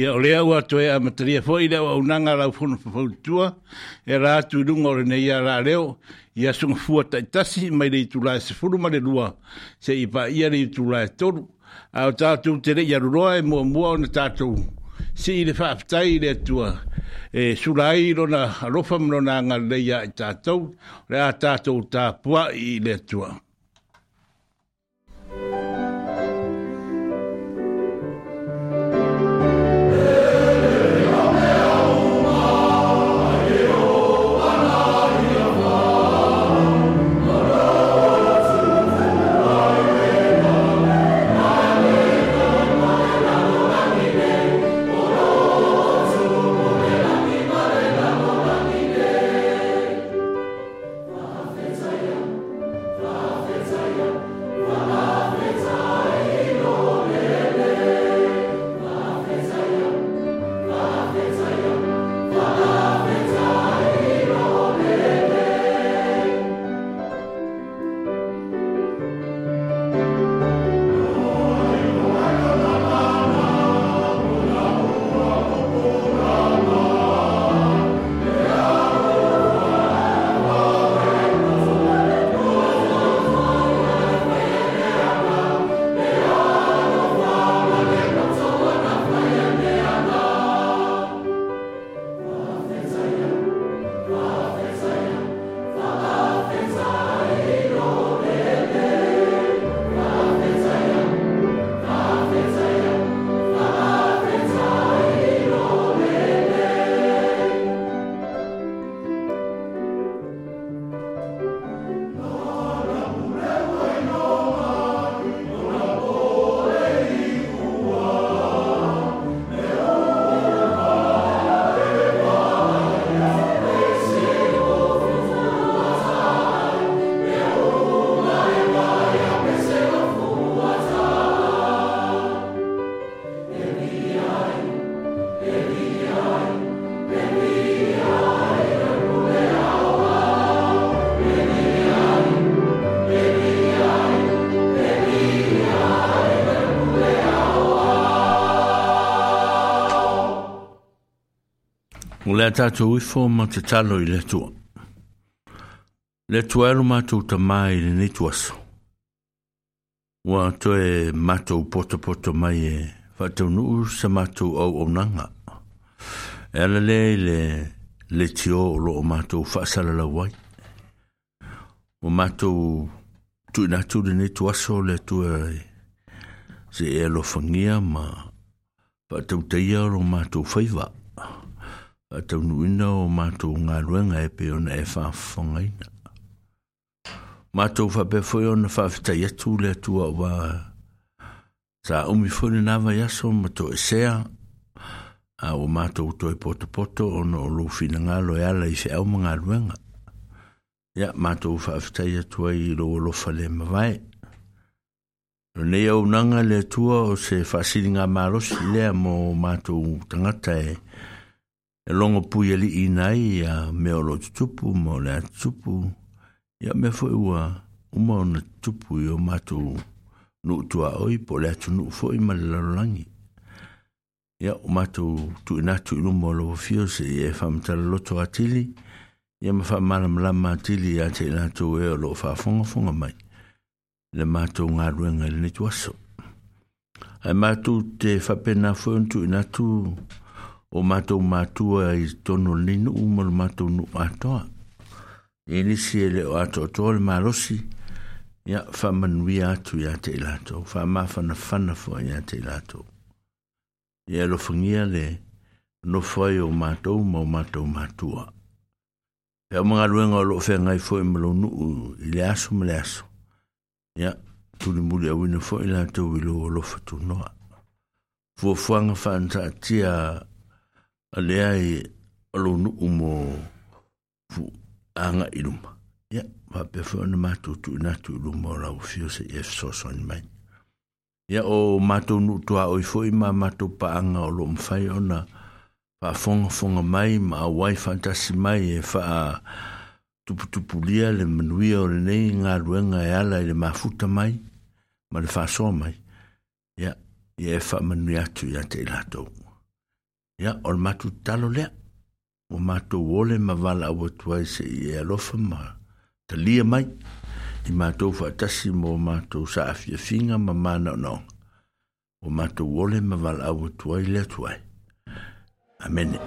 ia o lea ua toe a mataria fo i lea ua unanga rau funa pafautua e rā tu runga o renei a rā leo i asunga fua taitasi mai rei tūlai se furu le lua se i pā ia rei tūlai toru a o tātou te rei aruroa e mua mua o na tātou si i le whaaptai i lea tua e surai rona rofam rona ngā leia i tātou rea tātou tā pua i lea tua. tātou uifo ma te talo i le tua. Le tua elu mātou ta mai le nituaso. Wa to e mātou poto poto mai e whātou nuu sa mātou au au nanga. E ala le le le tio o lo o mātou whaasala la wai. O mātou tu inatu le nituaso le tua e se e lo alofangia ma whātou teia o lo mātou whaivaa. taunuina o mātou ngā ruenga e pe ona e whaafongaina. Mātou whape foi ona whawhitai atu le atua wā. Sa umi fone nawa yaso mato e sea, a o mātou toi e poto poto ono o lofina ngalo e ala i se au mga ruenga. Ia mātou whawhitai atua i lo lofa le mawai. Nei au nanga le tua o se whasiringa mārosi lea mō mātou tangata e E longopu ye li inayi ya me o lo tu tupu, ma o le atu tupu, ya me foye waa, o ma o le atu tupu yo mato nuk tu a o ipo, le atu nuk foye ma le lalolangi. Ya mato tu inatu inu mwa lo fo fiyose, ye fam tala lo to atili, ye ma fa malam lam atili, ate inatu we o lo fa fonga fonga mai. Le mato nga rwenge le netu waso. Hai mato te fape na foye nitu inatu o matou mātua i tono linu uma lo matou nuu atoa. E nisi e le o ato le malosi ia faamanuia atu iā te i latou faamafanafana whanafua iā te i latou Ia alofagia le no ai o matou ma o matou mātua. Pe o mga ruenga o loo whengai fwoi malo nuu i le aso ma le aso. Ia, tulimuli auina awina fwoi lato wilo o lo fatu noa. Fuafuanga alea e alonu umo fu anga iluma. E ia, ma pefeo na mātutu e na tu iluma o lau fio se e soson mai. Ia o mātou nutua oi foi ma mātou paanga o lo mwhai ona pa fonga fonga mai ma wai fantasi mai e fa tuputupulia le menui o le nei ngā ruenga e ala i le mafuta mai ma le whasoa mai. Ia, ia e menui manuia atu ia te ilatou. ia o le matou tatalo lea ua matou ole ma valaau atu ai seʻi e alofa ma talia mai i matou faatasi mo matou saafiafiga ma manaonaoga ua matou ole ma valaau atu ai le atu ai amene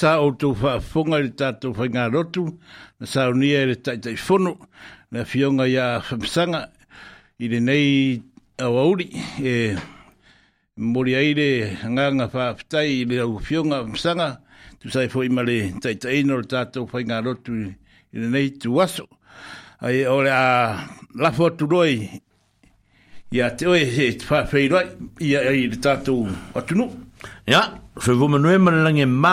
sa o tu fa funga i tato fa rotu, na sa o nia ere tai tai whono, na fionga ia whamsanga, i re nei au auri, e mori aire ngā ngā wha aptai i re au fionga whamsanga, tu sai fo ima le tai tai no tato fa ngā rotu i re nei tu waso. Ai ole a lafo tu roi, ia te oe he tfa whairoi, ia i re tato atunu. Ia, yeah. Fe fwy mae nhw'n ma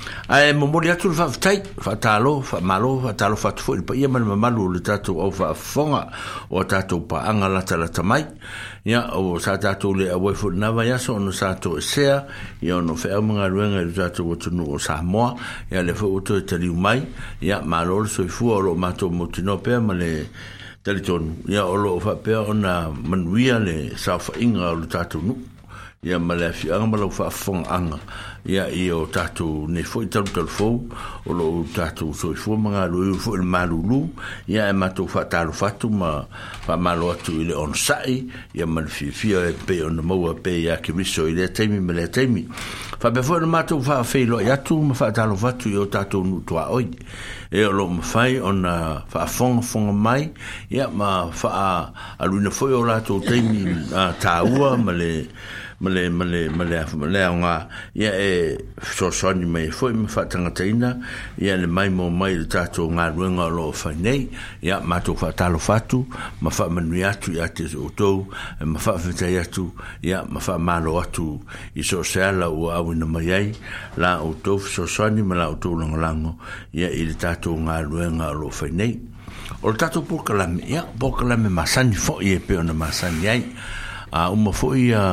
ae momoli atu le faafetai faatalo faamalo faatalo fatu foʻi le ma le mamalu o le tatou au faafofoga o a tatou paaga latalata mai ia o sa tatou le auai foʻi lava ia so ona tatou esea ia ona feʻau magaluega i le tatou atunuu o samoa ia le foʻi oto e taliu mai ia malo le soifua o loo matou mautinoa pea ma le talitonu ia o loo faapea ona manuia le saofaʻiga o le tatou nuu ia ma le afiaga ma lau faafofoga ia i o tatou nei foʻi talutalufou o loo tatou soifua magaloi foʻi le malūlū ia e matou faatalofatu ma faamalo atu i le onosaʻi ia ma le fiafia e pei ona maua pe ia keriso i lea taimi ma lea taimi faapea foʻi le matou faafeiloai atu ma faatalofatu i o tatou nuutuaoi e o loo mafai ona faafogafoga mai ia ma faaaluina foʻi o latou taimi a tāua ma le male male male afu male nga ia e so mai foi me fatanga taina ia le mai mo mai le tato nga ruenga lo fa nei ia mato fatalo fatu ma fa manu atu ia te oto e, ma fa fita atu ia ma fa malo atu i so sala o au mai ai la oto so ma la oto lango ia i le tato nga ruenga lo fa nei o le tatou polokalame ia polokalame masani foʻi e pe ona masani ai a uma foʻi a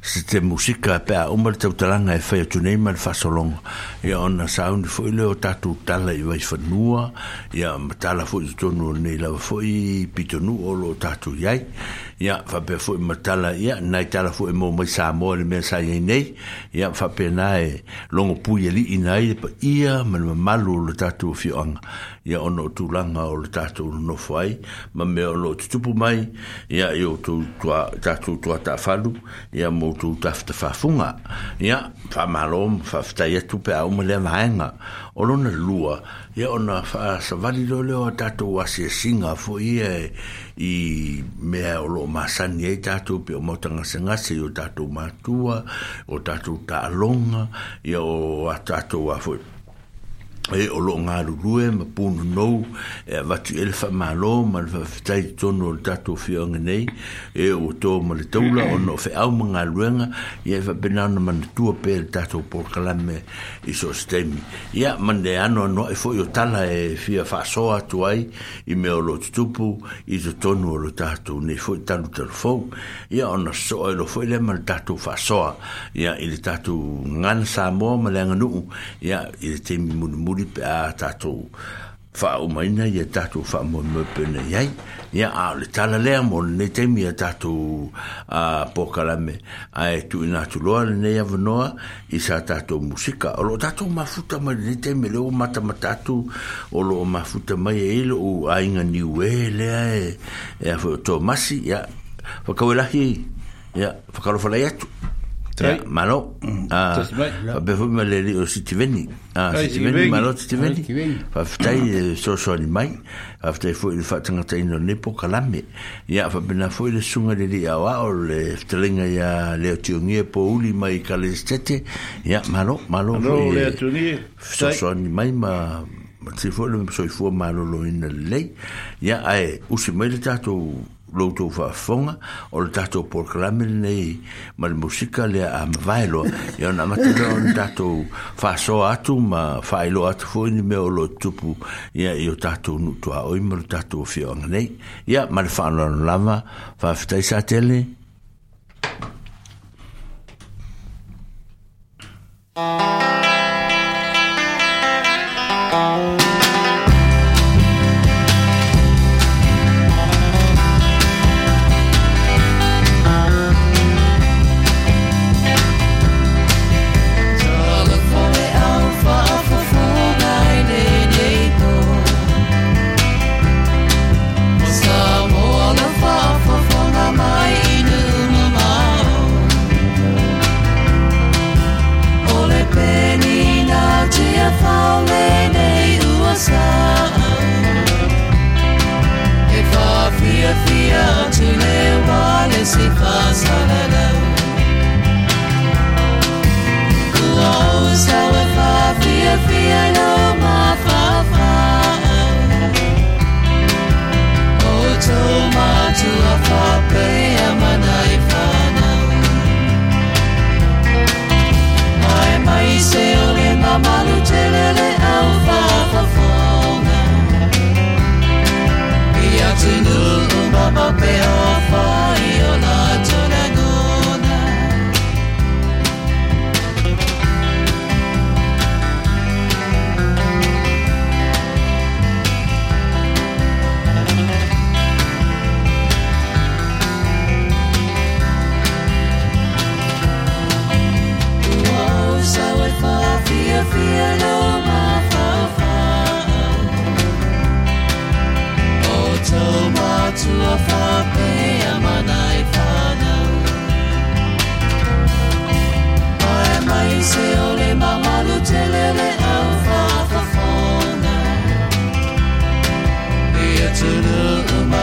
se te musika pe a o mal tau e whai atu ma le whasolonga ia ona sauni foi leo tatou tala i vaifanua ia matala foi totonu nei lava foi pitonuu o lo tatou iai ia faapea foi matala ia nai tala foi mo mai sa le mea saiai nei ia faapena e logo pui alii na ai paia ma le mamalu o le tatou afioaga ia ona o tulaga o le tatou lonofo ai ma mea o loo tutupu mai ia i o tatou tuatafalu ia mo tou tafatafafuga ia faamālo faafetai atu pe a umu lea vaenga o lona lua ia ona faasavali loleo a tatou asiasiga foʻi ia i mea o loo masani ai e tatou pe o mautagasegase i o tatou matua o tatou taaloga ia o a tatou a foʻi e o lo ngā rurue ma pun no e a watu ele wha mālo ma le whawhitai tonu o tatu fi whionga nei e o to ma le taula o no whi au ma ngā e i e whapenana ma na tua el tatu por kalame i so stemi ia mande ano no e fo yo tala e fa whasoa atu ai i me o lo tupu i to tonu o lo tatu ne fo i talu telefon ia ona soa e lo fo i le ma le tato whasoa ia i le tatu ngan sa mo ma le anganuu ia i le temi munu muri pe a tatou fa o mai nei e tatou fa mo mo pe nei ai ia a le tala le mo ne te mi e tatou a pokala a e tu ina tu lo le nei avnoa i sa tatou musika o lo tatou mafuta futa ma ne me le o mata ma tatou o lo mafuta mai e ilo o a inga ni we le a e, e a fo to masi ia fa ia fa kalo Te malo. Mm. Ah. Be fu me le o oh, si tiveni. Ah, si tiveni malo si tiveni. Fa ftai eh, so so ni mai. Fa ftai fu il fa tanga tai no po kalame. Ya fa bena fu le sunga le li awa o le ftelinga ya le tiungi po uli mai kalestete. Ya malo malo. Malo le eh, tiungi. So so ni mai ma ma tifo le so fu malo lo ina lei. Ya ai eh, usi mai le tatou loutou faafofoga o le tatou porograme lenei ma le musika lea a yo na ona on ona fa so atu ma faailoa atu fo ni me o loo tupu ia i o tatou nuutuaoi ma lo tatou afioaga nei ya ma le faaolano lava faafetai sa tele Thank you. fière, tu les vois, les cyphres à la lèvre. Close our fire, fear, fear, no more fa fa. Oh, to my, to a fire, pay, I'm a knife, My, my, say, only my, my, lutelele, alpha, for mamameo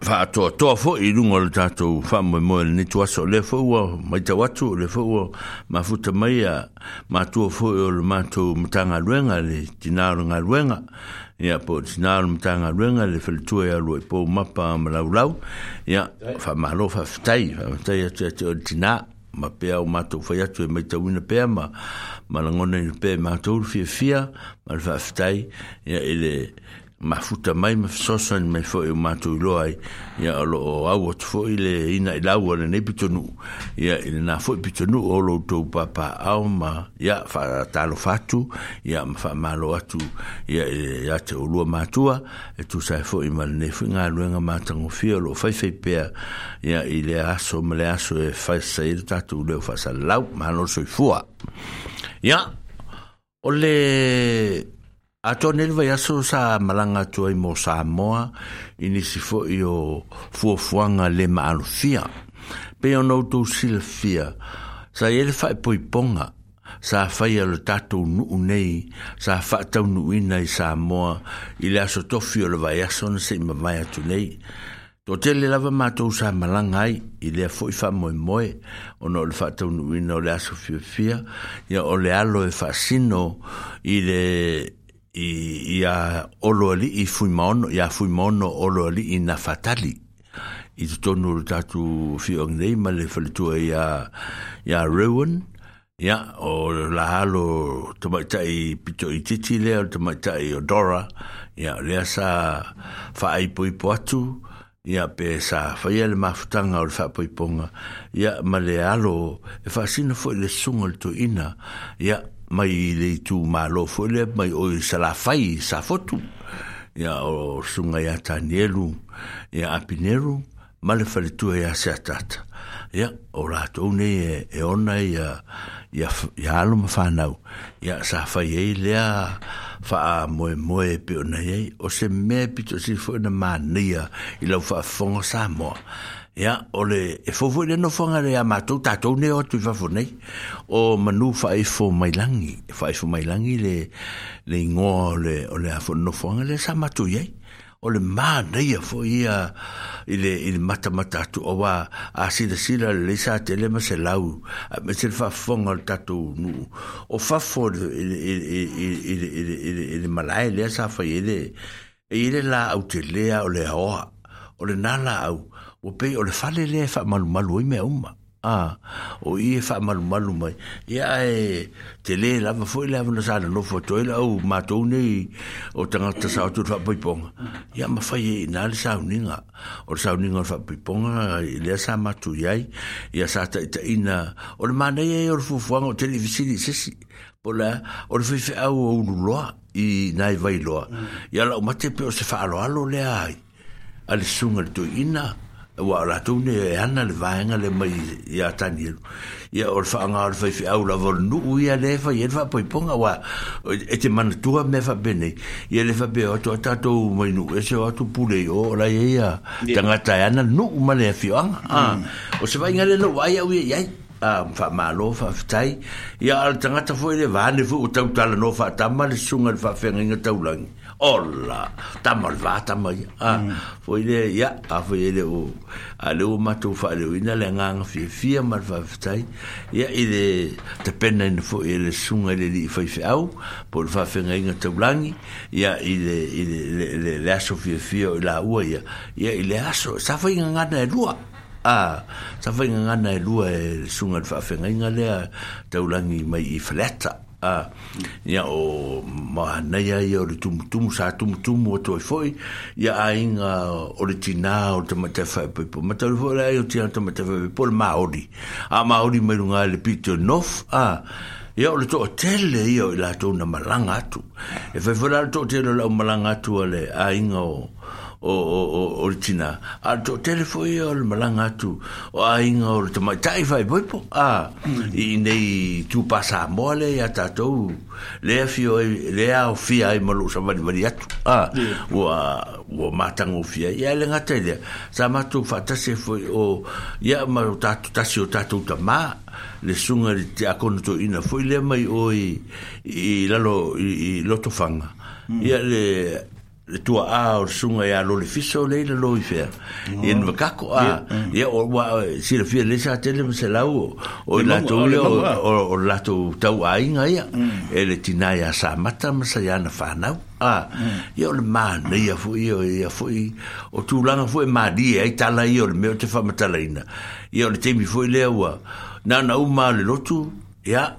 fa to to fo i ngol ta to fa mo mo le nitu aso le fo wa mai te watu le fo wa ma futa mai ya ma to fo i e le ma to mtanga luenga le tinaro nga luenga ia po tinaro mtanga luenga le fel tu ya e lo po ma pa ma lau lau ya fa ma lo fa ftai fa ftai a tia tina ma pe au ma e to fa ia tu mai te wina pe ma ma langona pe ma to fi fi ma fa ftai ya ele mafuta mai ma mafisosan mai foi o matou iloa ai ia o loo au atu foʻi le ina i lau o lenei pitonuu ia i lenā foʻi pitonuu o loutou papaao ma ia faalatalofa atu ia ma faamālo atu ia iā te olua matua e tusae foʻi ma lenei foʻi galuega matagofia o loo faifai pea ia i le aso ma le aso e faisai le tatou leo faasalalau malo soifua ia o le A tōne lewa yaso sa malanga tua i mō Samoa i nisi fo i o fuafuanga le maalufia. Pe o nou tō Sa ele fai poiponga. Sa fai alo tātou nei. Sa fai tau nuina i Samoa i le aso tofi o lewa yaso na se lava mātou sa malanga ai i lea moe moe o no le tau e i i ia olo ali i fui mono ia fui mono olo ali i na fatali i to tonu tatu fi ong nei ma le falitua ia ia Rowan ia o la halo tamaitai pito i titi lea o tamaitai o Dora ia lea sa faaipo ipo atu ia pe sa faia le mafutanga o le faapoiponga ia ma le alo e faasina foi le suga le toina ia mai le tu malo fo le mai o sala fai sa fotu ya o sunga ya tanelu ya apineru male fale tu ya se atata ya o la tone e ona ya ya ya lo ma fanau ya sa fai e le fa mo mo pe ona ye o se me pito si fo na mania ilo fa fonga sa mo ia o le e fofo i le nofaga le a matou tatou ne o atu i fafonei o manu faefo mailagi faefo mailagi le le igoa o le o le a fononofoaga le sa matou i ai o le manaia foʻi ia i le i le matamata atu auā asilasila lelei sa tele ma se lau me se le faafofoga o le tatou nuu o fafo i le malae lea sa fai ele i le la au te lea o le aoa o le nā la au o pe o le fale le fa malu malu i me uma a o i fa malu malu mai ya e te le la va foi la no sala no foto e la o ma o tanga ta sa tu fa poi pong ya ma fai na le sa uninga o sa uninga fa poi pong le sa ma tu ya ya sa ta ta ina o le mana nei o fu fu o televisi se si po la o le fi fa au o lu lo i nai vai lo ia la o ma te pe o se fa lo alo le ai al sungal tu ina wa la tu ne ana le vainga le mai ya tanil ya or fa nga or fa au la vol nu u ya le fa yel fa poi ponga wa et te man tu me fa bene ya le fa be o to ta to mai nu e se o tu pule o la ye ya tanga ta e ana nu u ma le fi an a mm. o se vainga le no wa ya u ya ya e a fa malo fa tai ya al tanga ta fo e le va ne fo ta ta no fa ta mal sunga fa fenga ta u Ola, ta malva ta mai. Ah, mm. foi le ya, a ah, foi le o. A le o matu fa le ina le nganga fi fi malva ftai. Ya ile te pena ne fo ile sunga le di fai fi au, por fa fenga inga te blangi. Ya ile ile le le le aso fi fi o la ua ya. Ya ile aso, sa fa inga ngana e lua. Ah, sa fa inga ngana e lua e sunga fa fenga inga le te ulangi mai i fleta a ya o ma na ya yo le tum tum sa tum tum o toi foi ya ain a o le tina o te mata fa po mata vo la yo ti anta mata fa po le maori a maori me runga le pito nof a yo o le to hotel le yo la to na malanga tu e fa la to te le malanga tu le ain o o o o o tina a to telefoni o le malanga tu o a inga o te tai fai boi po a i nei tu passa mole ya tatou le fio le a fia i malu sa mani mani atu a o a o a matang o fia ia le ngata sa matu fa tase foi o ia ma o tatu tase o tatu ta ma le sunga li te akono to ina foi le mai oi i lalo i, i lotofanga ya mm. le le tua a o sunga ya e lo le fiso le le lo ife e no ka ko a ye mm. o wa si le fi le sa tele me se la o o e la to le o o la to tau a inga ya mm. e le tina ya sa mata me sa ya na fa na a ye mm. o le ma le ya fu ye o ya fu o tu la na fu e ma di e ta la ye o le e me o te fa mata la ina ye o le te mi fu le wa na na u ma le lo tu ya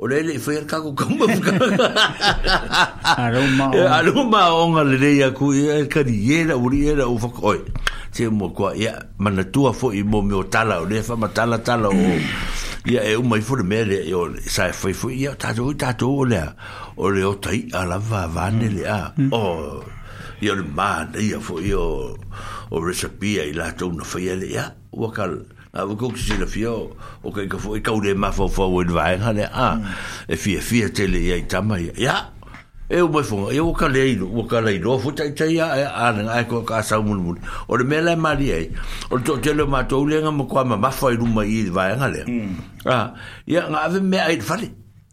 o le le fer ka ko kamba aroma aroma o nga le ya ku e ka di era o ri era o fa ko te mo ko ya mana tua fo i mo me o tala o le fa ma tala tala o ia e uma i fo me le o sa fo fo ia ta do ta do o le o le o tai ala va va ne le a o ia le ma ia fo io o recipe i la tona fo ia le ia wakal a ah, ko ko si la fio o ka ko ka u de ma fo fo wen vai ha ne a ah, e fi fi tele le tama ya e o mo fo e o ka le o ka le do fo ta ta e a ne ai ko ka sa mun mun o de mele ma li o to tele le ma to le nga mo ma ma fo i lu ma i vai mm. ha ah, le a ya nga ave me ai fa le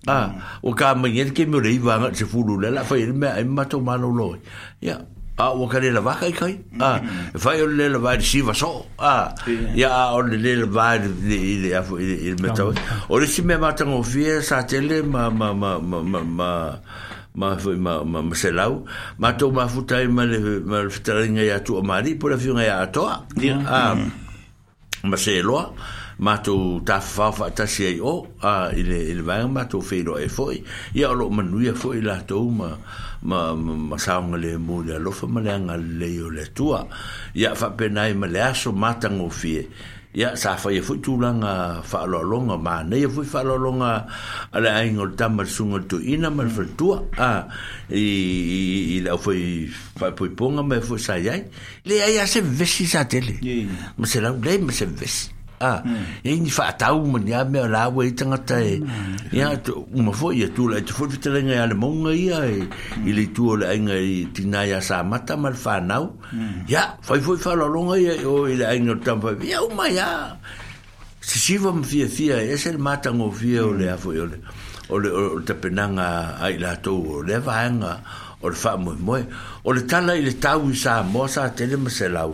a mm. o ka ma ye ke mo le i va nga se fu lu la fa i me ma to ma lo lo ya a o ka lela vaka i kai a e fai o lela vai di siva so a ya a o lela vai di i le afu i le metau o le si me matang o fie sa tele ma ma ma ma ma ma ma ma ma ma se lau ma tau ma futai ma le ma le futaringa ya tu o mari po la fiunga ya atoa a ma se loa ma tau ta fafa ta si ai o a i le vai ma tau fei lo e foi ya o lo manuia foi la tau ma ma ma ma saunga le mo le alofa ma le anga le yo le tua ia ya whapenai ma le aso matango fie ia ya sa fa ia e fui tūlanga whaalolonga ma nei ia e fui whaalolonga ale ainga o tama sunga tu ina ma le tua a i la fui whaipui ponga ma e fui sa iai le aia se vesi sa tele ma se lei ma se vesi Ah, hmm. e ni fa tau mo ni a me la we tanga tai e. hmm. ya to uma fo ye tu la tu fo te lenga ya le monga ia e ile tu le nga i tina ya sa mata mal fa nau ya hmm. foi foi fa lo longa ia o ile ai no tampa ya uma ya si si vam fie fie e sel mata ngo fie o le a fo o le o te penanga ai la tu o le va nga o le fa mo mo o le tala ile tau sa mo sa te mo se lau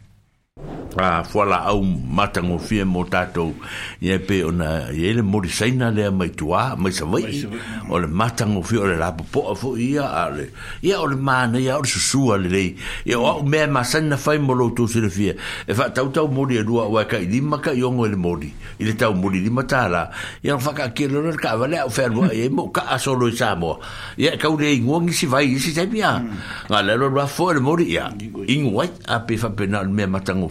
a fuala au matango fie mo tatou ia pe ona ia le morisaina lea mai tua mai savai o le matango fie o le lapopo'a fo ia ale ia o le manei a o le susua lelei ia o a'u mea masaina fai mo sile selefia e fa'atautau moli alua e ua ka'i lima ka'i ogo e le moli i le tau moli mata tālā ia o fa'aka'akele ona le ka'avale a'u fealua'i ai mo ka'a solo i samoa ia e kau le igua gisi vai isi taimi e a ga le alo le moli ia igu ai a pe fa'apena o le me matango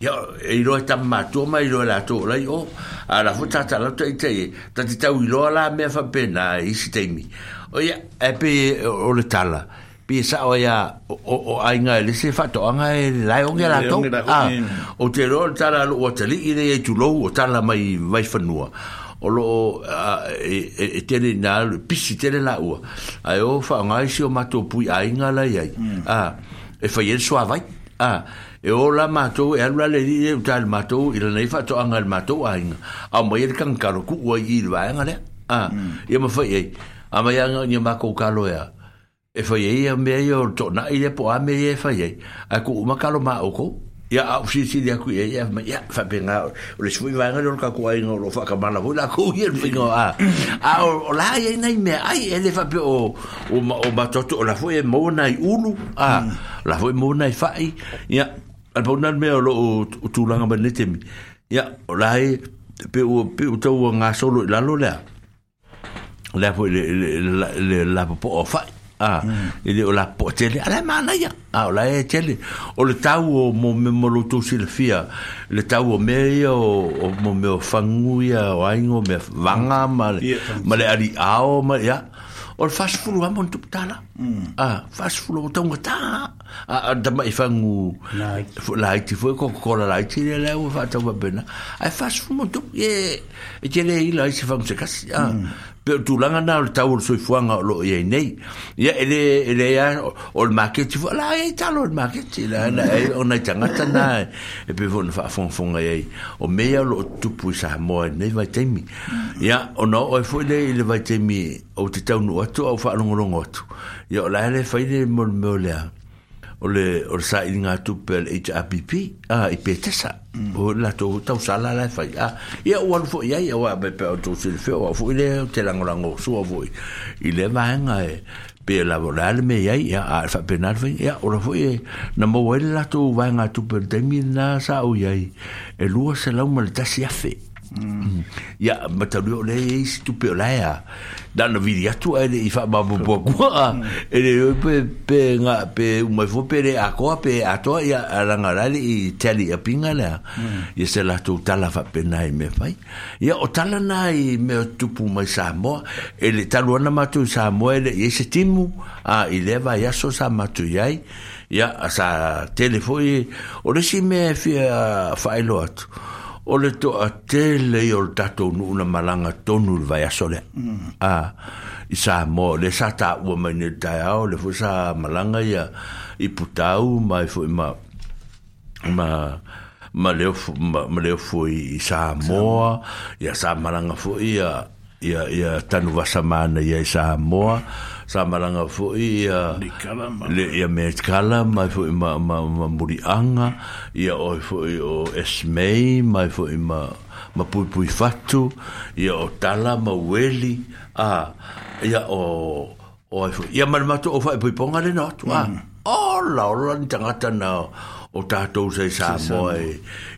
ya e lo ta ma to ma lo la to la yo a la ta ta la te te ta ti ta lo la me fa pena i si te mi o ya e pe o le ta la pi e sa o o o ai nga le se fa to nga e la o nga la to o te lo ta la o te li i le tu lo o ta la mai mai fa nua o lo e, e, e tele na pi si tele la o Ayo, fa nga si o ma to pu ai nga la ai mm. a ah, e fa ye so vai a ah. e o la mātou e alua le li e utai le mātou i lanei faatoʻaga le mātou aiga au mai le kagakalo kuʻu ai i le vaega lea a ia mafai ai a mai aga ia makou kalo ea e fai ai a mea ia o le toʻanaʻi lea po a mea ia e fai ai ae kuʻu makalo maoukou ia au si si dia ku ia ma ia fa penga le sui va ngalo ka ku ai ngolo fa ka mala vola ku ia le pingo a a o la ia nei me ai ele fa pe o o ma o ma toto la foi mo nai ulu a la foi mo nai fai ia al po nan mea lo o tūlanga mani temi ia o lai pe o pe o tau ngā solo i lalo lea lea po le la po o fai a ele o la po tele ala mana ia a o lai tele o le tau o mo me mo lo tu silfia le tau o me o mo me o fanguia o aingo me vanga ma le ali ao ma ia o le fasfulu a mon tuptala a fasfulu o tonga ta a da mai fangu like foi ko ko la like le le o fa tau bena ai fasfulu tu e e tele i la se fangu se kasi a pe o tulaga na o le tau o le soifuaga o loo iai nei ia ele ele ia o le maketi fua la ai talo o le maketi ona i tagata na e pe fona faafogafoga iai o mea o loo tupu i samoa nei vaitaimi ia ona oo e foʻi le i le vaitaimi ou te taunuu atu au faalogologo atu ia o la le fai le molemeo leaga o le o le sa inga tu pel HRPP a i petesa o la to ta sa la la fa ya ya o al fo ya ya wa be pe o to se fe o fo ile te la ngora ngo so vo i le va nga e pe la volar me ya ya a fa pe na ya o la fo ye na mo la to va nga tu pel de mi na sa o ya e lu se la mo le ta se ya fe ya matalu o lei isi tupe o lai a dana vidi atu a ele i whaamabopua kua a ele pe, pe, nga, pe umaifo pe le akoa pe atoa ia arangarale i tali a pinga lea ia se latou tala whapena i me whai ya o na i me tupu mai Samoa ele talu matu Samoa ele ye se timu a i lewa iaso sa matu iai ia sa telefoi o resi me fia whaelo atu o le to a te le o le tatou nu una malanga tonu le vai aso le mm. a i sa mo le sa ta ua mai ne tai ao le fo sa malanga ia i putau mai fo ma ma ma leo ma leo fo i sa moa ia sa malanga fo ia ia ia tanu vasa mana ia i sa moa mm. samaranga fu ia le ya metkala kala mai fu ma ma ma muri anga ya o fu o esme mai fu ma ma pui pui fatu ia o tala ma weli a ya o o fu ia ma ma to o fa ponga le no tua mm. o la o la tangata na o tatou sei sa moi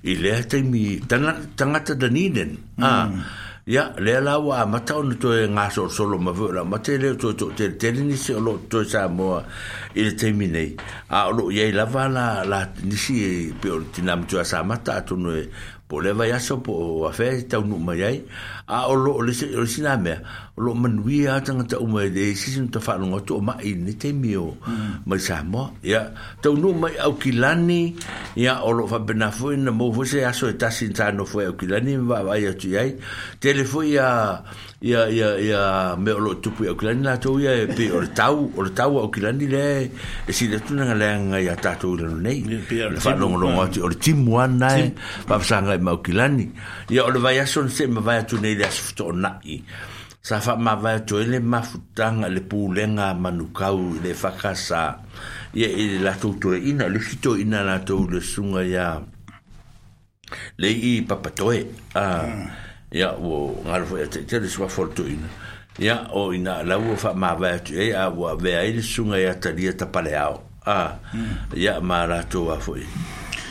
ile le te mi tangata tangata da ninen a mm. ia le la wa matau ni toe ngā so solo ma vura ma te leo toe toe te te ni se lo toe sa mo i le teimi nei a lo ia i lava la la nisi pe o tina mtua sa mata atu noe po le vai aso po a fe tau nu mai ai a ah, o lo o le o sina me o lo manui a tanga ta uma de sisin ta fa longa to ma i ni te mio mm. ma sa mo ya to no mai au kilani ya o lo fa bena fo in mo fo se aso ta sin ta no fo au kilani va va ya tu ai telefo ya ya ya ya me o lo tu pu au kilani la to ya pe o tau o tau au kilani le e si le tu na le nga ya ta to le nei le fa longa e, longa o ti mo na sa nga au kilani ya o le va ya son se ma va tu nei le asftona'i e. sa faamavaetoe le mafutaga le pulega manukau e i le fakasā ia i le latou toeina le fitoina latou le suga ia leii papatoe ia ua galo foi ataʻitia le ia o ina lau o faamavaetoe ai a ua avea ai e le suga ia talia tapaleao a ah, ia ma ratou a foi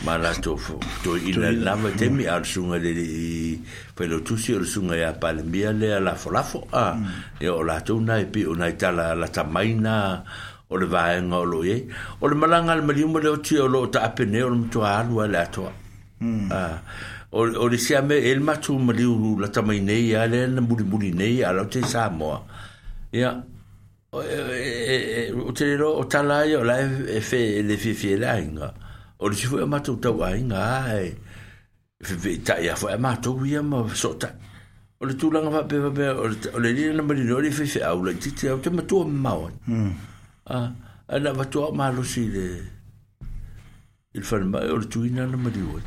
ma ratou fo to ina lava te mi al sunga le i pe lo tusi o sunga ia palmia le la fo la fo a ah. mm. e o ratou na e pi o na tala la tamaina o le vaenga o lo e o le malanga le maliumo le o tio lo ta apene o le mtua alua le atoa mm. a ah. o o le siame el matu maliu la tamaina ia le na muri muri nei ala te sa samoa ia o e o te ro o tala e o lai e fe le fi fi la inga o le sifu e matu tau a inga e fi fi ta ia fo e matu ia ma sota o le tūlanga wa pewa pe o le lina na mani nori fi fi au le titi au te matua mawa hmm. a na matua malo si le il fan ma o le tuina na mani wai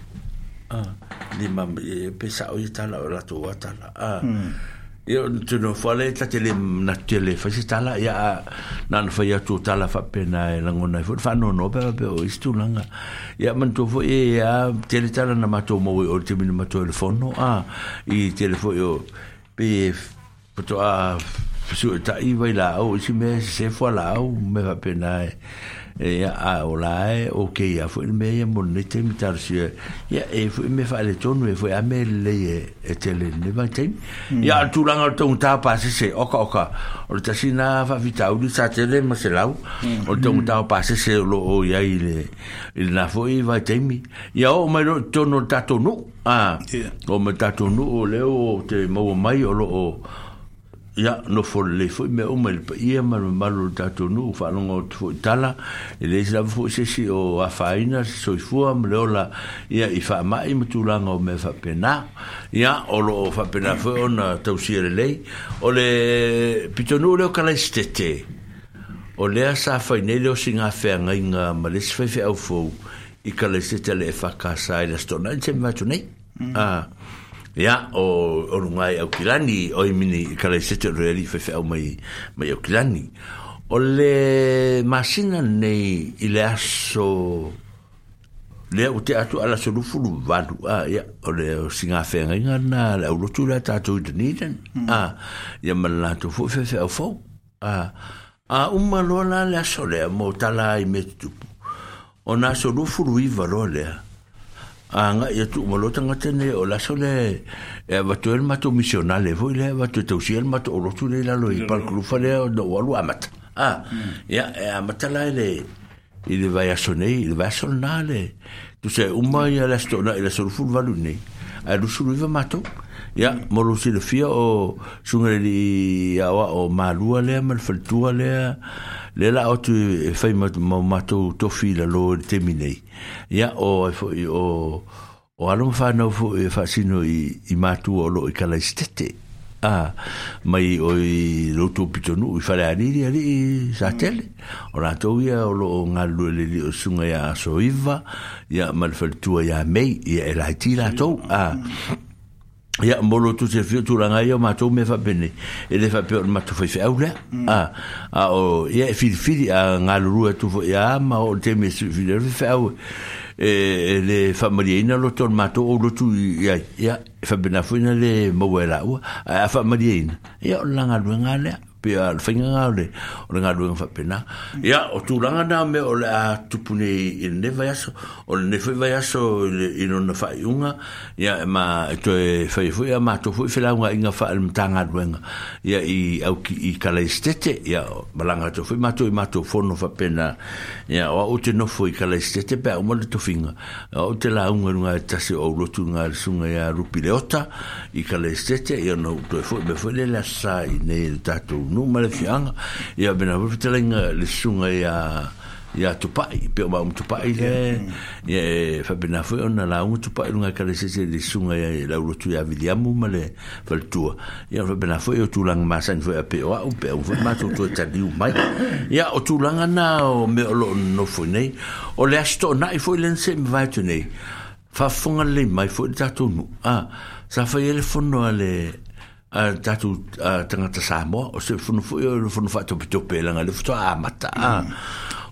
ni ma e pe sa o i tala o la tua tala a hmm. ia tino fale ta tele na tele fa si tala ia na na fa ia tu tala fa pena e langona e fa no no pe pe o istu langa ia man tu fo e ia tele tala na mato mo e, o te mino mato e fono a i telefo yo pe poto a su ta i vai la o si me se fo la o me va pena e e a ola e o ke ia foi me ia mo ne te mi tar si ia e foi me fa le tonu e foi a me le e te le ne va te ia hmm. tu langa o tonu ta pa se se oka oka o te sina fa vita u sa te le ma se lau hmm. o tonu hmm. ta pa se se lo o ia i le i na foi va te ia o mai lo tonu ta tonu a o me ta tonu ah, o le o te mo mai o lo o ia no fol le foi me o mal ia mal mal tato no fa o foi tala e le la foi se si o a faina so fu am le ola ia i fa mai me tu langa o me fa pena ia o lo fa pena foi ona tau sire lei o le pitonu le kala stete o le sa fa ne le singa fa nga nga ma le fa fa au fo i kala stete le fa e ka sa e le stona te ma tu nei mm. ah ia o o lungai e au kilani o mini kala sete o reali fefe au mai mai au kilani o le masina nei i le aso lea o te atu ala solufulu valu a ia o le o sigafegaiga na le aulotu le tatou i duniden hmm. a ia ma le latou foʻi fefe au fou a a uma loa la le aso lea mo tala i me tutupu ona solufulu iva loa lea anga ia tu malo tanga tene o la sole e eh, va tu el mato misionale voi le va tu te usi mato o lo tu le la lo i mm. par clufa le o do alu amat ah ia mm. e eh, amata la le i il va ya sone il va sonale tu se umma mm. ia la stona il sul ful valune a lu sulu va mato ya molo silafia o au lelii aoa o malua lea ma le le la otu e fai mau matou tofi e i lalo le temi nei ia o foʻi o o alo no foʻi e faasino i, i matua o loo i kalaisitete a mai o i loutou pitonuu i falealili alii sa tele o latou ia o loo galulue leli o suga iā asoiva ia ma le faletua iā mei ia e a ia molo tu te fiu tu ranga ia matou me fa bene e le fa pe ma mm. ah, ah, e tu foi au a a o ia fil fil a ngaluru tu foi ia ma o te me su fil le fa au e, e le fa maria ina lo ton matou o lo tu ia ia e fa bena foi na le mo wela a fa maria ina ia o langa lu ngale pe al fainga nga ole o nga lu fa pena ya o tu langa na me o la tupu ne i ne vai aso ne foi vai i no na fai unga ya ma to e fai foi ma to foi fela unga inga fa al tanga luenga ya i au ki i kala estete ya malanga to foi ma to ma to fono fa pena ya o te no foi kala estete pe o mo to finga o te la unga nga tasi o rotu nga sunga ya rupileota i kala estete ya no to foi be foi le la sai ne tatu no male fianga ia bena vutelenga le sunga ia ia tupai pe ma um tupai le ia fa bena foi ona la um tupai lunga kale se se le sunga ia la ulo tu ia viliamu male fa tu ia fa bena foi o tulang masan foi pe o au pe o fa mato tu tadi u mai ia o lang na o me o no foi nei o le asto na i foi lense mi vai tu nei fa fonga le mai foi tatu nu ah sa fa ele fono ale a tatu tanga ta sa mo o se funu fu yo funu fa to to pe langa le fto mata mm.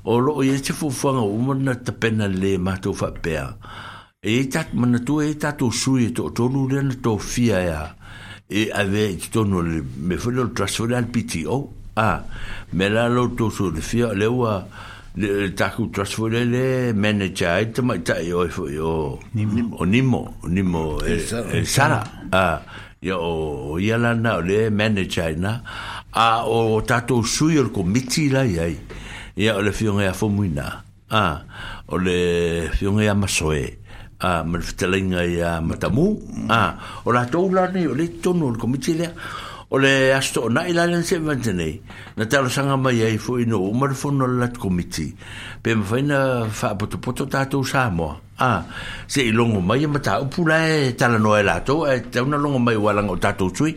o lo ye se fu fu nga umo na ta pena le ma to fa pe a e tat mona tu e tatu su e to to lu len to fia ya e ave to no le me fu lo trasfor al piti o a me la lo to su le fia le wa le tatu trasfor e le manager te mai ta yo fu yo nimo nimo nimo e, e, e sara a Ya, o ya lana o le manager ina a o tato sui o le komiti lai ai ya o le fioga ia a o le fioga ia masoe a ma le matamu a o latou lanei ni le tonu o le komiti lea o le asto na ila len se na talo sanga mai ai fo ino o marfono lat komiti pe mfaina fa poto poto tatou sa ah se i longo mai e ma ta pula e ta la noa la to e, e ta longo mai wala ngota to tui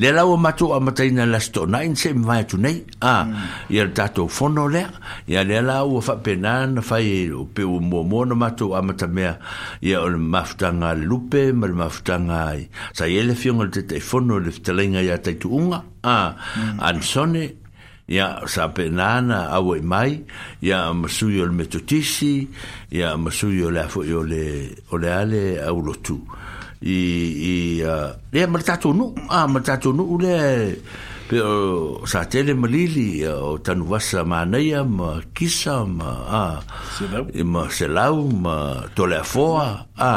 le la o matu a mata ina la sto na in se mai tu nei ah, mm. i ta to fono le ya le la o fa penan fa o pe o mo mo na matu a mata mea i o maftanga lupe mal maftanga sa ye le fiongol te te fono le te lenga ya te unga ah, mm. an sone, ia sa sapenana aue mai ia masui o le metotisi ia masui o le a foʻi o le a le aulotū i i uh, lea ma le tatou nuu a ma le tatou nuu le pe o sa tele malili e, o tanu wasa manaia ma kisa ma a e ma selau ma toleafoa a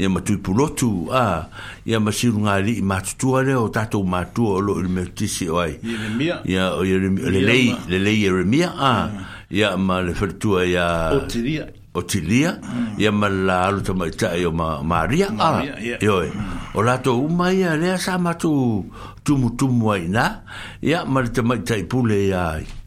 ia e, ma tuipulotu a ia ma silunga alii matutua lea o tatou matua o loo i le mea tisi o ai ia lelei lelei eremia a ia ma le faletua ia o tilia mm. ia ma mm. la alu tamaitaʻi o maria a ioe mm. o latou uma ia lea sa matou tumu tumu ai na ya mari mai tai pule ai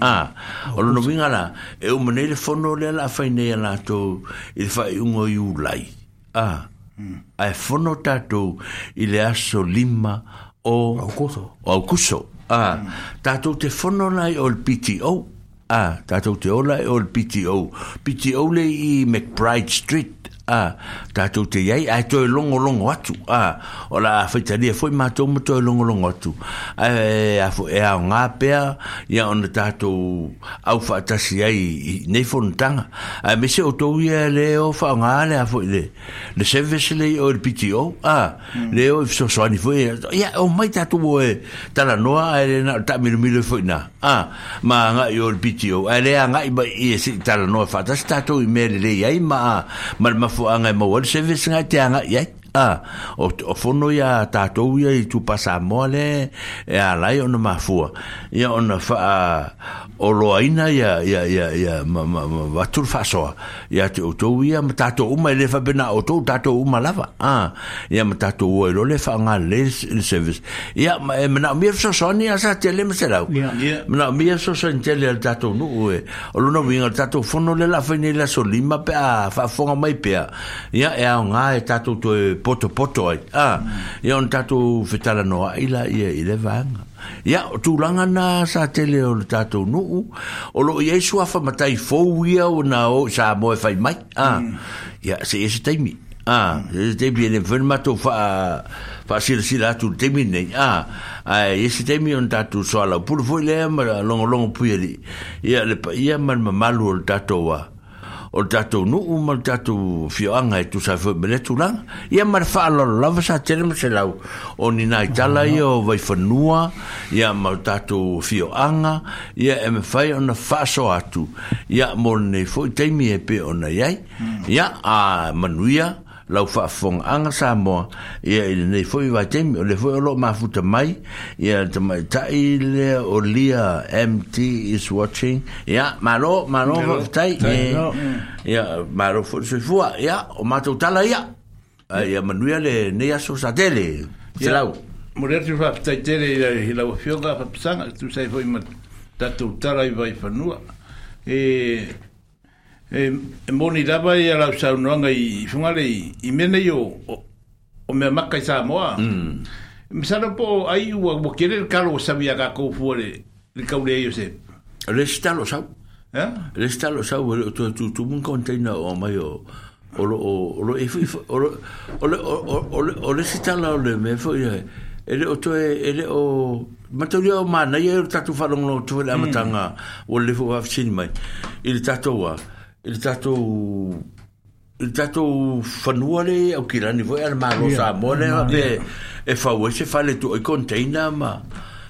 Ah, ah, o no vinga la, e eh, o mene le fono le la whainea la tu i le un Ah, hmm. a e fono tato le aso lima o... Aukuso. O aukuso. Ah, hmm. tato te fono lai o PTO. Ah, tato te ola e PTO. PTO le i McBride Street. a tatou te iai ae long longolongo atu a o la faitalia foi matou ma toe longolongo atu e, e aogā pea ia ona tatou au faatasi ai nei fonotaga ae mese outou ia lē o faaogā lea foi le le service lei o le pto ah lē o i fesoasoani foi ya o mai tatou oe talanoa ae lena o taamilomilo foi na ah ma nga yo le pitio ale nga i i e si tala no fa ta sta to i mele le ai ma ma ah, ma fu anga mo wal service nga te nga yai a ah, o o fono ia tatou ia i tupasa moa le e alai ona mafua ia ona faa o loaina ia ia ia ia vatur fasoa ia te outou ia ma tatou uma i le faapena outou tatou uma lava a ah, ia ma tatou ua lo le faagalele le service ia e manaʻomia fesoasoani a sa tele ma selau manaʻomia fesoasoani tele a le tatou nuu e o lona uiga le tatou fono le laafainei lasolima pe a faafoga mai pea ia e aogā e tatou poto poto ai. Ah, ia on tatou whetara noa ila ia i le vanga. Ia, o tūlanga nā sa tele o le tatou nuu, o lo i esu afa matai fōu ia o nā o sa moe fai mai. Ah, ia, se esu teimi. Ah, se esu teimi e le whenu matou wha fa sila sila tu temi nei a a ese temi on tatu soala pulu foi le ma longo longo puiri ia le ia man malu o tatu wa o tatou nuu ma le tatou fioaga e tusae foi e me le tulaga ia ma le faalolo lava sa tele ma selau o nina i tala ia o vaifanua ia ma le tatou fioaga ia e mafai ona faaso atu ia mo lenei foʻi taimi e pe ona iai hmm. ia a manuia lau fa fong anga sa mo ia i nei foi va tem le foi lo ma futa mai ia te mai tai le o lia mt is watching ia ma lo ma lo tai eh, ia ma lo fo se fo ia o ma to tala ia ia ma nuia le nei aso sa tele se lau Morer tu fa tai tere i la ufioga fa pisanga, tu sei foi ma tatu tarai vai fanua. E, e moni lava i alau saunoaga i fugale i mea nei o mea maka i samoa masala mm. po ai ua ua kele le kalo savi a kakou fua le le kauleai o se le sitalo sau le sitalo sau e le o tuatutumu kaontaina e o mai o olo olo e fui olo olo olo olo foi ele o to ele o mm. matori o mana ia o tatu falongo tu la matanga o le fo afsin mai il tatu wa il tato il tato fanuale o che rani voi al mano sa mole ma be e fa vuoi e se fare tu i container ma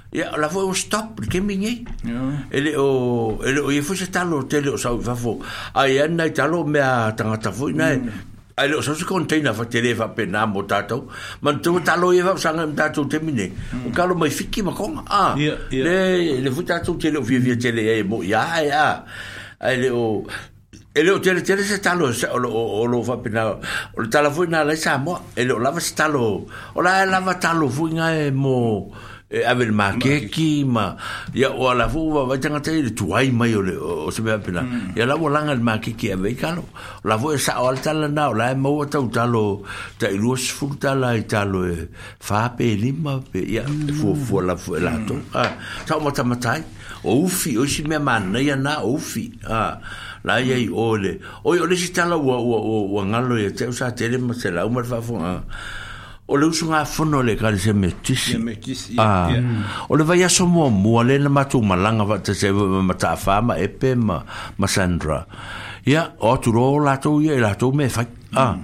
e la vuoi stop perché mi ne e o e o e fu se tanto hotel o sa va fu ai anna italo me a tanta voi ne mm. ai lo so se container fa te leva per na motato ma tu talo e va sanga tanto te mi ne mm. o calo mai fiki ma con ah le le fu tanto te lo vi vi te le e mo ya ya ai le o ele o tele tele se talo se lo o lo fa pina o le tala na le samo ele o lava se talo o la lava talo foi nga mo e avel ma ke ki ma ya o la fu va tanga te tu mai o le o se me pina ya la o langa ma ke ki ave kalo la vo sa o talo na o la mo ta u talo ta i los fu tala i talo e fa pe lima pe ya fu fu la fu la to ah sa mo ta matai eh. o ufi o si me man ya na ufi ah la ia mm. ole o o le sitala ua ua ua ngalo ia teo sa tele ma se lau mal fafonga ah. o le usunga fono le kare se metisi ah. Mm. o le vai aso mua mua le na matu malanga va te se ma ta fama epe ma, ma Sandra ia o atu ro lato ia i lato me fai mm. ah.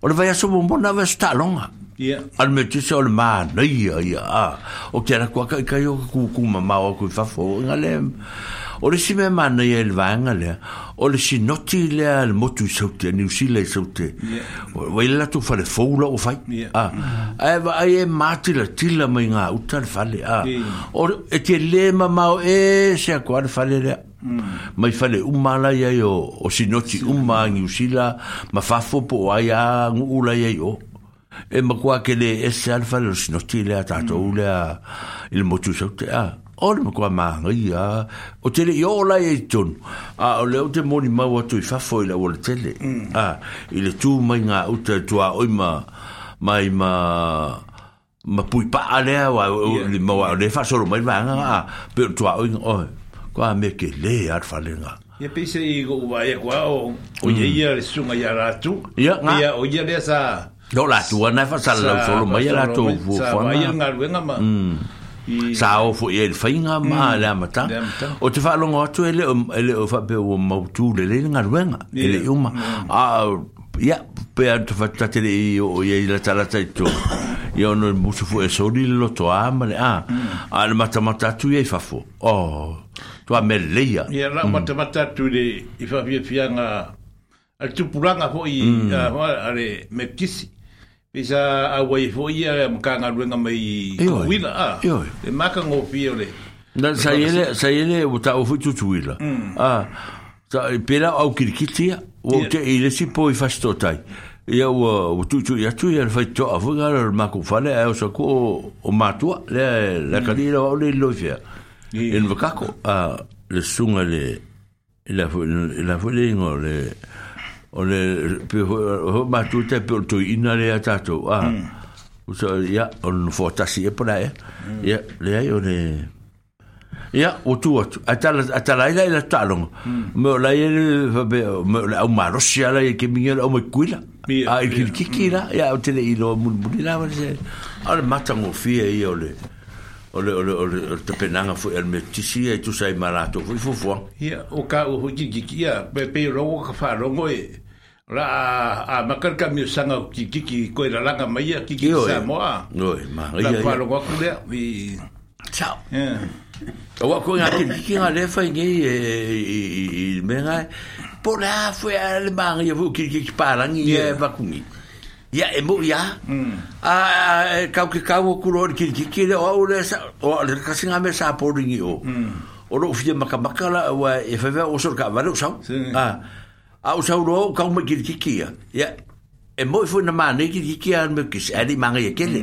o le vai aso mua mua na vai sta longa Yeah. Al me tisi o le maa nei ia ah. ia. O kia na kua kai kai o kuku mama o kui fafo. Nga le... O le si me mana ia il vanga lea. O le si noti lea le motu i saute, a niu sila i saute. Yeah. O ila tu fale fola o fai. Yeah. Ah. Mm-hmm. Ai e mati la tila mai ngā uta le fale. Ah. Yeah. O le e te le mamau e se a kua le fale lea. Mm. Mai fale umala ia o, o si noti umma a niu sila. Ma fafo po ai a ngula ia o. E makua ke le e se alfale o si noti lea tato mm. ulea il motu saute. Ah. o le makua māngai a o tele i o lai e tonu a o leo te moni mau atu i fafo i la o le tele a i le tū mai ngā uta tua oi ma mai ma ma pui paa lea wa le mau a le fasoro mai vanga a pe o tua oi oi kua me ke le ar falenga Ia pese i go wa e kwa o o ye ia le sunga ia ratu. Ia o ia le sa. Do la tua na fa sala lo solo mai la tu fu fa. Ia nga ruenga ma. sa o fo e mm. le fainga ma le amata o te whaalongo atu ele ele o whapeo o mautu le le ngā ruenga ele uma mm. a ia pea te whatatele i o ia i la talata i tō ia ono musu fo e sori le loto a ma le a mm. a le matamata atu ia i whafo o tu a meleia ia la matamata atu le i whawhiawhianga al tupuranga fo i a le mekisi Pisa a wai foi a mkanga ruenga mai kawila a. E maka ngopi e o le. Na sa yele, sa yele o ta ufu tutuila. Mm. A, sa e pela au kirikitia, o te ile si po i fasto tai. Ia ua tutu i atu, ia fai to afu gara o maku fale, a osa o matua, le la kadira mm. o le loifea. Ia nukako, a le sunga le, ila e fu le ingo le, le, le, le, le, le, le, le, le, le, le, o le ho ma tu te pe tu ina ata to a u ah, hmm. so ya on fo ta si e pra e ya hmm. le ai ore ya o tu o tu ata la ata la ta long hmm. me la ye be me la o maro ro si ala e ke mingel o me kuila a e ki ki ki la ya o te le ilo mu mu la va se al mata mo fi e o le o le o le o le te penanga fu el me ti si e tu sai malato fu fu fu ya o ka o ki ki ya pe pe ro ka fa ro e ra a, a makar ka mi sanga ki ki ki ko la la ka mai ki ki sa mo a no ma ri la palo ko le vi ciao o wa ko nga ki ki nga le fa nge e il me ra po la fo al mari vu ki ki pa la ni e va ku ni ya e mo ya a ka ki ka wo ku ro ki ki ki le o le sa o le ka singa me sa po ri o mm. o lo fi makamakala wa e fa ve o so ka va lo sa ah au sau ro ka mo ki ki ki ya e mo fu na ma ne ki ki ki me ki sa di ma ngi ke le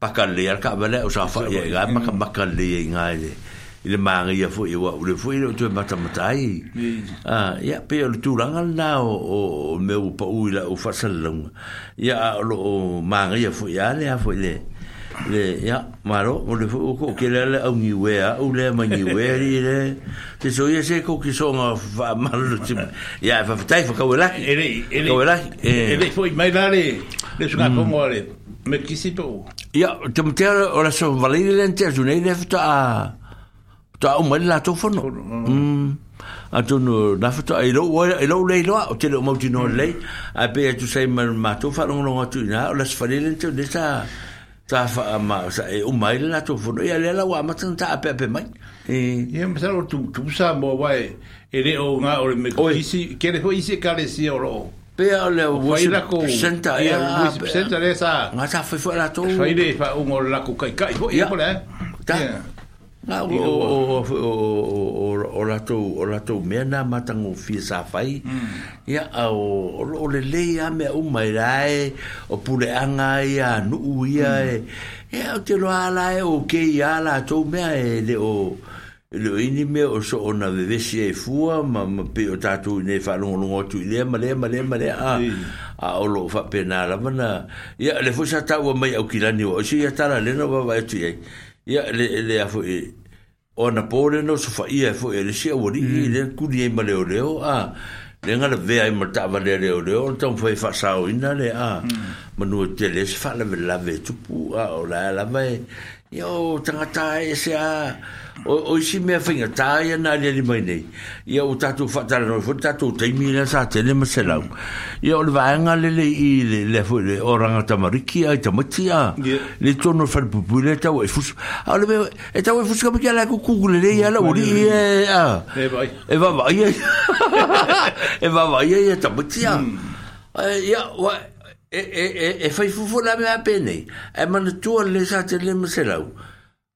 pakalle ar ka bele o sa fa ye ga ma ka pakalle nga ye ile manga ia fu iwa ule fu ile tu mata matai ah ya pe o tu langa na o me u pa u ila u fa salung ya lo manga ia fu ya le fu ile le ya maro o le fu ko ke le le au ni we a u le ma ni we ri le te so ia se ko ki so nga fa mal ti ya fa tai fa ka wela ele ele ka wela ele fu mai la le le su ka ko mo Me kisi pe Ya, te o la so valeri le ntea zune i nefuta a... Ta ah. mm. o mali la tofono. A tonu na fatu a ilo wa ilo le ilo a tele o mauti no le a la a tu sai ma ma la fa no no tu na la sfali le tu de sa ta fa ma sa e o mai la tu fo ya le la wa ma tanta a pe pe mai e ye ma sa tu tu sa mo wa e re o nga o me ko isi ke le ko isi ka le si o Pea le o worship ah, lako, center. Eh? Ia, yeah, worship pe, center fai fai lato. Fai le kai kai. Ho, ia pole. Ta. o, o, o, o, o, o, o lato, o lato mm. o, le le ia mea o pule anga ia, nuu ia. E. Mm. Ia, mm. o te loa lae o kei ia e o... lo ini me o so ona de desi e fua ma ma pe o tatu ne fa lo lo o tu le ma le ma le ma le a a o lo fa penala mana ya le fu sa tawa mai o kilani o si ya tala le no va va tu ye ya le le a fu e, o na pole no so fa ia fu e le si o ri mm. le ku di ma le o le o a le nga le ve ai ma tava le le o le o tom fu e fa sa o ina le a mm. ma no te le fa la ve tu pu a o la la mai yo tangata e se o o si me fanga ta ya na le di mai ya o tatu fa ta no fo tatu te mi na sa te le ma se lau ya le le i le le fo le o ranga ta mariki ai ta matia le tono fa le pupule o e fus a le me e ta e o e fus ka mikia la ku ku le ya la o li e a e va e va va e va va e, e, e ta mm. ya e e e e fai fufu la mea pene e mana tua le sa te le maselau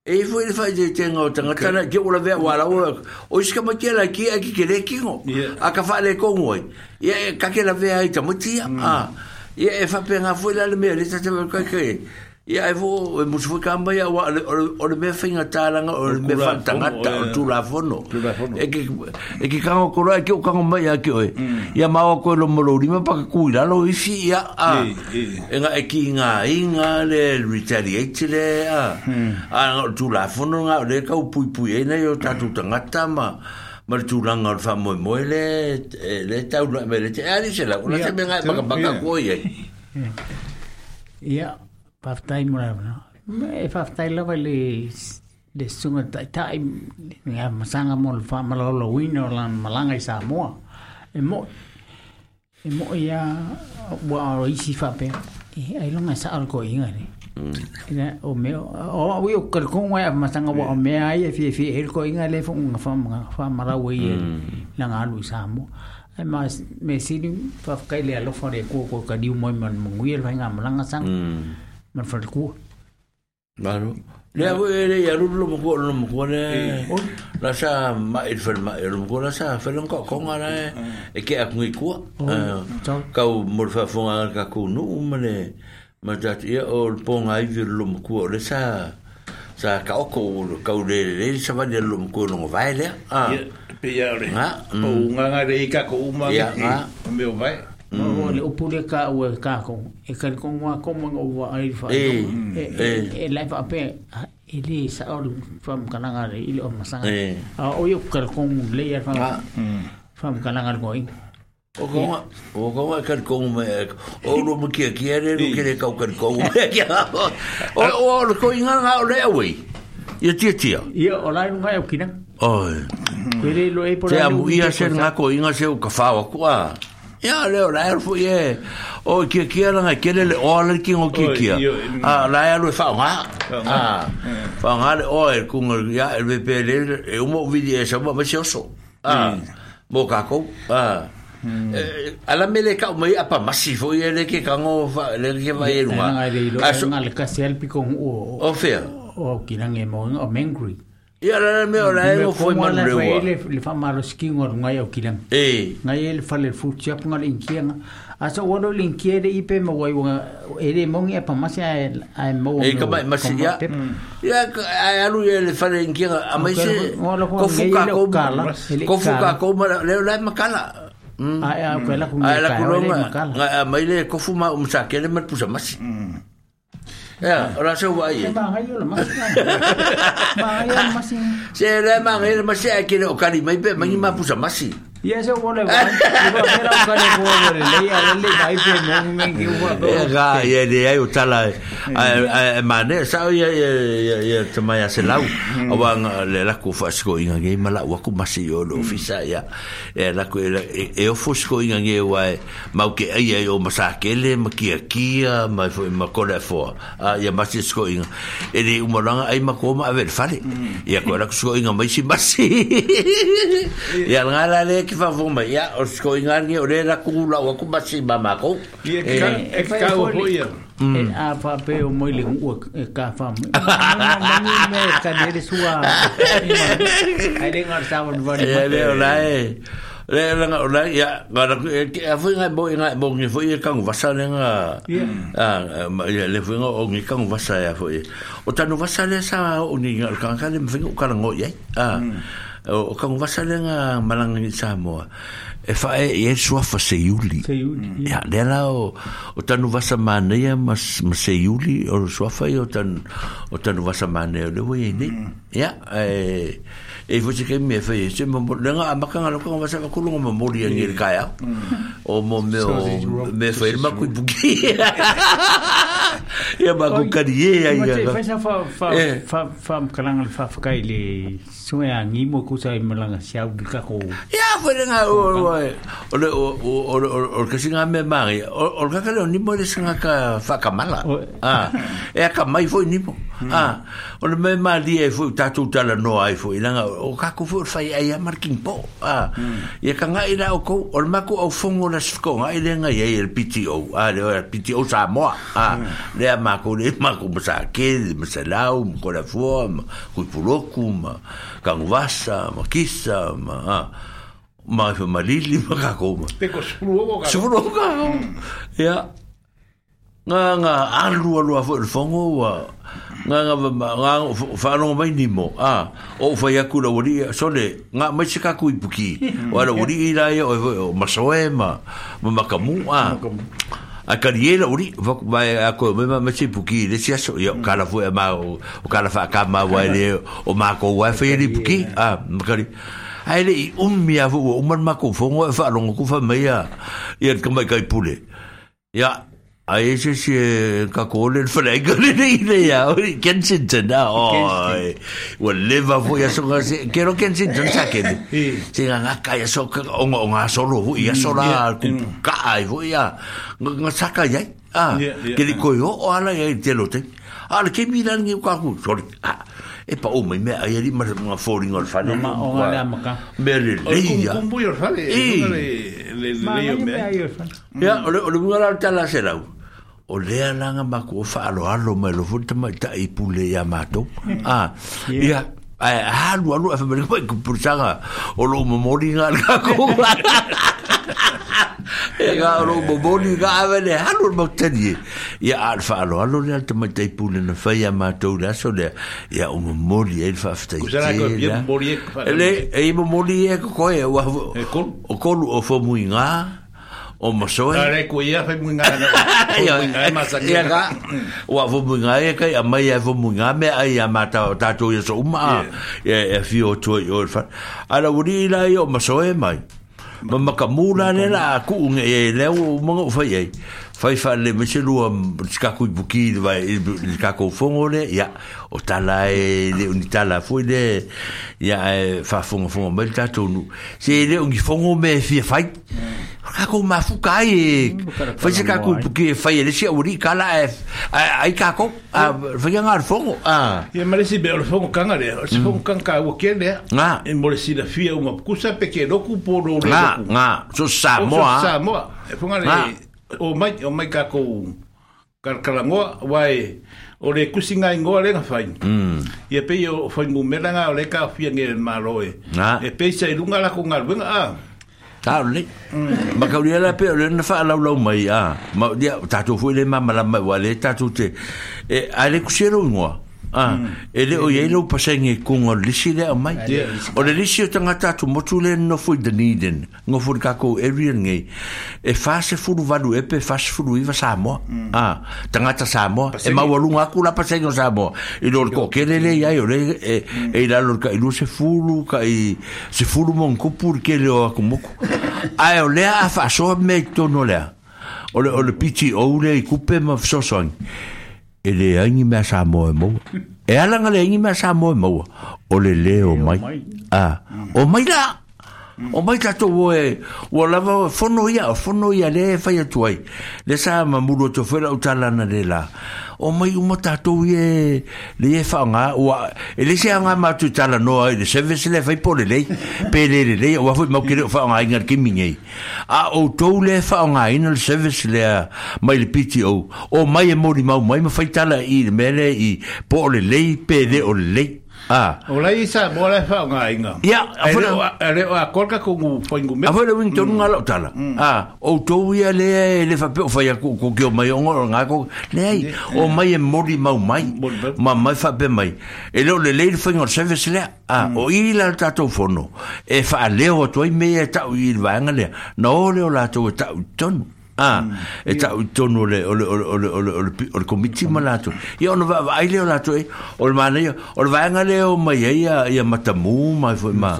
e i fai fai te te ngau tanga tana ke ula vea wala o o iska ma kia la kia ki kere kingo a ka fai le kongo e ia e kake la vea i tamutia a mm. ia e fai pe ngafu la le mea le sa te mea kai ia e fo e musu fo kamba wa o le me finga tala nga o le me fan tanga o tu la fono e ki e ki kango kora e ki o kango mai ki oi ya ma o ko lo molo ri ma pa ku lo i fi ia a e nga e ki nga i nga le retaliate le a hmm. a o tu la fono nga le ka u pui pui e yo ta tu tanga ta ma ma tu la nga fa mo mo le le ta e u le te ari se la una se me nga ba ba ko ye ia Whaftai mura wana. E whaftai lawa le le sunga tai tai ngā masanga mo le whamalolo wino lan malanga i Samoa. E mo e mo ia wa o isi whapea. E ai longa sa arko inga ni. Ina o me o o yo kar ko wa masanga wa me ai e fi fi el ko inga le fo nga fam fa ra we ye langa lu Samoa. ai ma me sini fa kai le alo fa re ko ko ka di mo man mo ngui le nga malanga sang. Ừ na falkua Claro. Le hago ele ya lu lo mo lo mo ne. La sa ma il fel ma lo mo la sa fel un ko con ala e ke ak ngui ku. Ka mo fa fon ala ka ku no mane. Ma dat ye o pon ai vir lo mo ku le sa sa ka o ko lo ka le le sa va de lo mo ku no vai le. Ah. Pe ya le. Ah. O nga nga de ka ko ma. Ya. Me o vai. Mm. le upu le ka o ka ko e ka ko ngwa ko mo ngo wa ai fa eh, e-, mm. e-, eh. e e la fa pe e le sa o from kananga le ile o masanga eh. a o yo ka ko le ya fa from ah. kananga go i O koma, o koma kar kou me, e o lo me kia kia re, lo kere kau kar kou me, kia, o, o, o, o, koi nga nga o lea wei, ia tia tia. Ia, o lai nga e o kina. Oi. Kere lo e por lai. Te amu ia ser nga koi nga se o kafawa kua. Ia. 呀！你而家好嘢，哦，佢佢係嗱，佢哋我哋見我見佢啊，啊，你係度放話啊，放話，我係佢講嘢，佢俾你哋，有冇威脅？有冇咩少數啊？冇搞過啊？誒，喺美國唔係阿爸馬西夫嘢，你見佢講我，你見佢話嘢唔話。啊，所以佢哋係咪？啊，所以佢哋係咪？啊，所以佢哋係咪？啊，所以佢哋係咪？啊，所以佢哋係咪？啊，所以佢哋係咪？啊，所以佢哋係咪？啊，所以佢哋係咪？啊，所以佢哋係咪？啊，所以佢哋係咪？啊，所以佢哋係咪？啊，所以佢哋係咪？啊，所以佢哋係咪？啊，所以佢哋係 ia la me o la e foi man le wa le le fa malo skin o ngai o kilam e ngai le fa le fu tia ko ngai inkia a so le inkia de ipe mo wai wa e le mo ngi masi a a mo e ka mai masi ia ia a alu ia le fa le inkia a mai se ka ko ko ka ko le mm. ah, la makala mm. ah, a a ko la ko ngai ka le makala ngai mai le ko ma um sa mat pusa masi Ya, ora se wai. Mangai le mas. Mangai mas. Se le mangai mas se akire mai pe mangi ma pusa masi. Yes, whatever. Iba mera kare ko wore le ya le bai pe mo men ki wa do. Ga ye de ai o tala ai mane sa ye ye ye tama ya se lau. Awa le la ku fa sko inga ge mala wa ku masi yo lo fisa ya. E la ku e o fusko inga ge wa ma ke ai ai o masa ke le ma ki ki ma fo ma ko le fo. A ya masi sko inga. E de uma langa ai ma ko ma ver fale. Ya ko la sko inga mai si masi. Ya ngala le ki fa vo mai ya o sko inga ni o rera ku la o ku basi mama ko e e ka o ho ia a fa pe o mo le u ka fa me ka de sua ai le ngar sa von von le o lai le le nga o lai ya ga na ke a fu nga bo nga bo ni fu i ka ngu vasa le nga a le fu nga o ngi ka ngu vasa ya fu o tanu vasa le sa o ni ngar ka ka le mfi ka ngo ya a o eh, ka ngwasa lenga malanga ni Samoa e fa e e sua fa se iuli se mm. iya. ya le la o o tanu wasa mane ya mas se iuli o sua fa e o tan o tanu wasa mane le we ne mm ya e e fusi ke me fe se mo lenga amaka ngalo ko wasa ko lunga mo mori ya ngir kaya o mo me o me fe ma ku buki ya ba ku kadie ya ya fa fa eh. fa fa ya, fa kalang fa fa kai le so ya ngi mo ku sai malanga sia bi ka ko ya fo lenga o o o o o ke singa me mari o ka ka le ni mo le singa ka fa ka mala ah e ka mai fo ni mo Mm. Ah, o le mea maa e fwoi tatou tala noa ai fwoi langa, o kako fwoi fai ai a marking po. Ah, mm. ia ka ngai na o kou, o le mako au fongo la sifko, ngai le ngai ai le piti ou, ah, le ora piti ou sa moa. Ah, mm. le a mako, le mako ma sa lau, ma kore kui puloku, kangu vasa, ma kisa, ma ah. Ma fwoi ma lili, ma kako, ma. Peko, sepuluo kako. Sepuluo kako. Hmm. Ia, nga nga alu alu afo il fongo wa nga nga nga fa no mai ni mo a o fa ya kula wori so le nga mai se ku ipuki wa la wori ira ya o ma so e ma ma ma ka a a ka riela wori va ba a ko me ma se ipuki le sia so yo ka la fu e ma o ka la fa ka ma wa le o ma ko wa fa ye ipuki a ma ka ri Aile i ummi a fuu, umar mako fongo e wha alongo kufa meia. Ia kai pule. Ya, Ai se se ka kōle whanai kore nei nei a ori Kensington a oi Ua lewa fo ia songa se Kero Kensington sa kene Se ngā ngaka ia soka onga o ngā soro hu ia sora kupu kaai hu ia Ngā saka iai Kere koi ho o ala iai te lote Ala ke miran ngi ukaku Sorry e pa o mai me ai ri mar mo foring or fane ma o ma ma ka me le le ya o kumbu yor fane e le le yo me ya o le mo la ta la serau o le ana nga ma ko fa lo a lo me lo volta ma ta i pou le ya ma to ah ya ai ha lu lu fa me ko ku pur sanga o lo mo mori ga ka ko ga lo mo mori ga ave le ha lu mo te ni ya al fa lo lo le te me te pu le na fa ya ma to da so le ya o mo mori e fa fa te ku sanga ko ye mo mori e le e mo e mori e ko ko e wa o ko o fo mu nga o maso e re ko ia fe munga na ia masa ki ka o vo munga e ka ia mai e vo munga me ai a mata o tato ia so uma e e fi o to o fa ala uri la o maso e mai ma makamula ne la ku nge e le o mongo fa ye fai fa le me se lua tika ku buki vai tika ko fongo ya o tala e le tala foi le ya fa fongo fongo me ta tonu se le ungi fongo me fi fai ka mm. ko ma fu kai mm, eh. fai se ka ku buki fai le se uri kala eh, eh, ah, ah. mm. ah. e ai ka ko a fai ngar fongo a ya mare si be o fongo kanga le o fongo kanga o ke na e mole si da fi uma kusa pe ke do ku po do le na na so sa moa sa moa e fonga o mai o mai ka ko kar kalango wai o le kusinga i ngoa lenga fai. Mm. I e foi o fai ngu melanga o ka fi nge maroe. Na. E pei sa i runga lako ngā ruenga a. Ta o le. Ma ka uriela pe le na faa lau lau mai a. Ma dia tatou fui le mamala mai wale tatou te. E ale le kusero i e Ah, hmm. ele o yelo pasenge kungo lisi le mai. Ah, o le lisi o tangata tu motu le no fui Dunedin. Ngo fui kako area ngai. E fase furu valu e pe fase furu iwa Samoa. Hmm. Ah, tangata Samoa. E mawalunga aku la pasenge Samoa. I lor ko kele le ya yo le e hmm. e la lor ka ilu se furu ka i se furu mon kupur kele o Ai o le a faso me tono le. O le o le i kupe ma sosoing. 一来你没啥毛毛，二来我嘞你没啥毛毛，我嘞嘞我没啊，我没啦。O mai tato woe, wa lava fono ia, fono ia le e fai atuai. Le sa ma muro to fela o talana le la. O mai uma tato ye, le e fa nga, wa, e le se a nga matu tala e le se le fai pole le, pe le le le, wa fai mau kere o fa nga inga kimi ngei. A o tou le fa nga ina le service vese le mai le piti o, o mai e mori mau, mai ma fai tala i le mele i pole le, pe le o le le. Ah. Ola isa bola fa nga inga. Ya, afuna ere a kolka ko ngu poingu me. Afuna win tonu nga lota la. Ah, o to wia e le le fa pe fa ya ko ko ke o mai ngor nga ko. Le ai, o mai e mori mau mai. Ma mai fa be mai. E lo le le fa ngor se vesle. Ah, mm. o i la ta to fono. E fa le o to i me ta u i va nga le. No le o la to ta u tonu. Ah, mm. e ta tonu ole ole ole ole ole ole ole komiti malato. Ia ono va vai le lato e ole mane ole vai ngale o mai ia ia matamu mai foi ma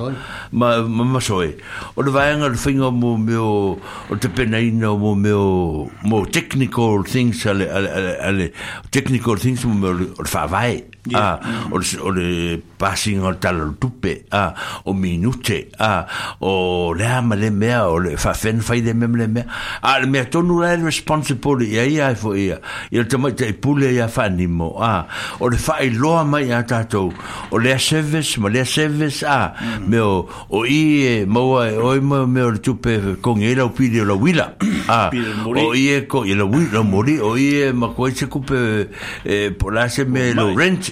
ma ma soe. Ole vai ngale finga mo meu o te penaina mo meu mo technical things ale ale ale technical things mo meu fa vai. Ah, o le, passing o tala tupe, ah, o minute, ah, o le ama le mea, o le fafen fai de meme le mea. Ah, le mea tonu la el ia ia fo ia. Ia te mai te pule ia fanimo, ah. O le fai loa mai a tatou, o le service, ma le service, ah. Mm. Meo, o i e e mo e ah. o i mo ma meo tupe con el lau pili la huila. ah. o mori. i e kongi e la mori, o i e ma koe se kupe e, eh, polase me lo rent,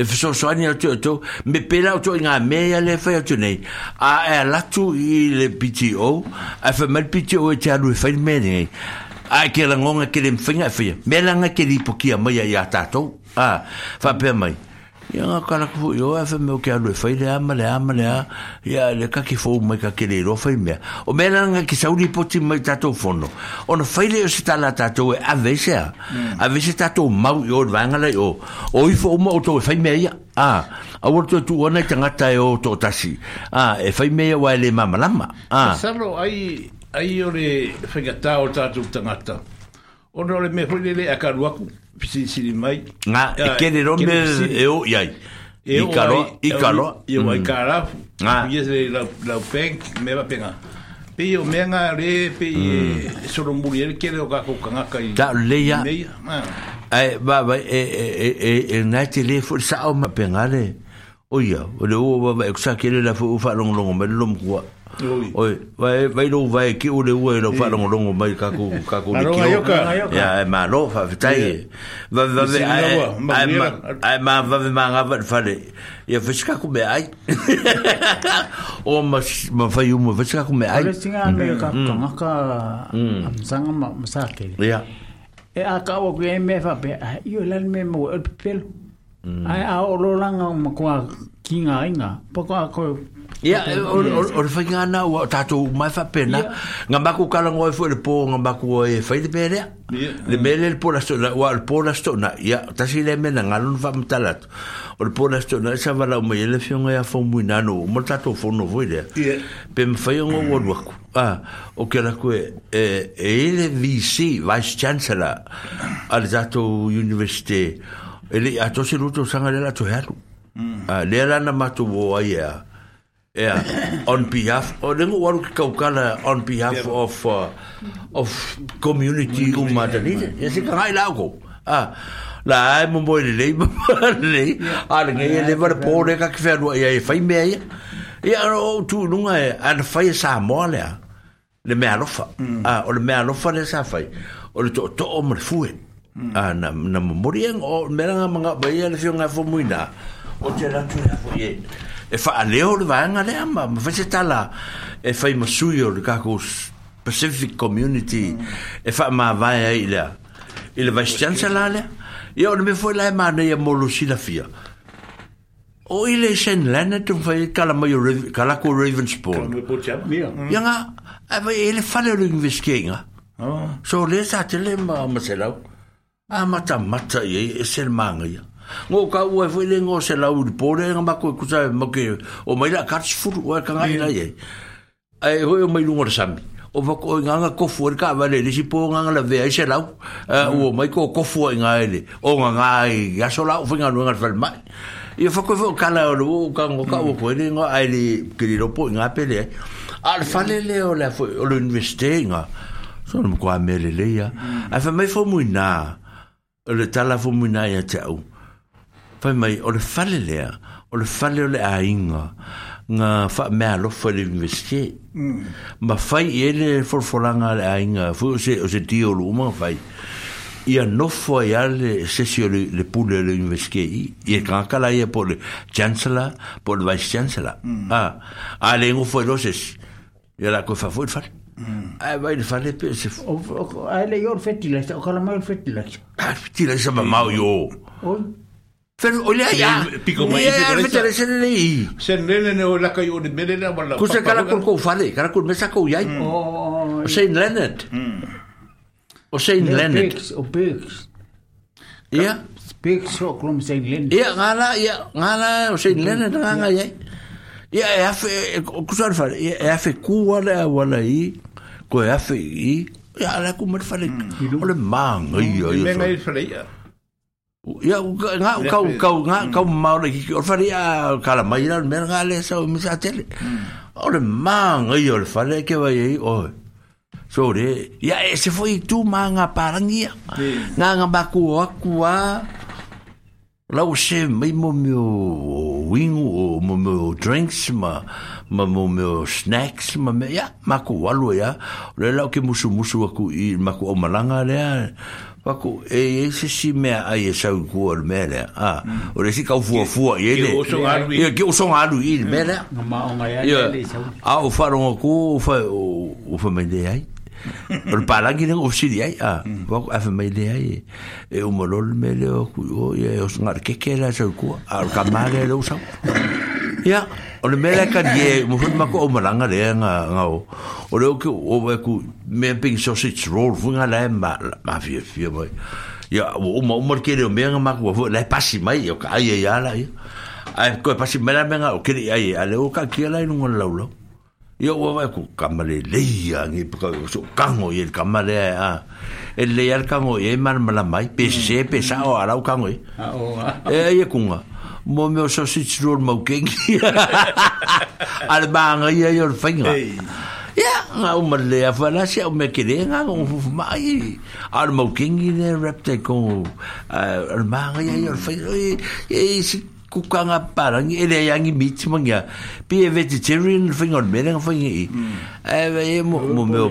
e fa so so ani to to me pela la to nga me ya le fa to nei a e la tu i le pto a e fa mal pto e tia lui e fa me nei a e ke la ngonga ke le finga fa me la nga ke li po ki a me ya a fa pe mai ia ga karaku yo o meu me o ke alue fai le ama le ama lea ia le kaki fou mai kakeleilofai mea o mea laga kisauli poti mai tatou fono on fai lei o se tala tatou e avesea mm. avese tatou mau i o le o o ifo uma outou e fai mea ia a auala tu tuu ana i tagata e o to'otasi a e fai mea ia ua e lē mamalama asalo ai ai o le faigatā o le tatou tagata ona o le mea hoi lelei akalu aku sí Nga, e kere E E me va mm. eh, le o o, Oi, vai vai lo vai ki ole ole lo fa longo longo mai ka ku ka ku Ya e ma vai fa vitai. Va va ve ai ma va ve ma ga va fa le. Ya fa ska ku me ai. O ma ma fa yu ma fa com ku me ai. Ole singa ngai mm. ka mm. ka mm. ma ka am sang Ya. E acabo ka o ku e me fa pe ai yo lan me mo el pel. Ai a o lo langa kinga inga. Pa ko ia o le faigana ua tatou mai faapena ga maku kalago ai foi le pō ga maku e fai le mea le mea le pō lasitoʻna le pō lasitoʻna ia tasi lea mea na galona faamatala atu o le pō lasitoʻna e savalau mai e le fioga ia faumuina ano ma le tatou fono foi lea pe mafai ogo ua luaku a o ke laku e e, e le vc vice chancellor a le tatou universite e le atosi lutu saga lea latou he alu mm. a lea lana matou o ai ea yeah, on behalf o nengo waru ki kaukala on behalf yeah. of uh, of community o madani ya se ka hai lago ah la ai mo mo le mo ah, le ale ngai le ver po le ka ki fer ya fai me ya ya o tu nunga an e, fai sa mo le e le me alofa mm. ah o le me alofa le sa fai o le to to o mo fu mm. ah na na mo mo rien o me ranga manga ba ya le fio nga fo muina o te ratu ya fo ye e fa aleo le vaega lea ma ma faise tala e fai masui o le pacific community e faamavae ai lea i le vice chancellor lea ia ona mea foi lae manei a molosilafia o i le st leonard fai kalamai kalako ravensbourn ia ga le fale so le tatele ma maselau a e ia 我搞外夫咧，我成日攞碗煲咧，我咪攰，佢真系冇嘅。我咪攞卡夫，我更加易啦嘢。哎，我又咪攞我的衫。我发觉啱啱过夫嘅话咧，你先煲啱啱嚟嘅，你成日攞诶，我咪过过夫啱啲。我啱啲，一收攞翻啱啲，翻埋。一发觉发觉，我攞到我，我攞外夫咧，我系你佢哋老婆啱啲咧。啊，翻嚟咧，我嚟做轮唔止嘅，所以唔关咩嘅嘢。啊，佢咪放梅奶，你睇下放梅奶又臭。fai mai o le fale lea o le fale o le ainga nga fa me alo fa le investie mm. ma fai ele forfolanga le ainga fu se o se tio lu ma fai ia nofo ia e le sesio le, le pule le investie i ia e kankala ia po le chancellor po le vice chancellor mm. ah, a le ngofo e loses ia la koe fa fu fa fale mm. Ai vai le fale pe se ai le yor fetilaisa o kala mai fetilaisa ah, fetilaisa ma mau yo ya, um Pico Sen ya ne wala. kala kul ko fale, kala kul mesa ko yai. Mm. Mm. O O O Ya. Ia ngala ya ngala mm. o Saint nganga yai. ya e afe fale, ia e afe ku wala wala i. Ko Ia ya ku fale. Ole Ia o nga o kau kau nga mm. kau mau lagi ki orfari a kala mai la mer nga le sa mi sa tele. Mm. Ore man ai ore fale ke vai ai o. Sore ya ese foi tu manga parangia. Nga nga baku aku a la o se mai mo meu wingo o mo meu drinks ma ma mo meu snacks ma me ya maku walu ya. Ore la ke musu musu aku i maku o malanga le. Paku, e esse se me ai e sau ku or mele. Ah, ore si kau fua fua i ele. O son aru i. Ke o aru i mele. o ngai ai Ah, o ah, faron ah, mm. o fa o fa ai. o si ai. Ah, wa a fa mende ai. E o molol mele o ku o e o son ar ke ke la sau Ar sau. ia o le mele ka die mo hu ma ko o malanga le nga nga o o le ku o ba ku me ping sausage roll fu nga le ma ma fi fi mo ia o mo mo ke le me nga ma ko le pasi mai o ka ia ia la ia ai e ko pasi me la me nga o ke ai ale o ka ke la no la lo ia o ba ku kamale le ia ngi ka so kango ia kamale a ele ia kango e mar mala mai pe se pe sa o ala o kango e ia e kunga mo me o sausage roll mau kengi al banga ah. ia i or whainga ia ngā o malea whanasi au me kere ngā o fufu mai al mau kengi ne rap te kongo eh, al banga ia i or whainga e si kukanga parang ele yangi miti mangia be vegetarian thing on mereng thing i hmm. eh, e mo mo meu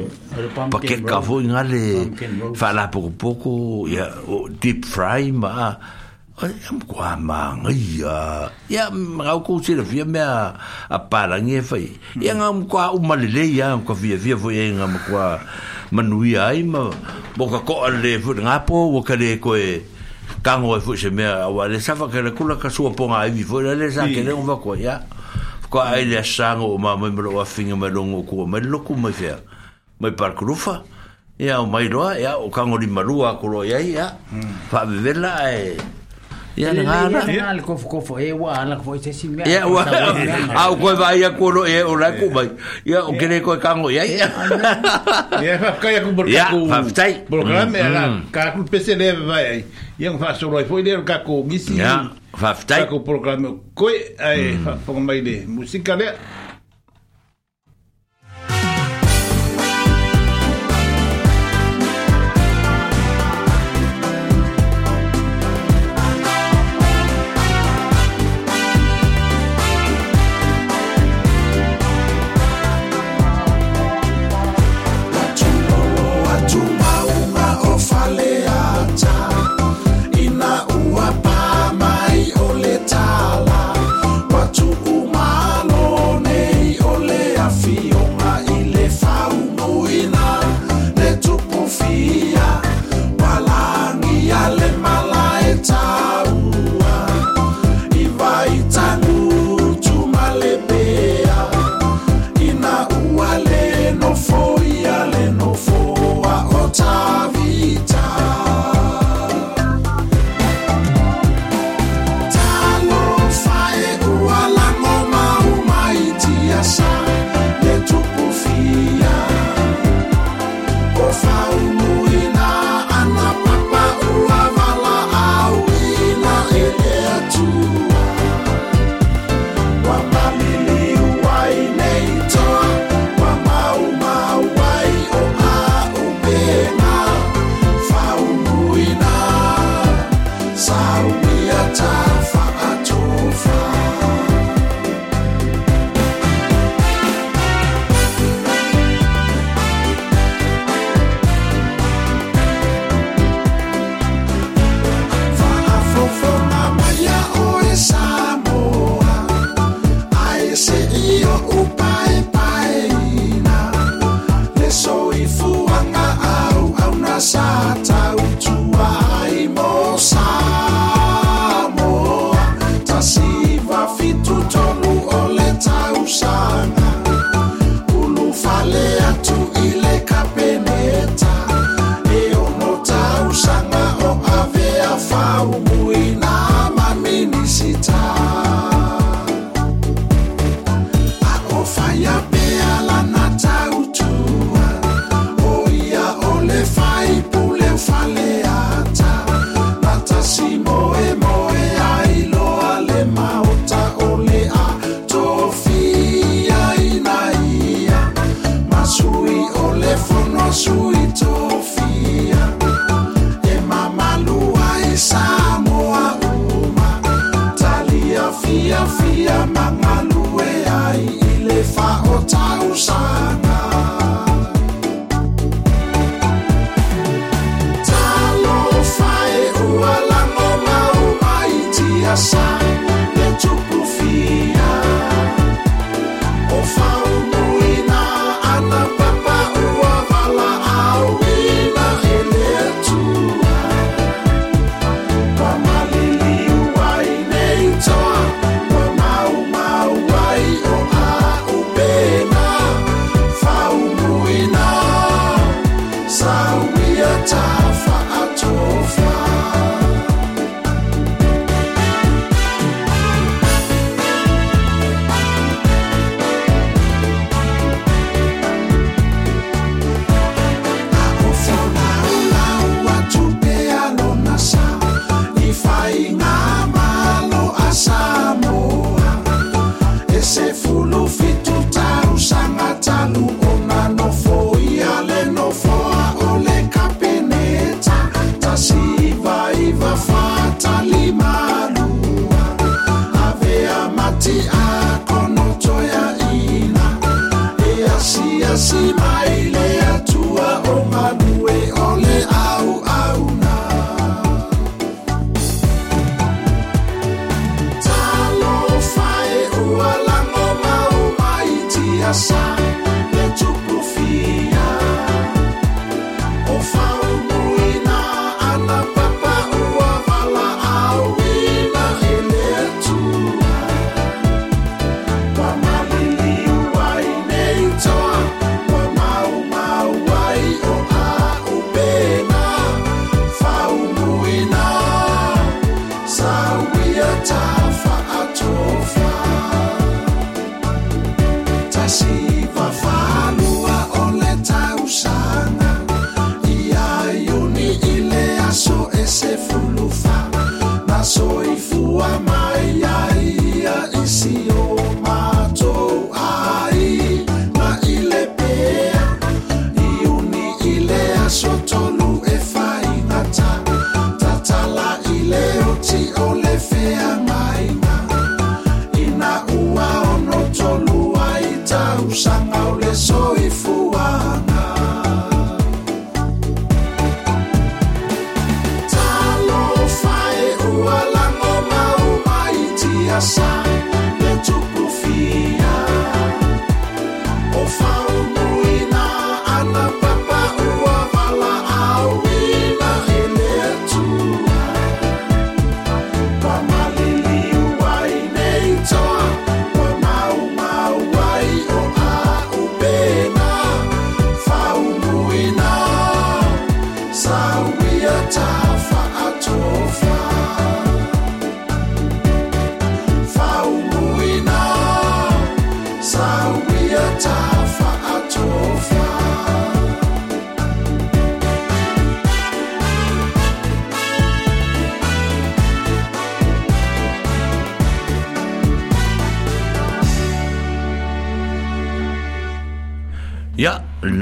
paket kafo ngale fala pouco pouco ya deep fry ma am kwa ma ngai ya ya ngau ko se via me a para nge fai ya ngam kwa u malele ya ko via via vo ya ngam kwa manui ai ma bo ka ko le fu nga po wo ka le ko e kango e fu se me a wa le sa fa ka le kula ka su po nga vi vo le sa ke le on va ko ya ko ai le sango ma me lo afinga me longo ko me lo ku me fia mai par krufa ya o mai loa ya o kango li marua ko lo ya ya fa vela e ia na ngara ia le kofu kofu e wa ala kofu se si me ia wa au koe vai ia kolo e o lai kumai ia o kere koe kango ia ia ia whakai aku borkaku ia whaftai borkaku me ala kaku pese leve vai ai ia ngā whasoroi foi lero kaku misi ia É, kaku borkaku koe ai whakamai le musika lea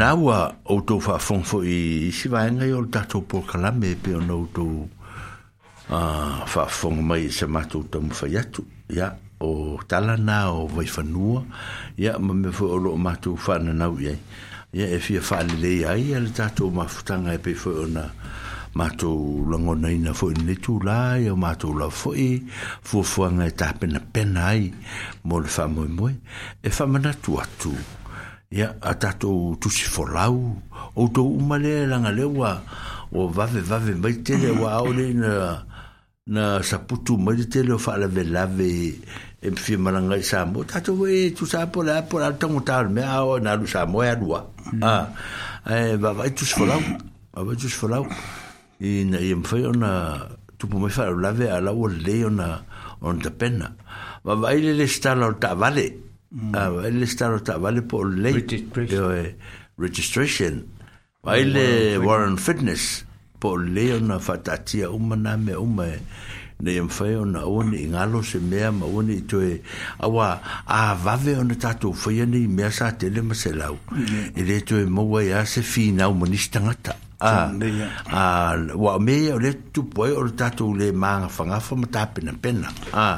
na ua outou faafofoga foʻi isi vaegai o le tatou polokalame pe ona outou faafofoga mai i se matou tamafai atu ia o talana o vaifanua ia ma mea foʻi o loo matou faananau i ai ia e fia faalelei ai a le tatou mafutaga e pei foʻi ona matou lagonaina foʻi lenei tulā ia o matou lau foʻi fuafuaga e tapenapena ai mo le faamoemoe e faamanatu atu ia a tatou tusi outou uma lea e laga lea ua ua vavevave mai tele ua ao lei na na saputu mai le tele o faalavelave e fia malagai sa mo tatou e tusa po a po le tagotā o le mea ao na alu sa mo e alua mm. a ah, e vavai tusi vavai tusi ina ia mafai ona tupu mai faalalave alau o lelei ona ona tapena vavai le le o le taavale a ah, ele staro ta vale po le registration vale eh, warren fitness po le ona fatatia uma na me uma ne em fai ona ona ingalo se mea ma ona i toe awa a vave ona tatou fai ani mea sa tele ma se lau e le toe maua ia se finau manisi tagata Ah. ah wa me o le tu poi o tato le manga fanga fa mata pena pena ah a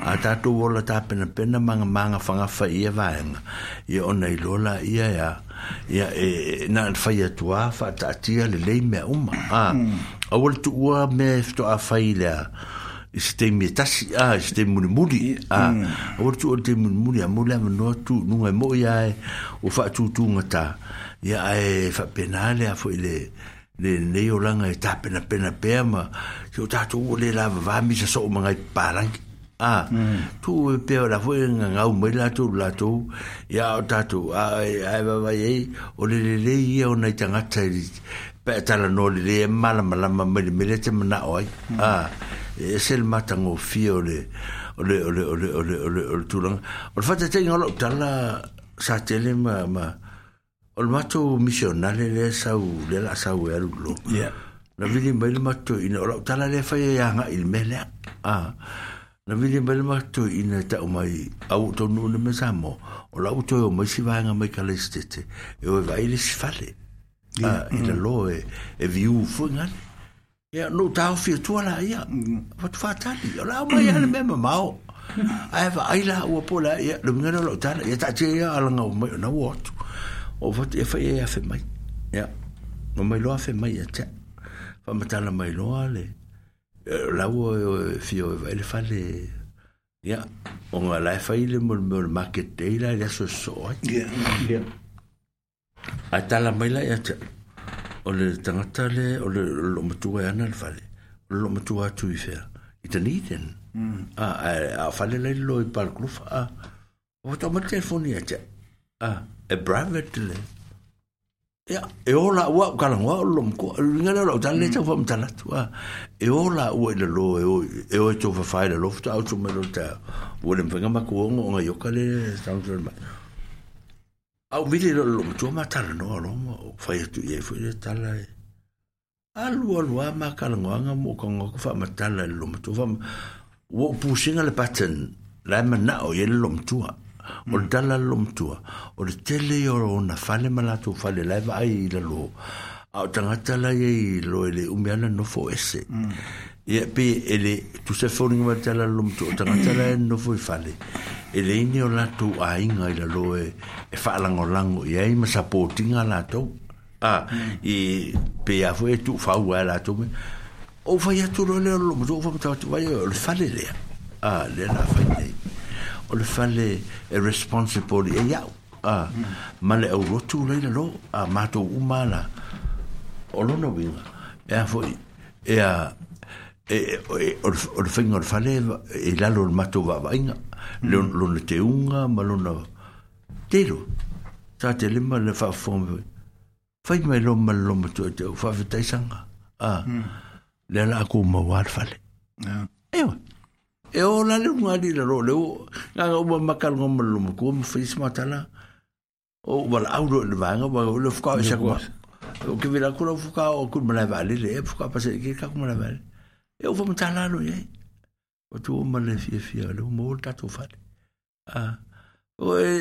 ah, tato o le tato pena pena manga manga fanga fa ia vaeng ia ona i lola ia ia ia e, e na fa ia tua fa tatia le lei me uma ah o hmm. le tu o me sto a fa ia Este mi tasi a este muri muri a o tu o te muri muri a mo le no tu no e mo ia o fa tu tu ngata ia ai faapena lea foʻi le le nei o laga e tapenapena pea ma ke o tatou o le lavavā misa soo magai palagi a mm. tu e pea la foʻi e gagau mai latou latou ia o tatou ae vavai ai o le lelei ia onai tagata pe tala no le mala mala mele mele te mana oi mm. a e sel mata ngo fio le ole ole ole ole ole ole tulang o fata te ngolo tala sa tele ma ma o le matou misionale lea sau lea la asau e alulo na vili mai le matou ina o lautala lea fai e agaʻi le mea lea na vili mai le matou e ina mm. e, taʻu mm. mai au tonuu le mea sa mo o laʻu toe o mai sivaega mai kalaisitete e oe vaai le sifale ina lo e viū foi gale ia nou taofia tua laia fatufatali o laau mai ale mea mamao ae faai laua po laia lomigana o lautala ia taatia ia alagau mai ona ua atu o vatu e whai e a whemai ia e, o mai loa whemai a tia whamatala mai loa le lau e fio e vai le whale ia o ngā lai e whai le mo le market day la le aso e so ia ia a tala mai la ia tia o le tangata le o le lo matua e ana le whale o le lo matua atu i whea i tani i tena mm. a whale lai lo i palkulufa a o tau ma telefoni a tia e private le ya dạ, e ola ua kala ngwa lo mko nga lo tan le tsofa mtana twa e ola ua le lo e o e o tsofa fa le lo fta o tso melo ta wo le mvenga ma ko ngo nga yoka le tsa tso ma au vile lo lo tso ma tan no lo mo fa e tu e fu le tala e alu alu ma kala ngwa nga mo ko ngo fa ma tala lo mo tso fa wo pusinga le pattern la ma na o ye lo mtua o le hmm. tala lo matua o le tele o na fale malatu fale lai va ai la lo a o tangata lai e lo ele umiana no fo ese hmm. ia pe ele tu se fo ma tala lo matua o tangata lai e no fo fale ele ini o latu a inga i la lo e e fa lango lango ia i ma sapotinga latu a hmm. i pe a fo e tu fa ua latu me o fai atu lo le lo matua o fa matua vai o le fale lea a le la fai nei o le fale e responsible e iau a ma le au rotu leila lo a mātou umala o lona winga e a foi e a e o le whainga o le fale e lalo o le mātou wawainga mm. lona te unga ma lona tero tā te lima le whaafonga fai mai lo ma lo ma tu e te au whawhetaisanga a mm. le ala aku fale whale ewa e o la le unga li la ro le o nga o ma makal ngom lu mo ko mo fis matala o wala au ro le vanga wa le fuka e sa ko o ke vira ko fuka o ku mala vale le e fuka pa se ke ka ko mala vale e o fa matala lo ye o tu o mala fi fi le mo ta to fa ah o e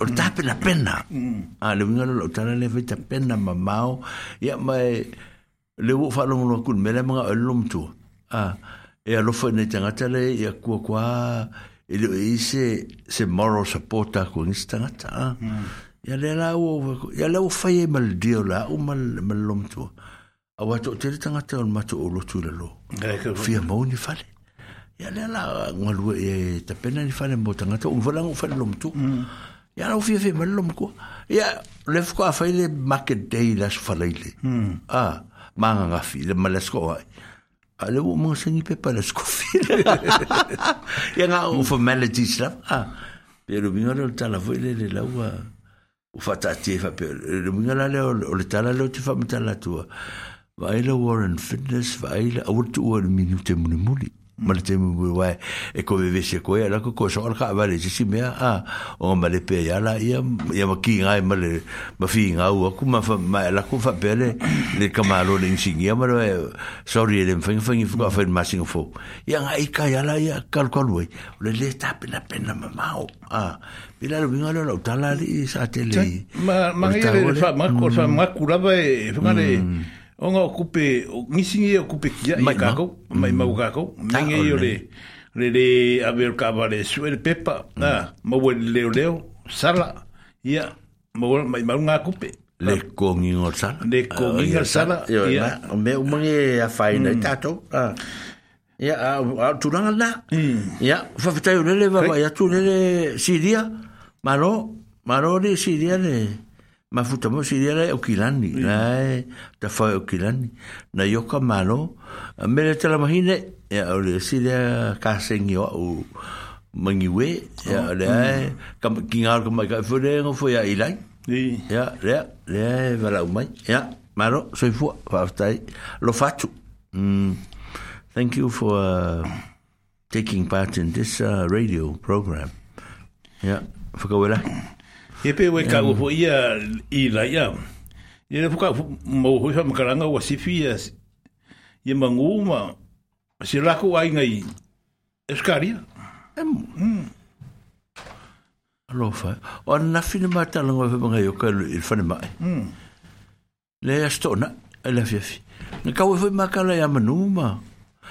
o le tape la pena mm. a le winga lo tala le fe ta pena mamao ya mai le wo fa lo ko mela mga lum tu ah e alofa nei tangata le ia kua kua e le e se se moral support a kua ngisi tangata ia le la o ia le o fai e dio la o mal mal lom lomtua a wato te le tangata o mato o lotu le lo fia ni fale ia le la ngalua e tapena ni fale mo tangata o valango fale lom tu ia la o fia fia mal lom kua ia le fuka a fai le market day la su faleile ah manga ngafi le malasko ai ale o mga sangi pe para Il ia nga o formalities la ah pero mi ngalo tala a le le a. Ah. o là e fa pe le il ngala le o le tala le te fa mtala tua Warren Fitness vai le o minute male te mungu wai e ko ve vese ko era ya, ko ko so al ka vale ya, a o male pe ya la ia ya, ia ma ki ngai male ma fi nga u ku ma ma la ku fa pele le kamalo le insingia ma le sorry le fing fing fu ka fo ia ngai ka ya iya ia kal kal we le le ta pe pena ma ma a pila lo vinga lo ta sa te le ma ma le fa ma ko mm. ma e le mm. onga o kupe o ngisingi e o kupe kia mai kako mai mau kako i le le aver pepa na mm. ah, mau le leo leo sala ya, mau mai mau nga kupe le kongi ngor sala le kongi ngor ah, sala ya me umange a faina mm. i ah, ya, ia a turanga na ia mm. fafitai o lele vava ia tu lele siria malo malo le siria le ma futa mo si lere o kilani la ta fa o kilani na yoka malo mele te la mahine e o le si le ka sengi o mangiwe ya le ka kinga ko ma ka fure ngo fo ya ilai ya le le vala o mai ya malo soy fu fa stai lo faccio mm thank you for uh, taking part in this uh, radio program ya fa ko E pe we ka mm. ho ia i la ia. E le fuka mo ho ia makaranga wa sifia. Ye mangu Si la ko ai ngai. Eskaria. Em. Mm. Alo fa. O na fina ma ta langa fa ngai o ka il mm. e fa ne ma. Le ia sto na. Ela fi Ne ka ho ia makala ia manu ma. Mm.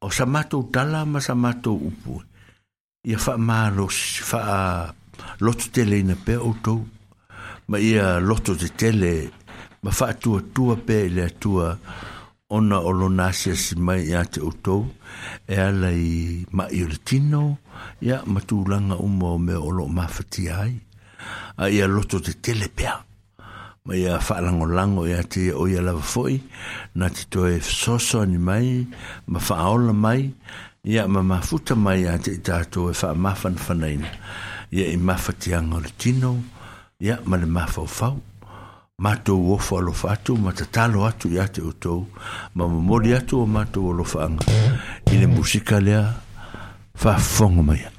o sa matou tala ma sa matou upu ia faamalosi faa loto teleina pea outou ma ia loto tetele ma faatuatua pea i le atua ona o lona asiasi mai iā te outou e ala i maʻi o le tino ia ma tulaga uma o mea o ai a ia loto tetele pea ma ia whaalangolango ia te o ia lava foi na te toe soso ni mai ma whaola mai ia ma mafuta mai a te i tātou e whaamafan whanaina ia i mafatianga o le tino ia ma le mafaufau mātou ofa alofa atu ma tatalo atu ia te outou ma momoli atu o alofa alofaaga i le musika lea faafofoga mai ia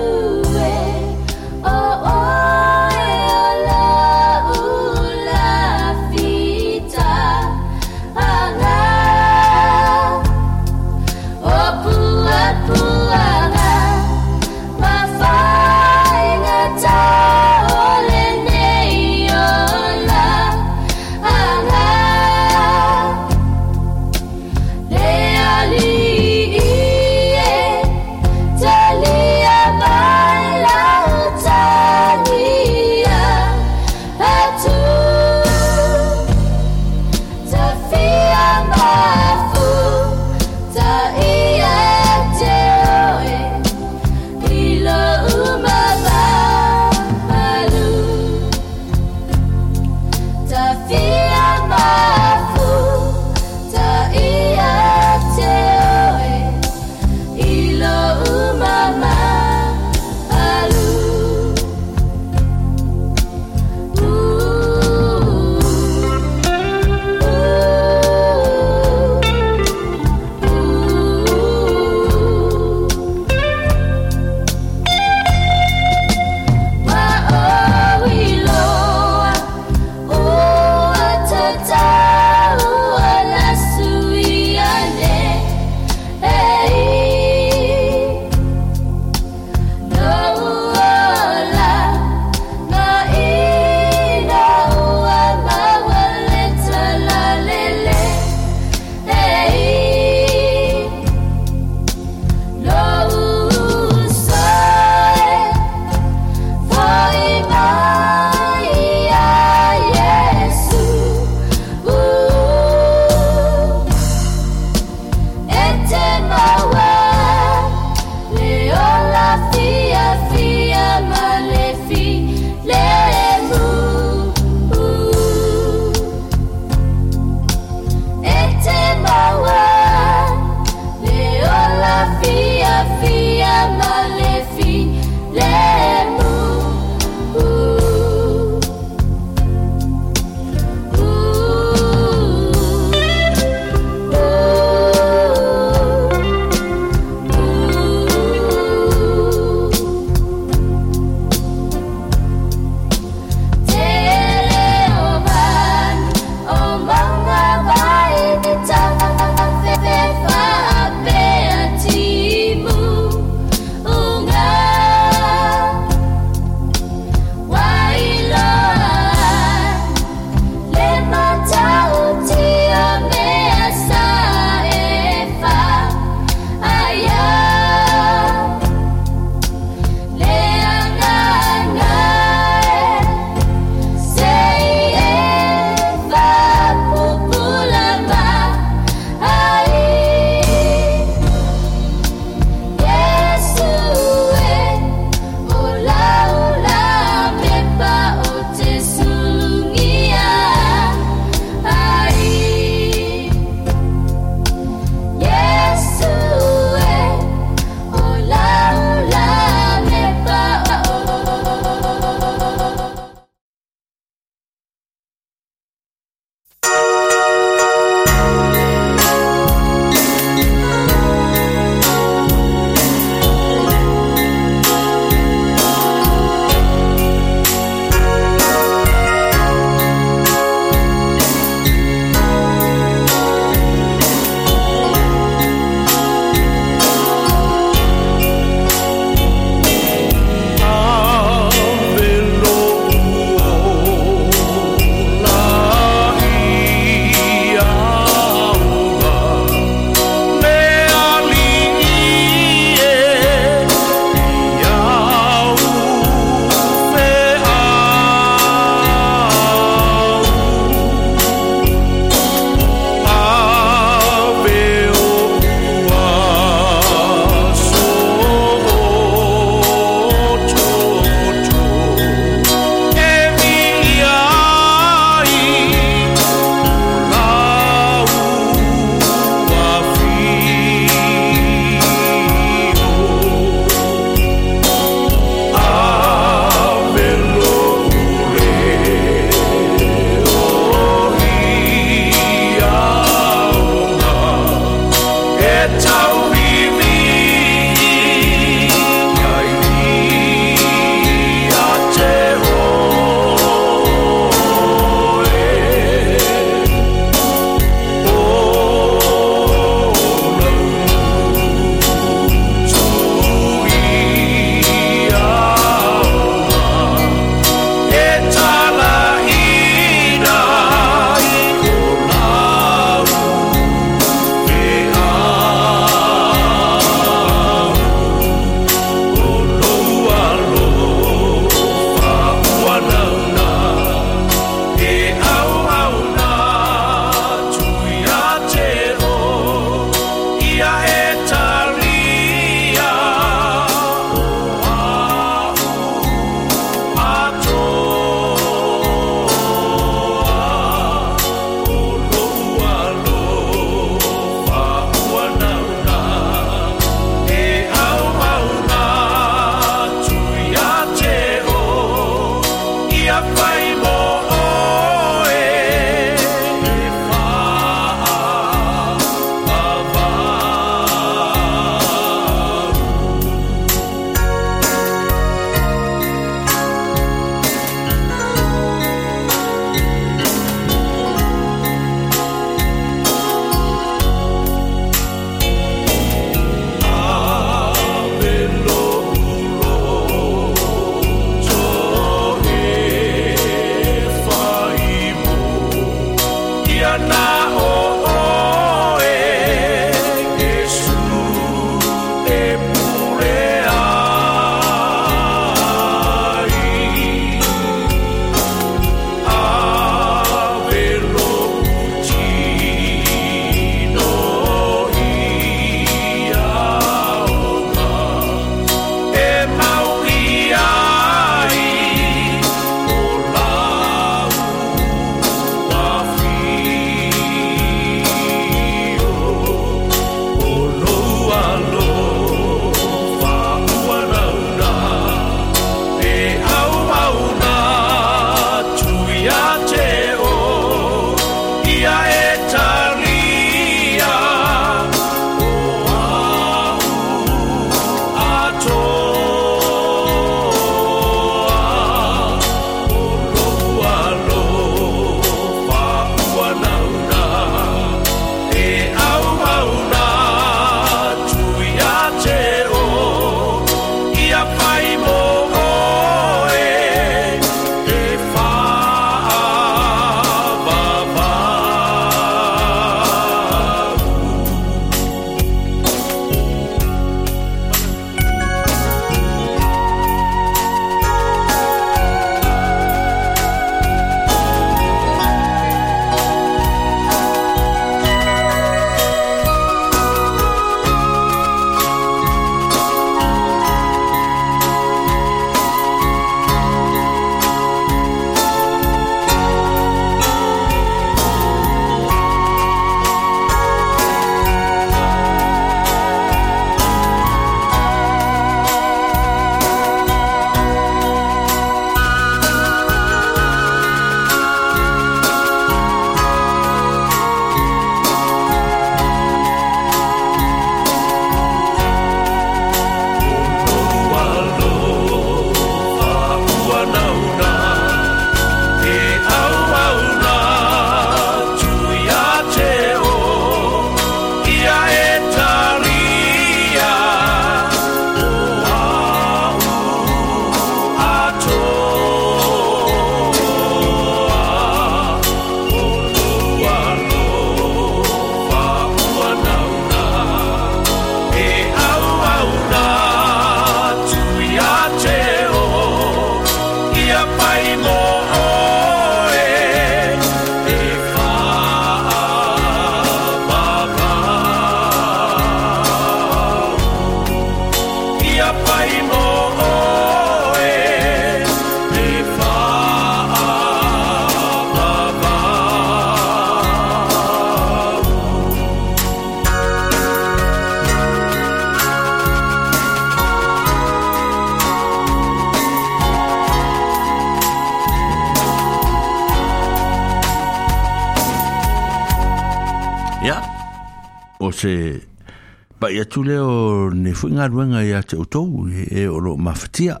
atu leo ne fu inga ruenga ia te utou e, e oro mafatia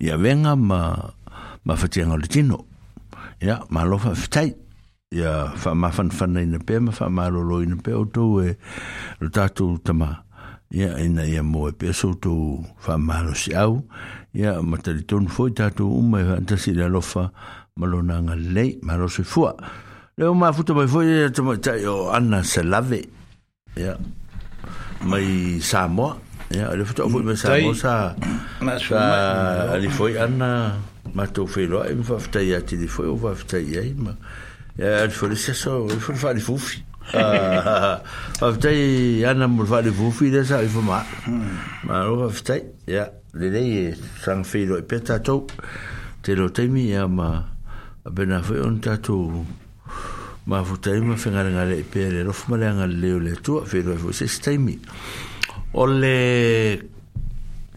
ia venga ma mafatia ngau le tino ia ma lofa fitai ia fa ma fan fan nei ne pe ma fa ma lo lo ne pe o e lo tatu tama ia ina ia mo e pe so to fa ma lo si au ia ma tali ton fo tatu um ma ta si la lofa ma lo na nga le ma lo se fu le ma futo ma fo ia tama ta yo anna se lave yeah. mai Samoa ya ada foto foto mai Samoa sa sa ali foi ana mato foi fe lo e fa ya ti di foi o fafta ya ma ya al foi se so il foi fa di fufi Fafta fta ana mo fa di fufi da sa fo ma ma lo fafta ya le le sang fi lo pe tato te lo temi ya ma bena foi un tato ma futai ma fenga ngale pe le rof ma le ngale le tu fi lo fo se stai stemi o le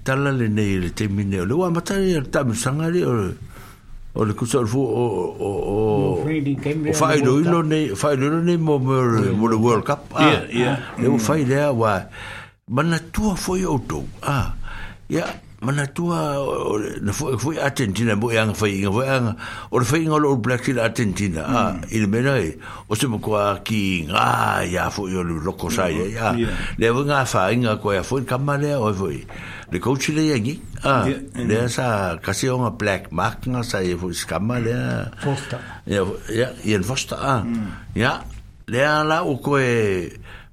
tala le nei le te mine o le ua matari le tamusanga le o le o le kusa fu o o o o fai lo ilo nei fai lo nei mo mo le world cup ah yeah le fai le wa mana tua foi o do ah yeah mana tua na eh, foi foi Argentina bo yang foi yang foi yang or foi ngol or black in Argentina ah hmm. il menai o se mo ki nga ya foi o loco hmm. sai ya le nga fa inga ko ya foi kamale o foi le coach le yangi ah le sa kasi on black mark nga sai foi kamale hmm. fosta ya ya en fosta ah ya le ala o ko e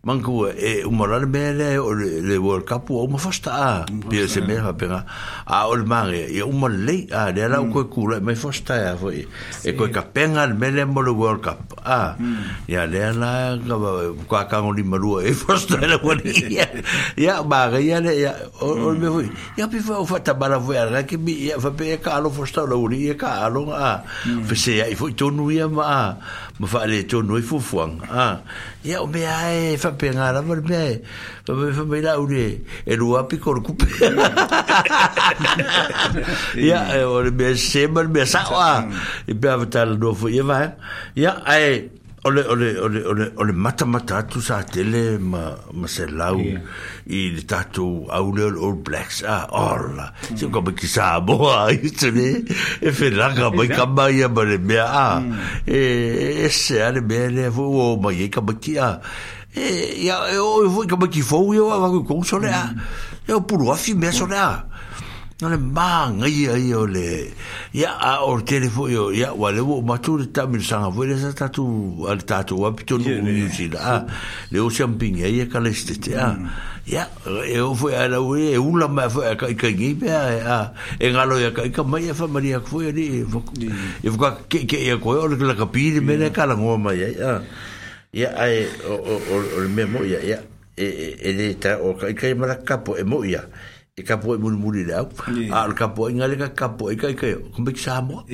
manku e umorar mele o le World Cup o ma fasta a pia se me fa pega a ol mare e umor le a le la ko kula me mm. fasta a foi e ko ka pena al mele mo le World Cup a ya mm. le la ka ka ngoli maru e fasta la ko ya ma ga ya le ya o me foi mm. ya pi fa fa ta bala voi ala ke bi ya fa pe ka alo fasta la uri ka alo a fa se ya i foi tonu ya ma ma fa le to noi fu fuang a ya o me ai fa pe nga la me me fa me la ure e lu api cor ku pe ya o me se me sa wa e pe va tal do fu ye va ya ai ole ole ole ole ole mata mata tu sa tele ma ma se lau yeah. i le tatu au le all blacks a orla se ko ki sa bo a itene e fe la ga ba ka ba ya ba le mea a e se ale be le vo o ma ye ka ba ki a e ya o vo ka ba ki fo yo a va ko so le a e o puro afi me so le a no le ma ngai ai o le ya a o telefo yo ya wa le wo matu le tam le sanga vo le sa tatu al tatu wa pito no ni si la le o ah, champing ai ka le ste ya ya e o fo ala we e u la ma fo ka ka gi pe e, a ah. e ngalo ya ka e ka mai fa maria ko ya ni e vo e ka ke ke ya ko o le ka pili me le ka la ngo mai ya ah. ya ai o o o le memo ya ya e e le ta o ka ka mara kapo e mo ya ya e kapo e munu munu rau a o kapo e ngale ka kapo e kai kai ko me sa mo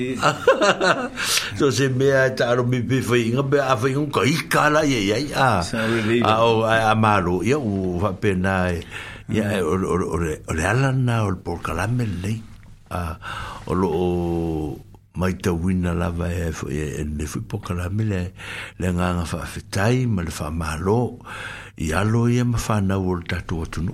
so se me a ta ro mi pe fai nga be a fai un kai kala ye ye a a o a maro ye u va pena e ya o o o le ala na o por calame le a o lo mai te wina lava e eh, e eh, eh, ne fui po calame le le nga nga fa fetai ma le fa malo i lo ye ma fa na o tatu tunu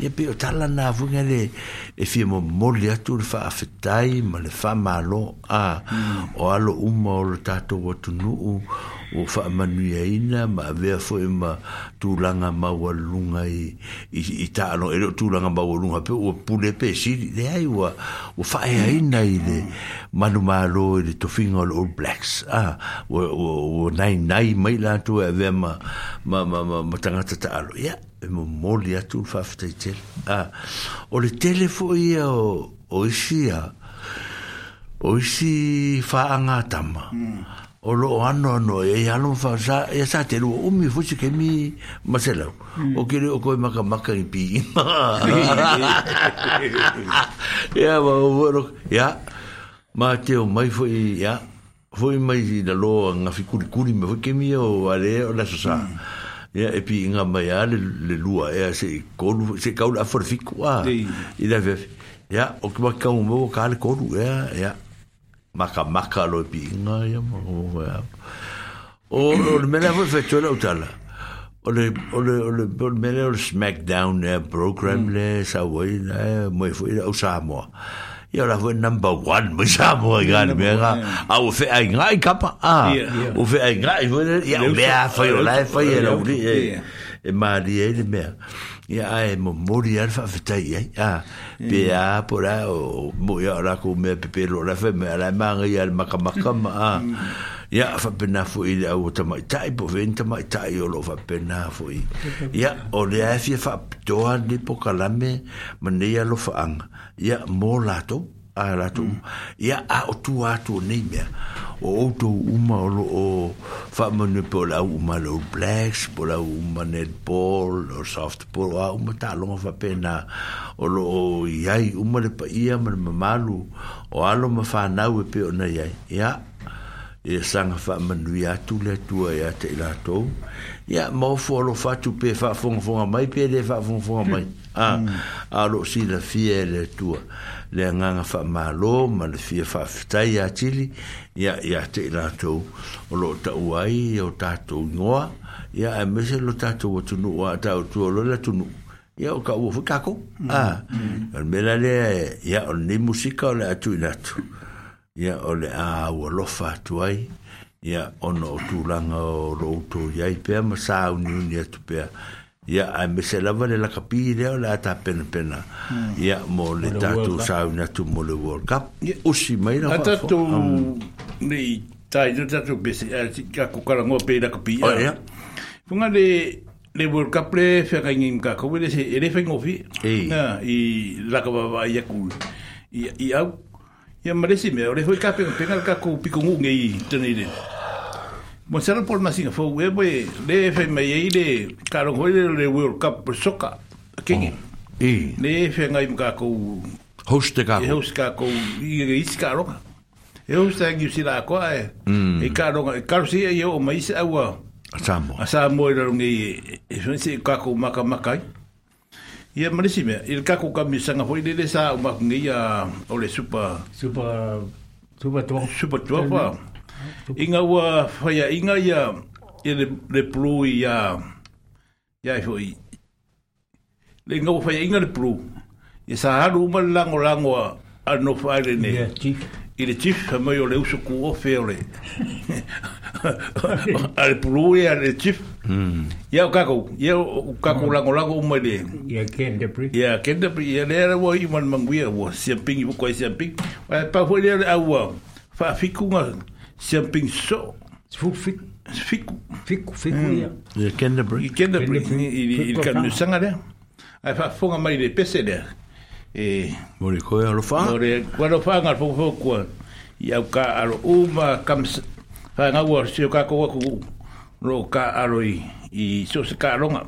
ia pe o tala na tout le e fia le ma a hmm. o alo uma o le ma avea foʻi ma i i taalo e loo ou maualuga pe ua pule pe sili leai ua hmm. old blacks a mai e ma ma ma tagata taalo ya e mo moli atu fafta i tele. Ah, o le tele fo ia o, o isi a, o isi fa tama. Mm. O lo ano ano, e alo fa sa, e sa te lua umi fuchi ke mi maselau. Mm. O kere o koe maka maka i pi ima. Ia, ma o vero, ia, ma te o mai fo i, ia, fo mai i da loa ngafi kuri kuri me fo ke mi o are o la sasa. Mm. ia e pi inga mai a le, lua ia e se kolu se kaula a forfiku a i la vefe ya o ki ka un mo ka le kolu ia ia maka maka lo e pi inga ya mo o o le mena foi fetola o tala o le o le o le o le mena le smackdown ne program mm. le sa wai ne mo e foi o sa mo ia la foi number one mo sa mo gan me ga a o fe ai ngai kapa a o fe ai ngai mo ia o me a foi o la foi era o li e ma li ele me ia ai mo mori al fa fetai ai a pe a por a o mo ia la ko me pe pe lo la fe me la ma ia al makamaka a ia faapena foʻi le aua tamaʻitaʻi po veni tamaʻitaʻi o loo faapena foʻi ia o le ae fia faapitoa ni pokalame ma nei alofaaga ia mo latou a latou mm. ia a o tu atu nei mea o outou uma o loo faamanue pe o le au uma lou blacks po le au uma netball o softball o a uma taaloga faapena o loo iai uma le paia ma le mamalu o alo ma fanau e pe ona iai ia e sanga fa manu ya tu le tu ya te la to ya mo fo lo fa tu pe fa fon fon mai pe le fa fon fon mai hmm. a hmm. a lo si la fie le tu le nga nga fa ma lo ma le fie fa ta ya chili ya ya te la to lo ta wai o ta to no ya a me se lo ta to o tu no wa ta o tu lo la tu ya o ka wo fu ka ko hmm. a e me e, le ya o ni musika le la na tu ia o le a ua lofa atu ai ia ona o tulaga o loutou iai pea ma sa auniuni atu pea ia ae mese lava le lakapi lea o le a tapenapena hmm. ia mo le tatou sauni atu mo le world cup ia usi mai la tatou lei taina tatou bese akokalagoa pe lakapi ia fuga le le World Cup le fega ngi mga ko le se ele fengo fi na i la ka ba ya ku i au Ya merisi me, ore hoy kape ko pengal ka ku pikungu ngi tenire. Mo sera por masin fo we we de fe me ye ide karo ho de le world cup por soka. Kingi. E. Ne fe ngai ka ku e e host ka. E host e. Mm. ka ku ye is ka ro. E host ta gi sira ko e. E ka ro ka si ye o mai sa Asamo. Asamo ro ngi e so se ka ku maka makai. Ia marisi mea, il kako ka misanga hoi lele sa oleh kungi ia o supa... Supa... Supa tuapa. Supa tuapa. Inga ua whaia, inga ia ia le, le pulu ia... Ia i hoi. Le inga ua whaia inga le pulu. Ia sa haru uma lango lango a ne. Ia chief. Ile chief, hamai o le usuku o feo ale pulu e ale chief ia hmm. o kako ia o kako hmm. lango lango uma le ia ken debri ia ken debri ia le era i man manguia wa sia pingi wa koi wa pa fo le a fa fiku nga sia so fuk fiku fiku fiku ia ia ken debri ia ken i kan sanga le ai fa fonga mai le pese le e mori koe alofa mori koe alofa ngar fo fo kua ia ka alo uma kam 哎，那我休假可我可罗卡阿罗伊伊休息卡龙啊。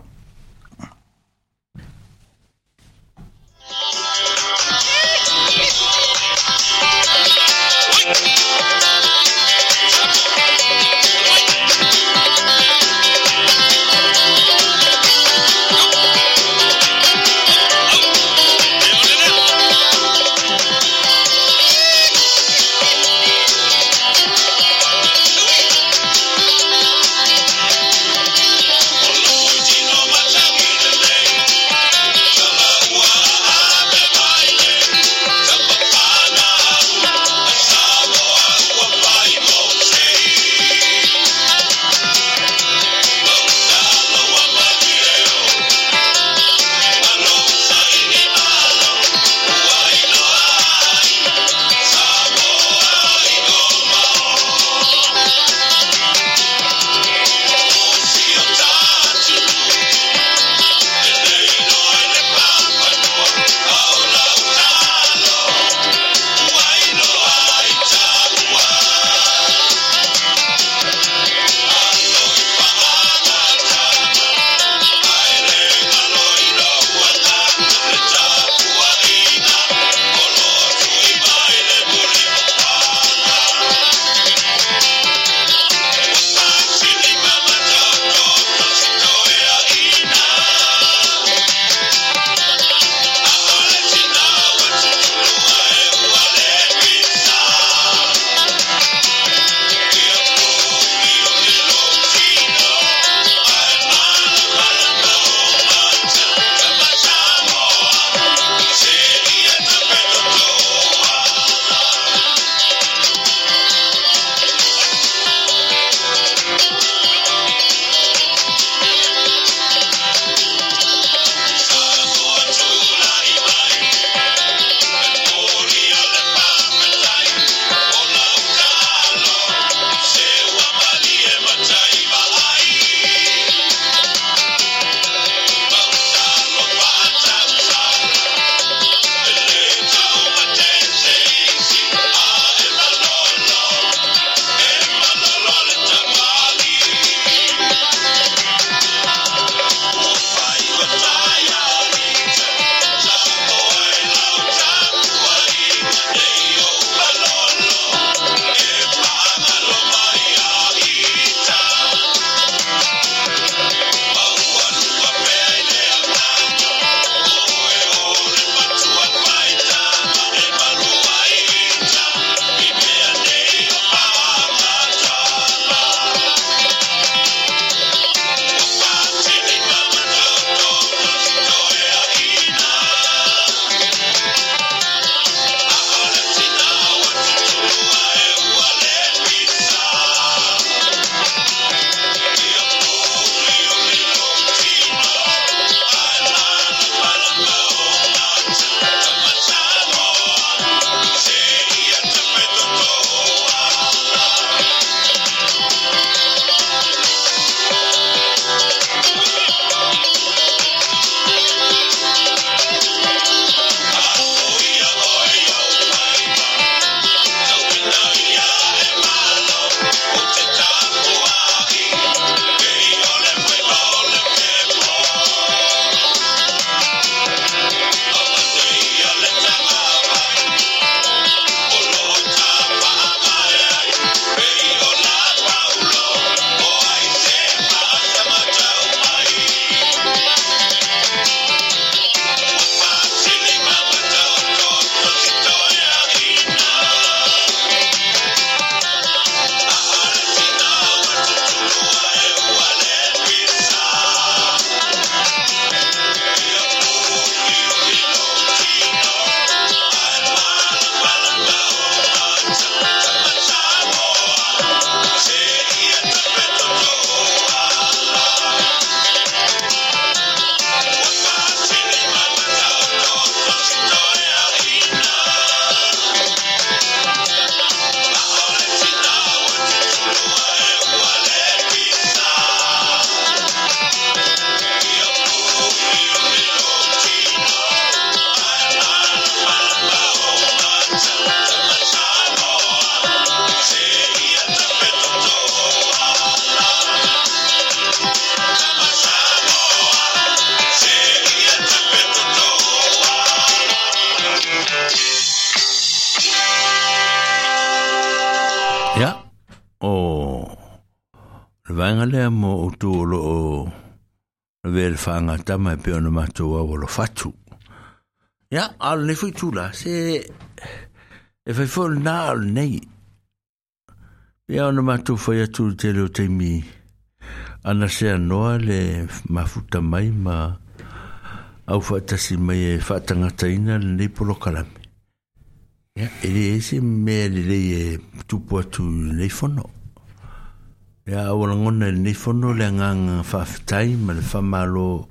whaangata mai pe ona mātou au alo whatu. Ia, al ne fui tūla, se e whai whol nā al nei. Ia ona mātou whai atu te leo teimi ana se anoa le mafuta mai ma au whaatasi mai e whaatangata ina le nei polo kalame. Ia, ele ese mea le lei e tupu atu nei whanau. ya wala ngone ni fono le ngang fa tai ma le fa malo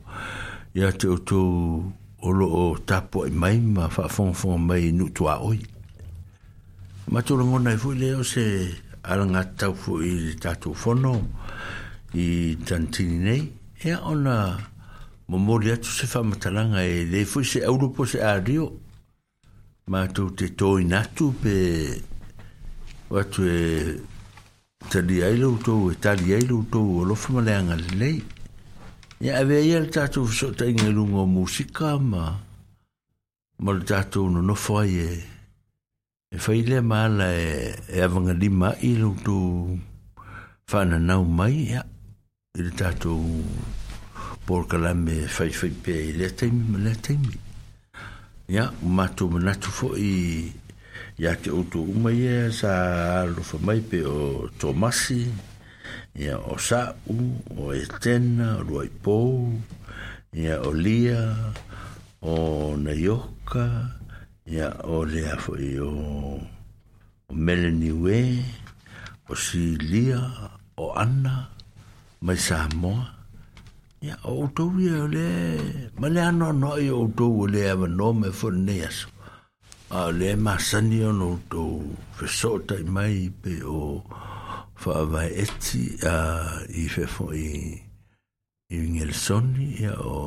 ya te to o lo o tapo i mai ma fa fon mai nu to oi ma to le ngone fu le o e se ala nga ta fu i ta to fono i tantini nei ya ona mo mo tu se fa ma talanga e le fu se europo se ario ma to te to i natu pe watu e tali ai loutou e tali ai loutou o lofa ma le aga lelei ia avea ia le tatou fesootaʻiga i luga o musika ma ma le tatou nonofo ai e e fai lea maala e e avagalima aʻi loutou faananau mai ia i le tatou polokalame faifai pea i lea taimi ma lea taimi ia o matou manatu foʻi ia te outou uma ia sa alofa mai pe o tomasi ia o saʻu o etena tena o luaipou ia o lia o naioka ia o lea foʻi e o o melaniue o silia o ana mai sa moa ia o outou ia o le ma le anoanoai o outou o le avanoa mai foʻi lenei aso a le masani ono to fesota mai pe o fa vai eti a i fe fo i i ngel soni ia o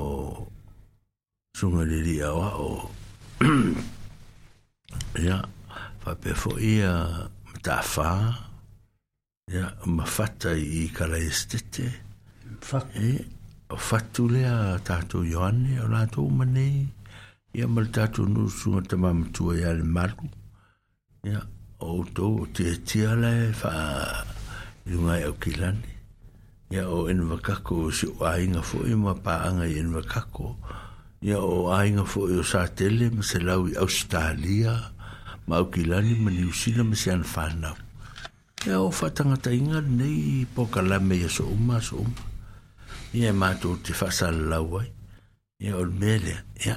sunga le li a wa o ya fa pe fo i a ta fa ia ma fatta i kala estete fa e o fatu le a tato yoane o lato manei ia ma le tatou nusuga tamamatua ia le malu ia outou o tiatia lae faailuga e aukilani ia o envakako o se o aiga foʻi ma paaga i envakako ia o aiga foʻi o sa tele ma se lau i ausitalia ma aukilani ma niusila ma se ana fanau ia o faatagataʻiga lenei pokalame ia e so uma so uma ia e matou te faasalalau ai ia o le mea lea ia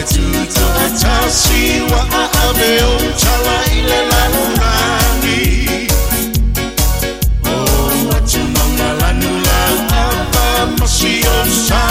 umetuta atasi wa ameotawa ile lanulani o watu oh, mangalanula apa masiosa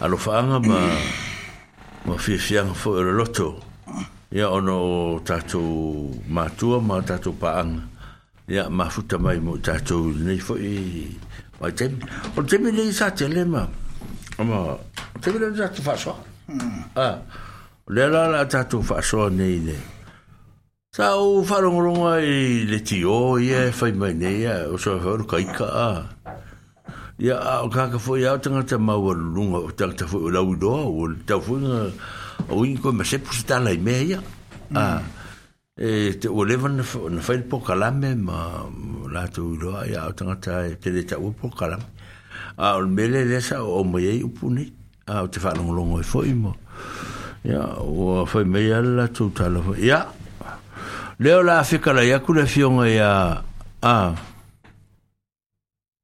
alo faanga ma ma fifianga fo e loto ya ono tato matua ma tato paang ya ma futa mai mo tato nei fo i mai tem o tem nei sa tele ma ma tem nei sa tu faso hmm. ah le la la tato faso nei le sa o faro ngoro mai le tio ye fai mai nei ya o so ho kai ka ah ya o ka ka fo ya tanga ta ma wa lunga o ta ta fo la u o ta fo nga o in ko ma se pusta la i me ya mm. a e te o leva na fo fail po kala me ma la tu do ya tanga ta te te ta u po kala a o mele le sa o mo ye u puni a o te fa lo lo e fo i mo ya o fo me ya la tu ta la ya leo la fika la ya ku le fionga ya a ah.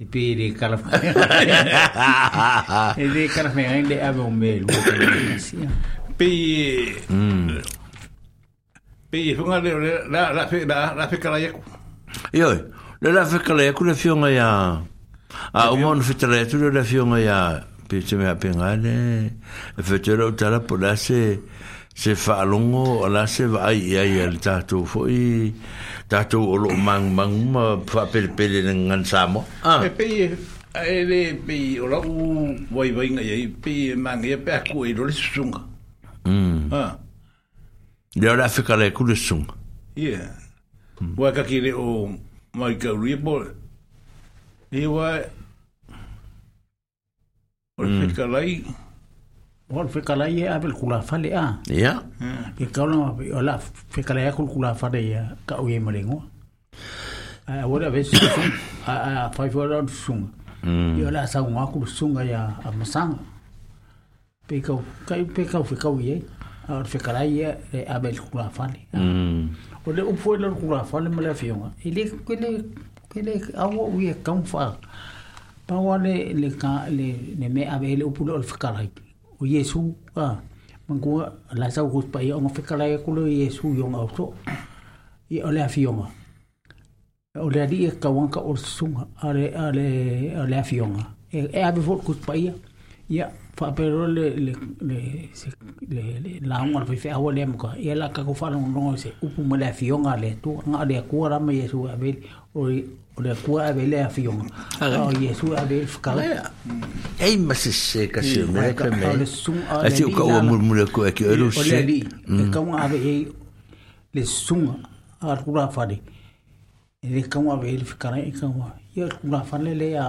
Ipi de kalaf. ini kalaf me de ave un mel. Pi hmm. Pi funga le la la fe la la fe kalaye. Yo, le la fe kalaye ku le fionga ya. A o mon fe tele tu le fionga ya. Pi se me apengale. Fe tele o tala polase. Pi se whaalongo ala se vai ia ia le tātou fōi tātou olo mang mang ma whapere pere na ngan sāmo ah. e pei e le pei o lau wai wai ngai ai pei e mang ia pe aku e lore susunga mm. ha ah. le ora whika le kule susunga ia yeah. Mm. wai kaki le o mai ka uri e bole e wai Mm. Mm. Wal fekalai e apel kula fale a. Ya. Ke kaula ma pe ola fekalai a kula fale ya ka o marengo. A wora vesi a a fai fora sunga. Yo la sa un akul sunga ya a masanga. Pe ka kai pe ka fe kau ye. A fekalai e apel kula fale. O le upo le kula fale mala fionga. Ile kele kele awo uye kaunfa. Pa wale le ka le ne me apel upo le fekalai. o Yesu a mangua la sa ko pa i onga fekala e kulo Yesu yong au so i ole afionga o le ali e kawanka o sunga ale ale ale afionga e e ave fo ko pa ia ia papero le le le le le la un pe fea hole mo ka ia la ka ko fala un no se upu mo la fionga le tu nga le ku ra me yesu a ver o o le ku a ver le fionga o yesu a ver ka la ei mas se ka se me ka me a ti ka o mo mo le ko ke o se o le ka un a ver le sunga a ku ra fale le ka un a ver ka ra ka un ia ku ra fale le a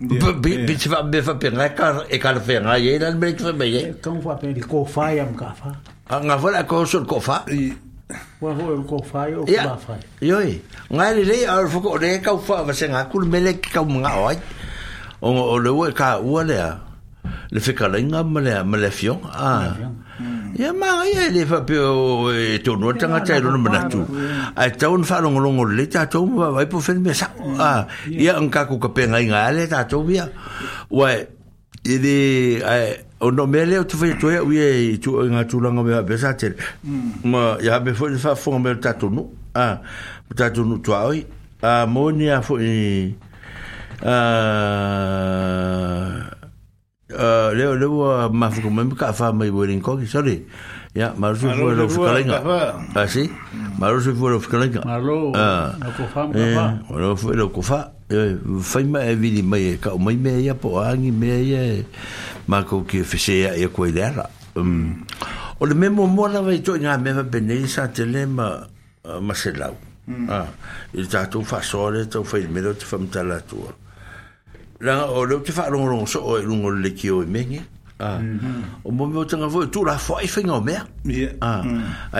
Bitsi fa me e penga e kar fenga e lan me fa me e. Kong fa penga ah, ko fa yam ka fa. Nga fa la ko sol ko fa. Wa ho ko fa yo ko fa. Yo e. Nga le le ar fo ko de ka fa va se nga kul mele ka mga oi. O o le ka ua le. le fekalainga ah. mm. ma le ma le fiong a ia magaia e lē faapeo e tonua tagata e lona manatu ae tau na faalogologo lelei tatou ma vaavai po felemeasau a ia agakakou kapegaiga a le tatou ia uae e lē ae ono mea lea o tufaiatua ia uia i tuaigatulaga mea aapesa tele ma ia me foʻi le faafofoga mea le tatou nuu a ma tatou nuu tuaoi a mo nia foʻi Uh, leo leo uh, ah, mafuko memi ka fa mai boring ko sorry ya maru su fuera of kalinga así maru su fuera of kalinga maru no ko fa ma fa no fu lo ko fa fa eh, mai e vidi mai ka mai me ya po angi me ya eh, ma ko ki fese ya ko idea um o le memo mo la vai to nga me va benesa telema maselau ah il tatou fa sole tau fa il mero te fa mtala tua la o le te fa'a longo longo so o e lungo le ki o e mengi ah. mhm. o mo me o tanga fo tu la fo'a i fenga o mea a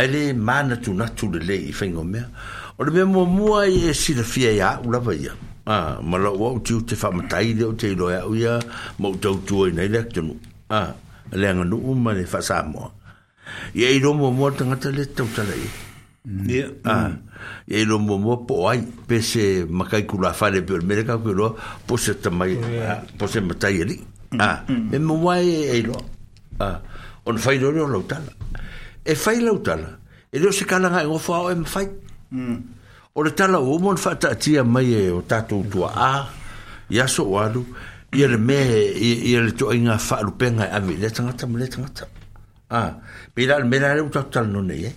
ah. ele mm. mana tu na tu le le i fenga o mea o le mea mo mua i e si la fia ia u la vaia ma la ua uti u te fa'a matai le o te ilo ea uia ma u tau tua i nei le aktenu a ah, le anga nu uma le fa'a sa'a mua i e ilo mo mua tangata le tau tala i Yeah. Ah. Mm e lo mo mo po ai pe se ma kai ku la fa le pe le ka ku lo po se ta mai po se mata ye li mm, a ah, mm. me mo wai e, e lo a ah, on fai lo lo tal e fai lo e lo se kala nga ngo e fa o em fai mm. o le tala o mo fa ta tia mai e o tatu tu a ya so walu ia le mea e ia le toʻaiga faalupega e ami le tagata ma le ah a peila le mea la le utautala nonei ai eh?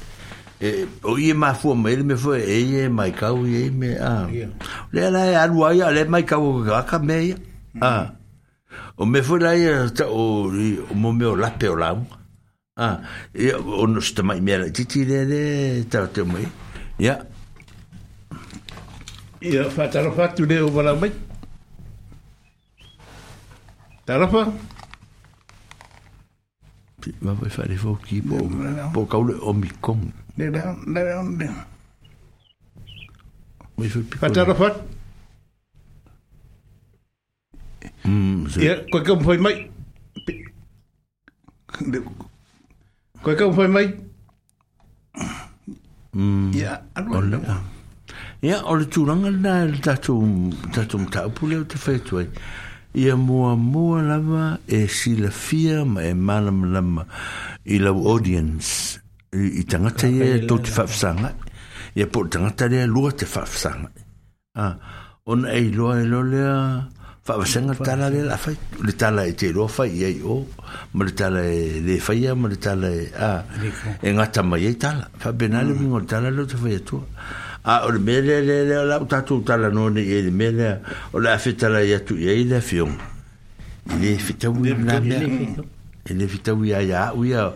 Eh, e o ia ma fu me me fu e ye mai kau ye me a le la e alu ai le mai kau ga ka me a mm. o me fu la ia eh, o o mo me o la pe o la a e o no sta mai me la ti ti le le ta te me ya ia fa ta fa tu le o bala mai ta fa Vai fare fuochi, poi cavolo omicron. They're down, they're down there. Atara fat. Mm, ya, kau kau foi mai. Kau kau foi mai. Mm. Ya, anu. Ya, ole turanga na tatu tatu ta pule te fetu. Ia mua mua lava e silafia ma e malam lama i lau audience i tangata ia tau te whawhsanga. Ia po tangata rea lua te whawhsanga. Ah, ona ei loa e lolea whawhsanga tala rea la whai. Le tala e te roa whai ei o. Ma le tala e le whai ma le tala e a. E ngata mai ei tala. fa benale mm. le tala leo te whai atua. A ole mele le le la o tatu tala no ne e le mele. O le awhi tala i atu i ei le fiong. I le fitau i le fitau i a ia ui a o.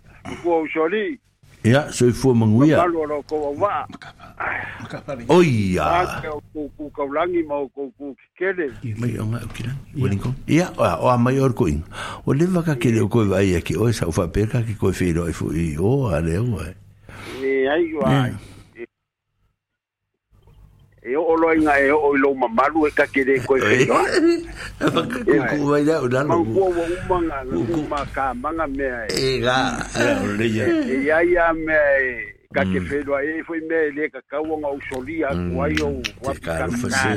Kua usoli. Ya, soy fua manguia. Kapalo no kua wa. Oia. Kua kua kaulangi ma kua kua kikele. Mai o ngai ukirangi. Walinko. Ya, o a mai orko O lewa ka kele o koe vai aki oe sa ufa perka ki koe whiro e fu o a leo e. aí ai, e o lo inga e o lo mamalu e ka kere ko e no fa ka ku ku vai da da no ku wa umanga ku ka manga me e ga o le ya ya e ya me e. ka ke mm. fe e foi me e le ka ka wonga o solia mm, ku ai o wa ka ka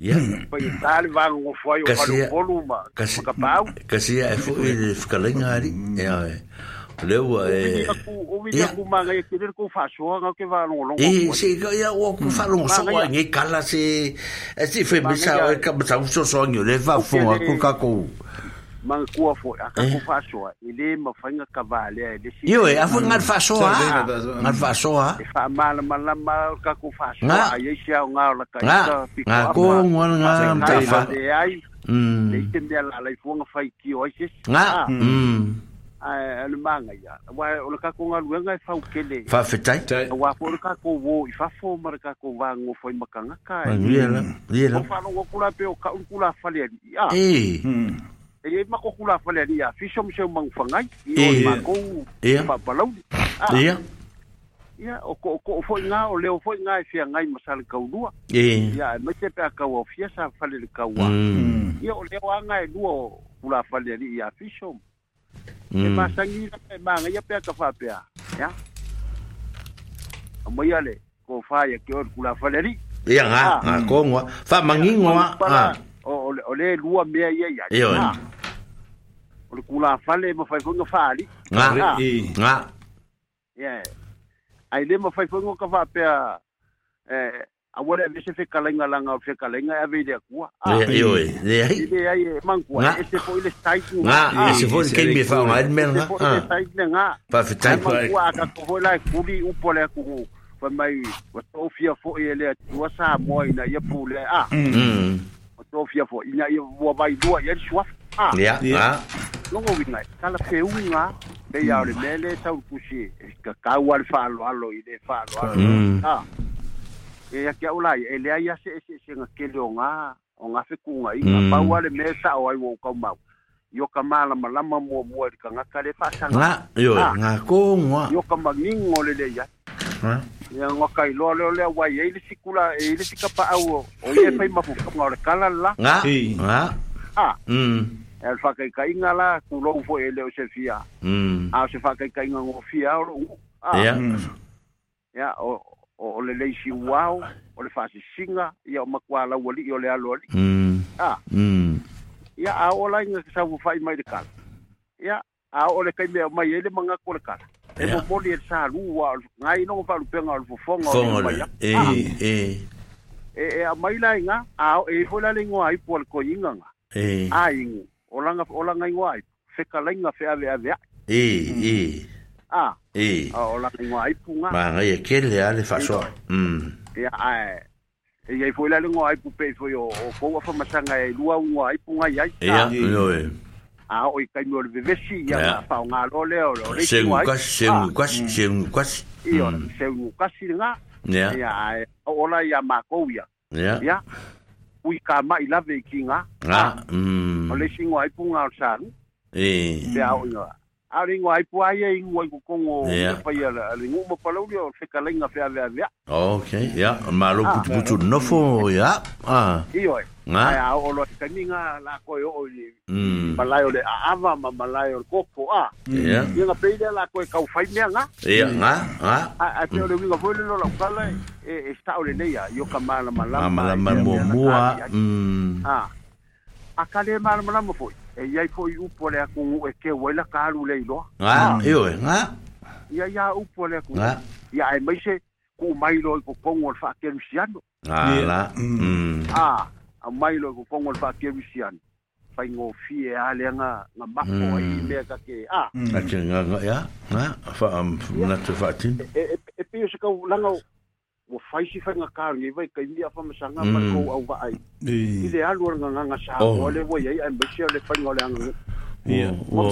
Ya. Pai tal va ngo foi o palo voluma. Kasi kasi e foi de ficalenga ali. É. Mm leua e o vi eh, ku manga e kire ku fasua nga ke va longo e se ga ya o ku mm. fa longo so wa nge kala se e se fe me sa e ka sa so so ngi le va fo ku ka ku manga ku fo a ka ku fasua e le ma fa nga ka vale e le si yo e a fo nga mm. fasua nga fasua e fa mal mal ma ka ku fasua ye sia nga la ka nga ku nga mm. nga ta fa e ah. Mm. Leitemea la laifuanga fai ki oasis. Nga. Mm alu eh, manga ia wa o ka ko ngal wenga fa e u kele fa fetai wa ko ka i fa fo mar ka ko wa ngo fo makanga mm. kula pe o ka kula fa le ia ee. mm. e ee. e ma ko kula fa le ee. ia fi som se i o ma ko pa pa lau ia ah. ia o ko ko fo nga o le fo nga fi ngai masal ka u e ia ma se pe ka o fi sa fa le ka ia o le wa nga e duo kula fa le ia fi e masangi mm. e manga ia pea ka faapea ia amoia le ah. ko faia ke o kula faleri ia ga ga kongo fa mangingoa o o le lua mea ia ia ia o le kula fale ma fai fonga fali nga nga ia ai le ma fai fonga ka faapea eh awara vese fe kalenga langa fe kalenga ave de akua yo ah, e de ai de ai manku e se foi le stai nga e se foi que me fa ma admen nga ah e stai e e ah. nga pa fe tai pa akua ka ko foi la kuli u pole ku fa mai wa to fo e le tua sa mo ina ye pule a ah. mm. mm wa to fia fo ina ye wa vai dua ye swaf a ya ya longo winga kala fe unga de ya le mm. mele tau pusi ka ka wal fa lo alo ide fa lo alo mm. ah e a ke ulai e le ia se se se nga ke lo nga o nga fe ku nga i nga mm. paua le me sa o ai wo ka mau yo ka mala mala ma mo mo ka nga ka le fa sa nga yo nga ko nga yo ka magning ngole le ya ia go kai loa leo lea uai ai e le sikula ei le sikapaau o ia fai e mafukaga o le kala mm. la ga ga a e le faakaikaiga la kulou foʻi ai le o se fia mm. a o se faakaikaiga gofia o loʻu ia ia o o le leisi uao ah, ah. o le faasisinga ia o makuā lau alii o le alo alii mm. a ah. mm. ia a o laiga ke sauafai mai le kala ia a o le kaimea mai ai e le magaku o le kala e momoli e le salū a gai noga faalupega o le fofoga o mai e, e e, e amai laiga a o e foi la le igoa aipu a le koiga ga aigu o laga o laga igoa aipu fekalaiga feaveaveaʻi e e mm. Ah. E. O la ki ngā ipunga. Ma ngai e kele a le whasoa. Mm. Ia ai. E iai fwoi lalo ngā ipu pe fwoi o koua whamasanga e lua o ngā ipunga i ai. Ia, no e. A o i kai mo le vevesi ia ngā whao ngā lo leo. Se ngukasi, se ngukasi, se ngukasi. Ia, se ngukasi ngā. Ia. Ia ai. O la ia mākou ia. Ia. Ia. Ui ka mai lave ki ngā. Ngā. O le singo ipunga o sāru. E. Ia o ngā. a le ngwa ah. ah. e. ah. ai pua ia ingwa ko kongo pa ia la le nguma pa lo yo se kalenga fe ave ave okay ya ma lo putu putu no fo ya ah io nga ya o lo taminga la ko yo o ni malayo le ava ma malayo ko po a ya nga pe ile la ko ka u fai me nga ya nga nga a te mm. le winga fo le lo la kala e, e sta o le ne ya yo ka mala mala mala e mo mo a mm. akale mala mala mo fo e iai foʻi upu le akugu e keu ai la kalu le iloa ga io ga ia ia upu le akugu ia e mai se kuumai lo i kokogu o le faakelusiano ala a aumai lo i kokogu o le faakelusiano faigofie a lea ga mako mafo ai mea kake a akegaga ia ga fa manatu faatini e pio se kaulaga ua faisi faigakali ai vaikaimi afamasanga makou mm. au va'ai i le alu ah, alagagaga saoa le uai ai ae maisi le faiga o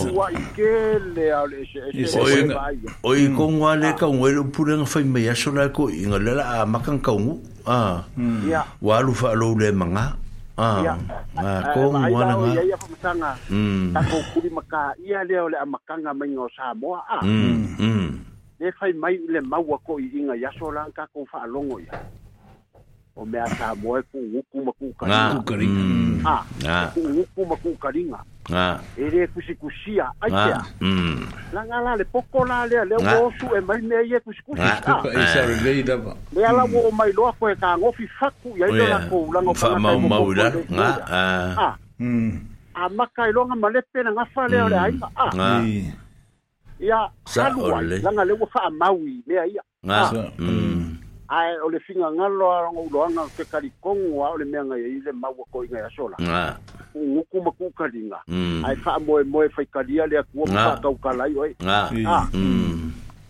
le agaga oi kogua le kaugai le upule fai mai aso lae koiga le la amakaga ah. kaugu ua alu fa'alou le maga mm, kogua mm. lagaiai le fai mai i le maua ko i inga i aso la ka ko fa longo ia o mea sa moe ku uku ma mm. ku karinga ah ku uku ma ku karinga ah ere kusi kusia ai ah la ngala le poko la le le o su e mai me ye kusi kusi ah e sa revei da ba le ala mm. wo mai lo ko e ka ngofi faku ya ile ko la ngofa ma ma ula ah ah a maka ilonga malepe na ngafale ole ai ah ia halua laga le ua faamau mea ia ae o le figagalo agouloaga o te kalikogo a o le mea ai le maua koiga aso la uguku ma kuukaliga mm. ae faamoemoe faikalia le akua ma faakaukalai oe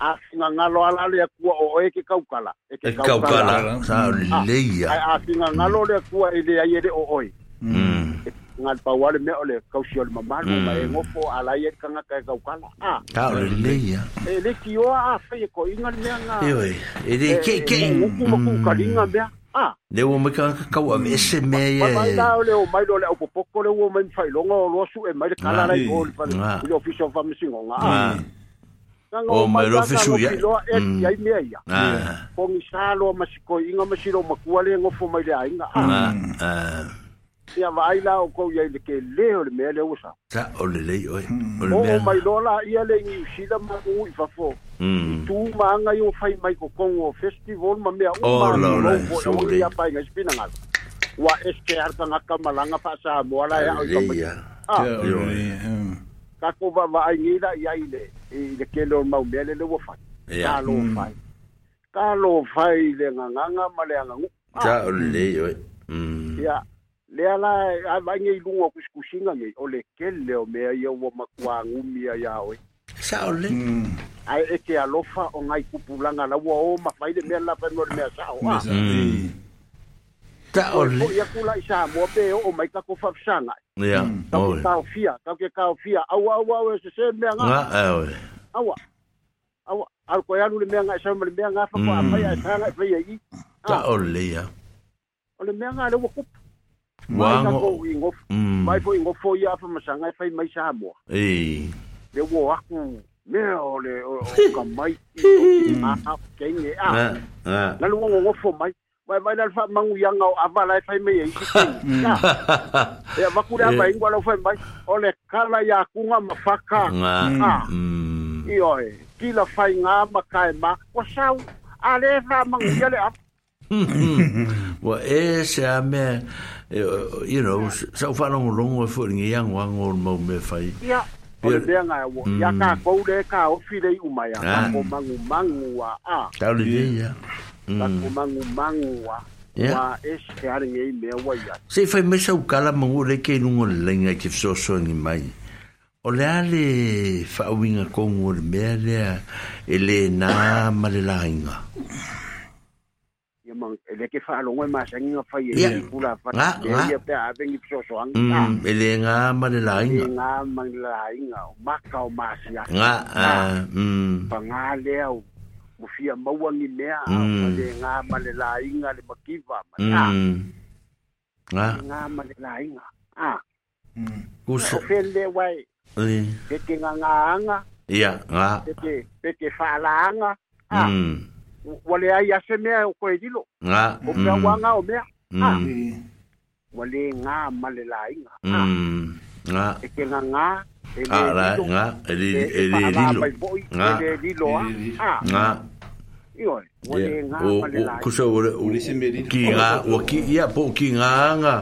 afigagalo ee. mm. ala le akua o oe ke kaukala e ke kaukala sa leia ae afigagalo le akua e leai e o oe mm. e, gal pauale mea o le kausiole mamalu ma e gofo alai ai ah. kagaka e kaukala a kaole lelei a e le kioa a fai e koiga le mea ga ioe e le keikeiguku makuukaliga mea a le ua mai kakau ave ese mea iamai la o o mai lo le aupopoko le ua mai mafailoga o loa suʻe mai le kalalai o le ofisi o faamasigoga a o mai lo fesu ya ya me ya ko mi sa lo masiko inga masiro makua le ngofo mai le ainga ah, ah. ah ia vaai o kou iai le kelē o le mea le usa ta o le oe hmm. o mai loa la le iusila ma ui fafo i hmm. tūmaaga i o fai mai kokogo festival ma mea umaalou ia sipinagalo ua str tagaka malaga faasamoa la kako vaavaaigi la iai le i le kele o mau mea le ua fai kalo fai kalo fai le gagaga ma le agagu ta ah. o le oe hmm. ia le mm. ala mm. eh. avaiga mm. eh, i luga o kusikusiga gei o le kele o mea ia ua makuagumi ai aoe saole ae e te alofa o gai kupulaga laua o mafai le mea lafainoa le mea saoa taole ia kulaʻi samoa pe oo mai kako faafisaga ia kauke kaofia kauke kaofia auauau e sese mea gaaoe aua aua alukoe alu le mea gae sauma le mea gafa koa afai ae saga e faia i taole ia o le mea ga le ua kupu wa ngo i ngo mai foi ngo foi a fa masanga fai mai sa mo e le wo aku me o le o ka mai a a kenge a na lu ngo ngo fo mai vai vai dar fa mangu yang au ava lai fai me e ya ya va kula vai ngo lo fai mai o le kala ya kunga mafaka a i oi kila fai nga makai ma o sau ale fa mangu ya le wa e se a me e, you know, sau whanong rongo e fōringi i ango ango o mau me whai. Ia, o le bea ngai awo. Ia ka koure ka o whirei umai a ah. kako mangu mangu a a. Tau le dei, ia. Kako mm. mangu mangu a. Ia. e shiaring e mea wa ia. Se whai me sau kala mangu re ke nungo le lenga ke fsoso ngi mai. O le ale whaawinga kongu o le mea lea e le ma le lainga. Ia. mang ele ke fa longo ma sang nga fa ye pula fa ye ye pa ave ni so so ang mm, ta ele nga ma le la nga nga ma le la nga ma ka ma sia nga mm pa nga le au mo fia mawangi mea le nga ma le la nga le makiva ma ta nga nga ma le la nga ah ku so fele wai le ke nga nga nga ya nga ke ke fa la nga ah ua mm. mm. ah. ah. mm. e le ai ase mea o koe lilo o pea uaga o mea ua lē gā ma le laiga e kegagā e lēga e lēlilo e lēliloa ua lē gā ma le laiga ki gā ua ki ia po ki gāga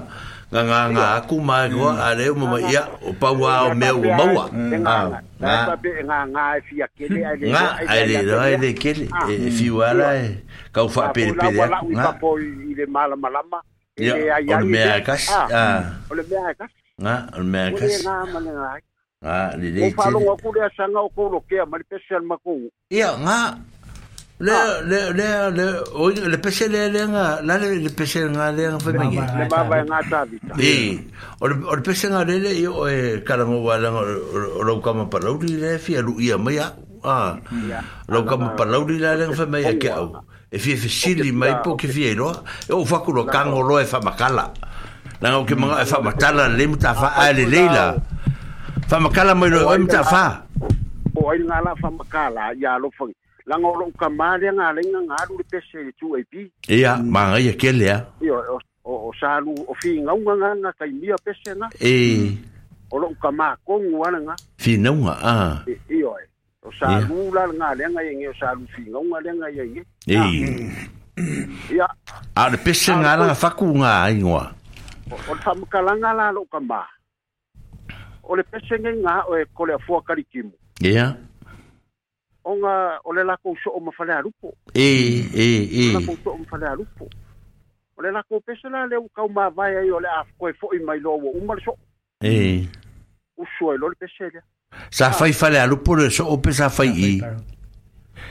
nga nga nga aku mai ro a re mo mai o pa o me o mau a nga nga nga fi a kele a le nga a le ro a le kele e fi wa la e ka u fa pe pe ya nga o le mala mala ma e ai ai o le me a ka a o le me a ka nga o le me a ka nga le le o fa lo ko le sanga o ko ro ke a mari pe sel ma ko ya nga Le ah. le le le le pese le le la le le pese nga le nga eh, Le baba ah, nga o le pese nga le le yo e kala mo wala nga lo le fi a. Lo pa le E fi fi mai po ke O e fa makala. La nga fa makala le leila. Fa makala lo la fa ya lo fa. langa o ka mare nga lenga nga ru le pese le tu ip ia ma ia ke le ia o o salu o fi nga nga nga kai mia pese nga e o lo ka ma ko nga nga fi nga a ia e, e o salu la nga lenga ia o salu fi nga nga lenga ia e. ah. ia ia a le pese nga nga fa ku nga ai o fa mkalanga la lo ka ma o le pese nga o e ko le fo karikimu ia yeah. onga o le lako so o mafale arupo. E, e, e. O lako so o mafale arupo. O le lako la le kau ma vai ai o le afko e fo i mai loa umar so. E. Uso e lo le pesa le. Sa fai ah. fale arupo le so o pesa fai i.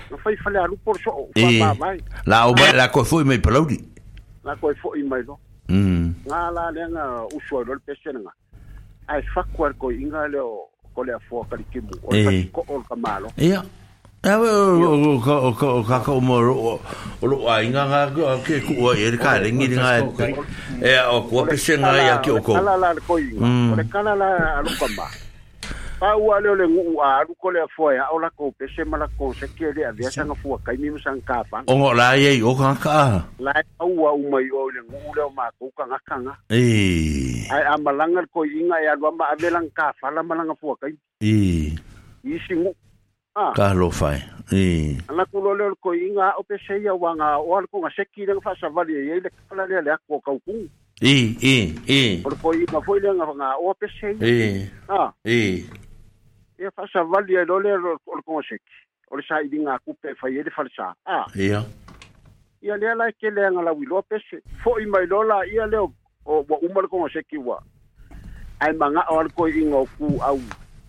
Sa fai fale arupo le so o e. ma vai. La o mai fo i mai palauri. La e fo i mai loa. Mm. Nga la le nga uso e lo le pesa nga. Ai fakwa ko inga le o ko le e. O le ko o kamalo. Ia. Yeah. Ah, o ka o ka o ka o mo o lo ai nga nga ke ku o e ka le ngi nga e o ku pe se nga ya ke o ko ala la ko i o le kala la alu ka ma pa u ale le ngu a alu ko le fo ya o la ko pe se ma la ko se ke le a via sa nga fu ka mi san ka pa o ngo la ye o ka ka la u a u mai o le ngu le ma ko ka nga ka nga e ai a malanga ko i nga ya ba ma a belang ka fa la malanga fu ka i i singu Ah. ka lo fai i ee. ana ku lo le ko inga o pe se ia wa o al ko nga ee, ee, ah. ki le fa sa vali e le kala le le ko ku i i i por po i ma foi le nga o pe se i ah i e fa sa vali e lo le o ko se ki o le sa i nga ku pe fa ye le fa sa ah ia ia le la ke le nga la wi lo pe se fo i mai lo la ia le o wa umal ko se ki wa ai manga o al ko inga ku au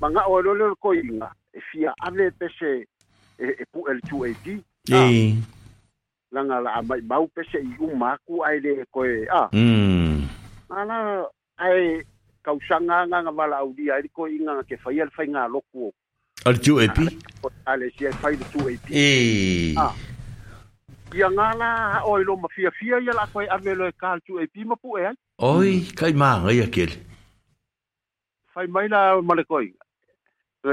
manga o lo lo ko inga e fia ave pese e el tu e langala e ah. langa la mai mau pese i uma ku ai le ko e a ah. mm ana ai kausanga nga nga mala audi ai inga ke fai al fai nga loku al tu ah, e pi ale si fai tu e pi e a ia ngala o lo mafia fia la ave lo e kal tu e pi ma pu e ai oi kai ma fai mai la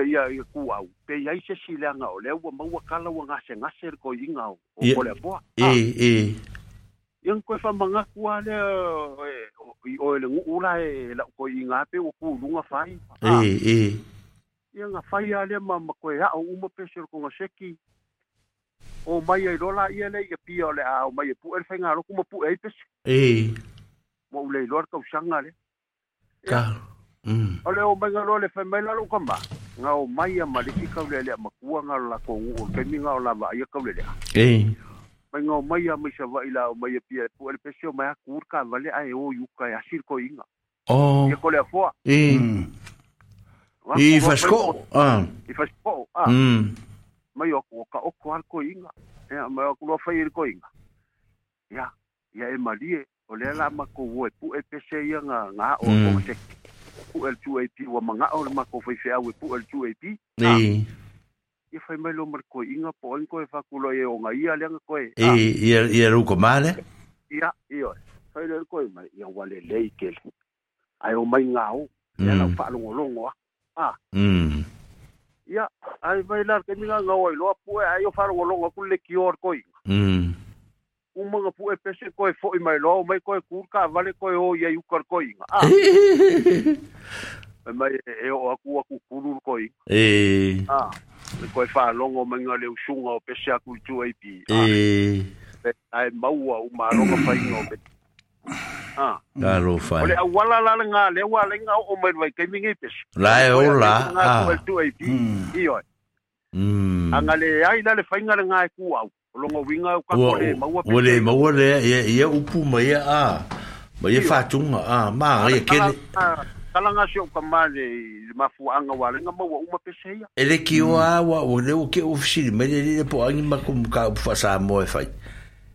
ia i ku au pe ia se silanga o le ua maua kala ua ngase ngase ko inga o ko e, ah. e. le po e e yang ko fa manga ku ale o le ula e la ko inga pe o ku lunga fai e ah. e yang fai ale ma ma ko ya o mo pe sir ko ngaseki o mai ai rola ia le ia pia le a o mai pu el fenga ro ku mo pu e pe e mo le lor ka usanga le ka Mm. Ole o mengalo le femela lo kamba ngau mai a malisi kau le le makua ngau la ko u ke mi ngau la va ia kau le le e mai ngau mai a mai sa va ila o mai pia pu el pesio mai kur ka vale ai o yu ya sir ko inga o ia ko le fo e i fasko ah i fasko ah mai o ko ka o ko al ko inga e mai o ko lo fai ko inga ya ya e malie o le la ma e pu e pesio nga nga o mm. ko pu el 2AP wa manga o ma ko fai fea we pu el 2AP e e ah. fai mai lo mar ko inga po an ko e fa kulo e o ngai ale nga ko ah. e e e ru ko male ya io fai le ko mai ia wale le ke ai o mai ngao ia na fa lo longo ah mm ya ai mai lar ke mi nga ngao lo pu e, ai o fa lo longo ku le ki or ko mm umaga pu e pese koe fo'i mai loa, mai koe kūrka, vale koe o ia ukar koe inga. Ah. E mai e, e o aku aku kūrur koe. E. Ah. Me koe whālongo mai ngā leo shunga o pese aku i tu eipi. E. Ah. Ai maua o mālonga whainga o pese. Ah. Karo whai. Ole au wala lala ngā leo wā lenga o mai vai kei mingi pese. Lai o la. Ah. Ngā tu eipi. Hmm. Ioi. Mm. Angale ai lale whainga ngā e kū au. o longa winga o ka kore maua pe ole maua le ia ia upu ma ia a ma ia fatunga a ma ia kene talanga se o kamale le mafuanga wa lenga maua uma peseia ele ki o mm. a wa o le o ke ofisiri me le le po angi ma kum ka upa sa mo e fai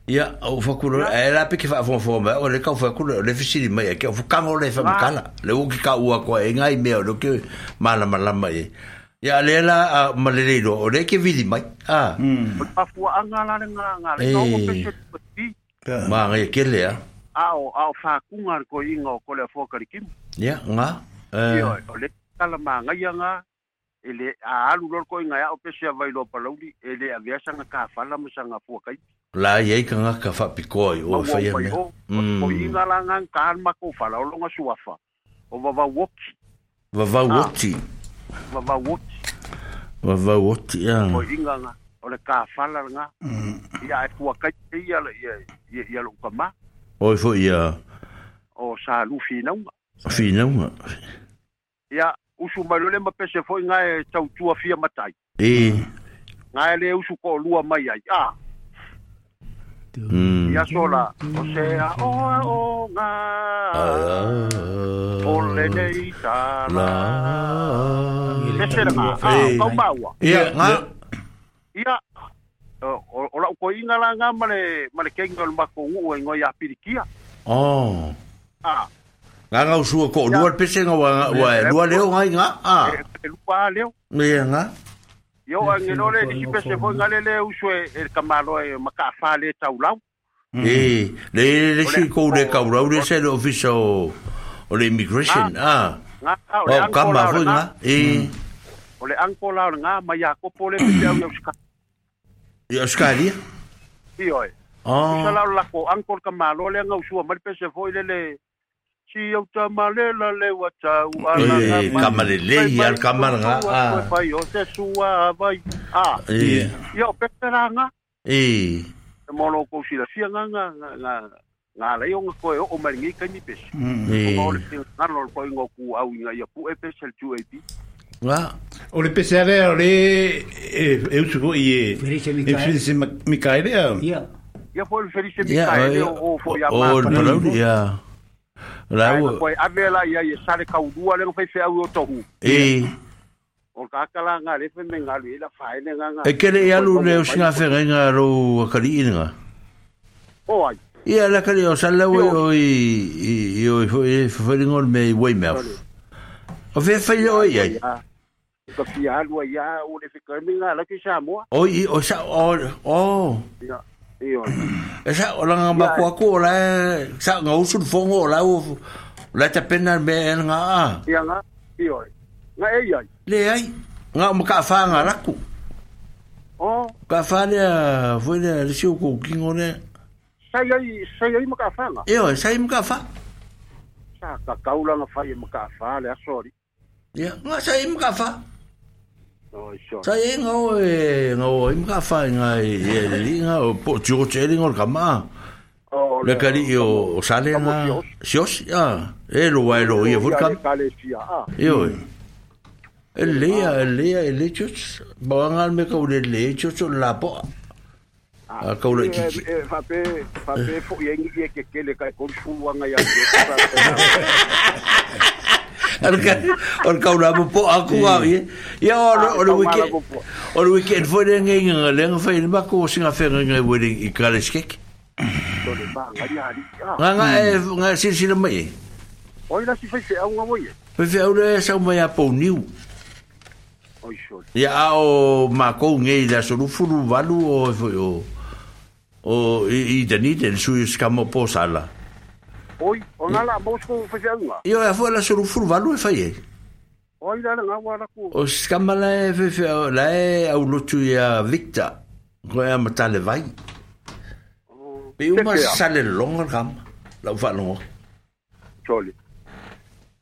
ia o fakulo e eh, la pe ke fa fo fo ma o le ka fakulo le ofisiri ma ia ke o fukanga o le fa makala le o ki ka ua ko e ngai me o lo ke mala mala ma ia Ya le la a malele do le ke vili mai. Ah. Pa fu anga la nga nga le no pe peti. Ma nge ke le a. Ao ao fa ku ngar ko ingo ko le fo kar kim. Ya nga. Eh. Yo le kala ma nga ya nga. Ele a alu lor ko nga o pe se vai lo pa lo di ele a ve sanga ka fa la mo sanga fu kai. La ye ka nga ka fa piko o fa ye me. Mm. Ko inga la nga kan ma ko fa lo nga suafa. O va va woki. Va va woki. Ah. vavauoti vavauoti a o inga nga o mm. le kāfala nga ia e fuakai ia ia ia lo ukamā oe foʻi ia o sa salu finauga finauga ia usu mai lo le mapese foʻi gae tautua fia matai e gae lē usu koʻolua mai ai a ah. mm. ella sola, o sea, oh, oh, ah, ponle neita, la, serma, ah, paumbaua, ia, ia, ya ya ko inga la nga male, male kenga le mako uu e ngoi a pirikia, oh, ah, nga nga usua ko luar pese nga wa wa lua leo nga, ah, e lua leo, ia nga, ah. Yo angelo le disi pese ko ngale le usue el kamalo e eh, makafale taulau. e le le si ko le ka ro le se le official o le immigration ah o ka ma fu nga e o le anko la nga ma ya ko pole pe ya yo ska yo ska dia i oi o sa la la ko anko ka ma lo le nga usua ma pe se fo le le si yo ta ma le la le wa ta u ala nga ka ma le le ya ka ma nga ah pa yo se sua vai ah yo pe nga e e molo ko si la sia nga nga nga nga la yo ko o maringi ka ni pes o le sin ko ngo ku au nga ya ku e pes el tu e wa o le pes ave o le e, e u su i e felice e micaele ya ya foi felice micaele o foi a o ya la o foi a vela ia ia sale kaudua le foi fe au tohu e o ka kala nga le fe menga le la fa ile nga nga e kele ya lu le singa fe nga ro ka li nga o ai ia la ka le o sala we o i i o foi foi ngol me we me o fe fe o ia ka pia lu ia o le fe ka menga la ki sa mo o i o sa o o e sa o langa ma ko ko la sa nga usul fongo la o la tapena me nga ia nga i nga e ai le ai nga mo ka fa nga raku o ka fa le foi le le siu ko kingo ne sai ai sai ai mo ka fa nga e o sai mo ka fa sa ka kaula nga fa mo ka fa le sorry ya nga sai mo ka fa Sa e nga o e nga o im ka fa nga e li nga o po tio che li ngor kama. Le kali o sale nga. Sios ya. E lo wa lo e vulkan. Yo e lea e lea Bangal me kau le lea chus o la po a kau le titi e fape fape fo ye ngi ye ke kele kai kol fu wanga ya Alka, on kau na po aku wa ye. Ya on on weekend. On weekend fo le ngi ngi le ngi fa ni ba ko singa fe ngi wedding i kale skek. Nga nga e nga si si le mai. Oi la si fe au nga moi. Fe au le sa mai a po niu ia a o makou ngei le asolufulu valu o foi o o i tenite le sui skamo po sala oi o ngala bosko fasenga io e foi la asolufulu valu e fai e oi la nga wala ku o skama la e fe la e au lotu ia victor ko ia mata le vai pe uma sale longa kam la fa longa choli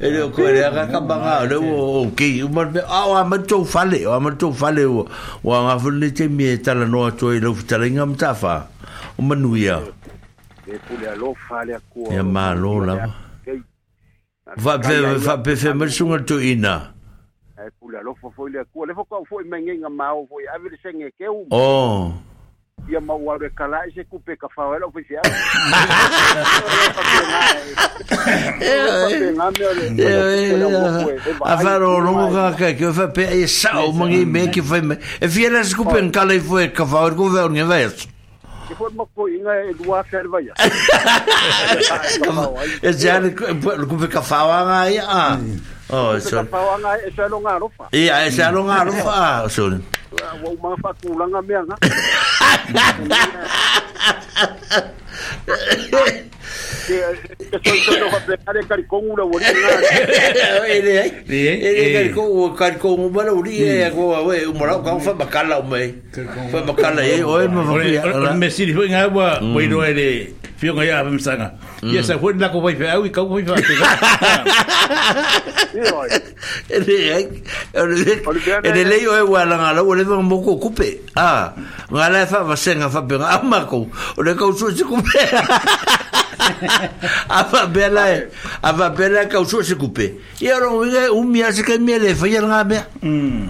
e le ko le ka ka ba o le o ki u ma o a wa ma tou fale o ma tou fale o wa nga fu le te mi ta la no to e lo ta la nga fa o manuia nu ya e ma lo va be va be fe ma su nga to ina e pou le lo fo fo le ko le fo ka fo me nga ma o fo ave le se oh ya mauare kala se kupe ka fawela oficial a faro longo ka ka ke fa pe e sa o mangi me ke fa e fiela se kupe en kala foi ka fawel ko ver nge ves ke foi mo ko inga e dua fer vai e já le kupe ka fawanga ya Oh, so. e sa longa rofa. Ia, e sa longa rofa, so. Wa ma fa kulanga me nga. Caricón una bolita. Caricón, caricón, un malo bolita. Un morado, cómo fue bacala, hombre. Fue bacala, eh. Hoy no, no, no. Me sirvió en agua, bueno, ele. Fío que ya, me sanga. Mm. Ia sa fuen la ko vai fa au i kau vai fa. Ele lei o e wala ngala o le mo kupe. Ah, ngala fa va senga fa pe ngama ko. O kau su se kupe. Ava bela e, ava bela kau su se kupe. Ia ro ngi u mia se ka mia le fa ia ngame. Mm.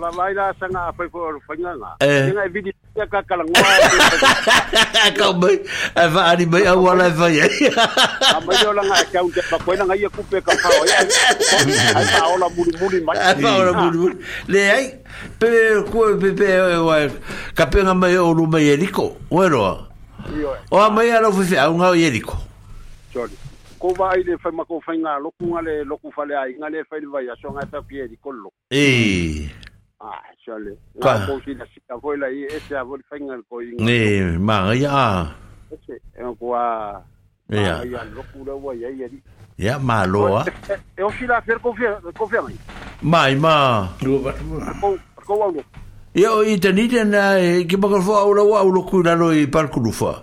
la la la sanga apa ko fanga nga nga vidi ka kala nga ka mai va ani mai au ala va ye a mai ola nga ka un pa ko nga ia kupe ka pa ia a ola muri muri mai a ola muri muri le ai pe ko pe pe wa ka pe nga mai o lu mai eriko bueno o mai ala fu fe un au eriko ko vai le fai mako fai ngā loku ngā le loku fale ai ngā le fai le vai aso ngā tau ki e di kollo. Eee. Ah, sale. Ka. Ko si la si ka voila i ese a fenga ko inga. Ne, ma ah. ya. Ese en ko Ya. Ya lo kula wa ya ya Ya malo E o si fer confia, confia mai. Mai ma. Lo va. Ko ko wa lo. Yo i teniden ki bakal fo au lo au lo kula lo i e parkulufa.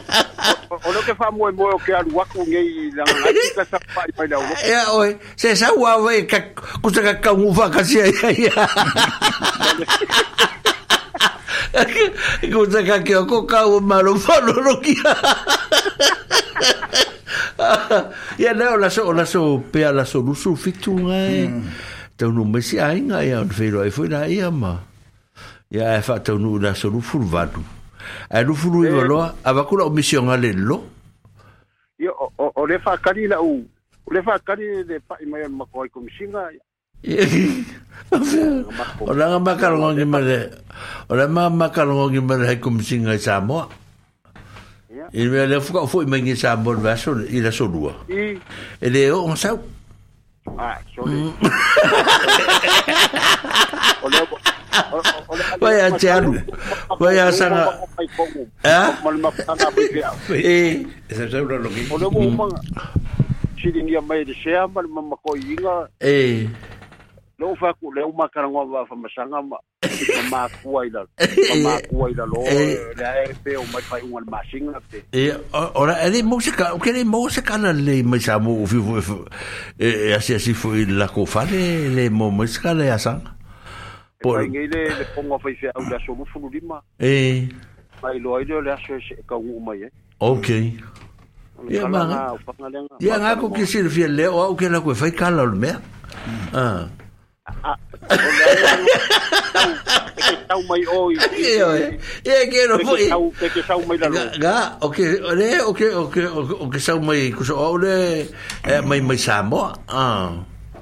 o lo que fa mo mo que al waku ngai la la sa pa pa da o ya oi se sa wa ve ka ku se ka ka ufa ka si ya ya ku se ka ke ko ka u malo fa lo lo ki ya na la so la so pe la so lu su fitu ngai tau no mesi ainga ya fe lo ai foi na ia ma ya fa tau no la so lu furvatu A eh, nou founou yon wala eh. wak, avakou la omisyon wale lè lò. Yo, o le fwa kari la ou. O le fwa kari le pak ime yon makwa e yon komisyon wale. Eh, o la man makwa lò wang ime lè. O la man makwa lò wang ime lè yon komisyon wale sa mwa. Bon e lè fwa kak fwo ime yon sa mwa lè. I la sou lwa. E lè yo, an sa w. A, souni. Eh? Eh. Eh. Vai mm. a te alu. Vai a sanga. Eh? Mal ma kana pe ya. Eh. Ole mo manga. Si ni ya de sea mal ma inga. Eh. Lo fa le uma kana ngo masanga ma. Ma ku ai Ma ku ai lo. Le e pe fai un al machine ora ele música, o que na le mai sa mo vivo. Eh, assim le mo le asanga. Poi ngai le le pongo fai fai au la so mo fulu lima. Eh. Mai lo ai le la so se ka u mai. Okay. Ia manga. Ia nga ko ke sir fiel le o ke la ko fai kala lo me. Ah. Tau mai oi. Ia ia ke no foi. Tau ke tau mai la lo. Ga, okay, le à. à, à, okay okay okay sau mai ku so le mai mai samo. Ah.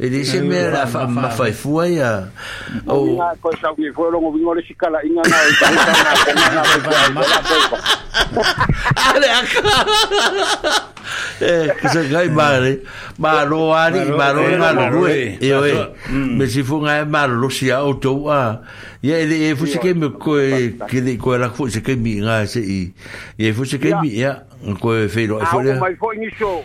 e le se me la fa ma fa fua ia o ko sa ki fo longo vingo le sikala inga na ale aka eh kisa gai mare ma lo ari ma lo ma lo rue e o me si fu ngai ma lo si au to a ia le e fu se ke me ko ke le ko la fu se ke mi nga se i e fu se ke mi ia ko e fe lo e fo le mai fo ni show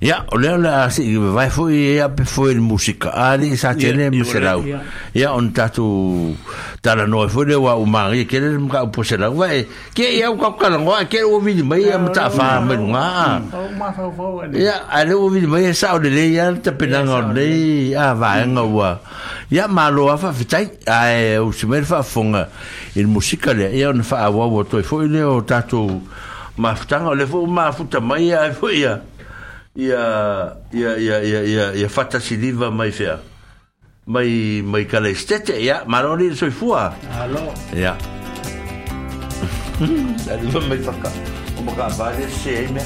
Ya, olha lá, la vai foi e ape foi a música. Ali já sa tene yeah, Ya, on tatu tala noi foi de wa Maria, que ele mga upo serau. Vai, que ia u qualquer ngoa, ke eu uvidi mai, ya mta fa amin Ya, ali le uvidi mai, sa o le le, ya le tapena ngoa le, vai nga ua. Ya, ma lo a fa fitai, a e usimere fa funga in musica le, ya on fa awa foi le o tatu mafutanga, le fo mafuta mai, ya, e foi ia. ia ia ia ia ia ia fata siliva mai fea mai mai kala estete ia maroni soi fua alo ia Dari mai faka o maka vale se me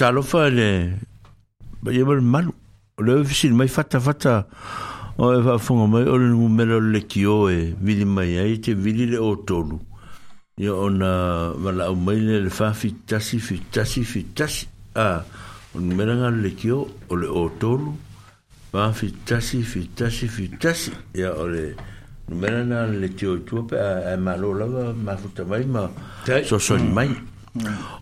talofa eh. bah, le ia ma le malu o le ofisili mai fatafata o e faafoga mai o le numumela o le lekio e vili mai ai te vili le o tolu ia ona valaau mai le le fafitasi fitasi fitasi a o numela ga le lekio o le o tolu fafitasi fitasi fitasi ia o le numela na le lekio itua pe eh, ae malo lava mafuta mm. mai ma soasoli mai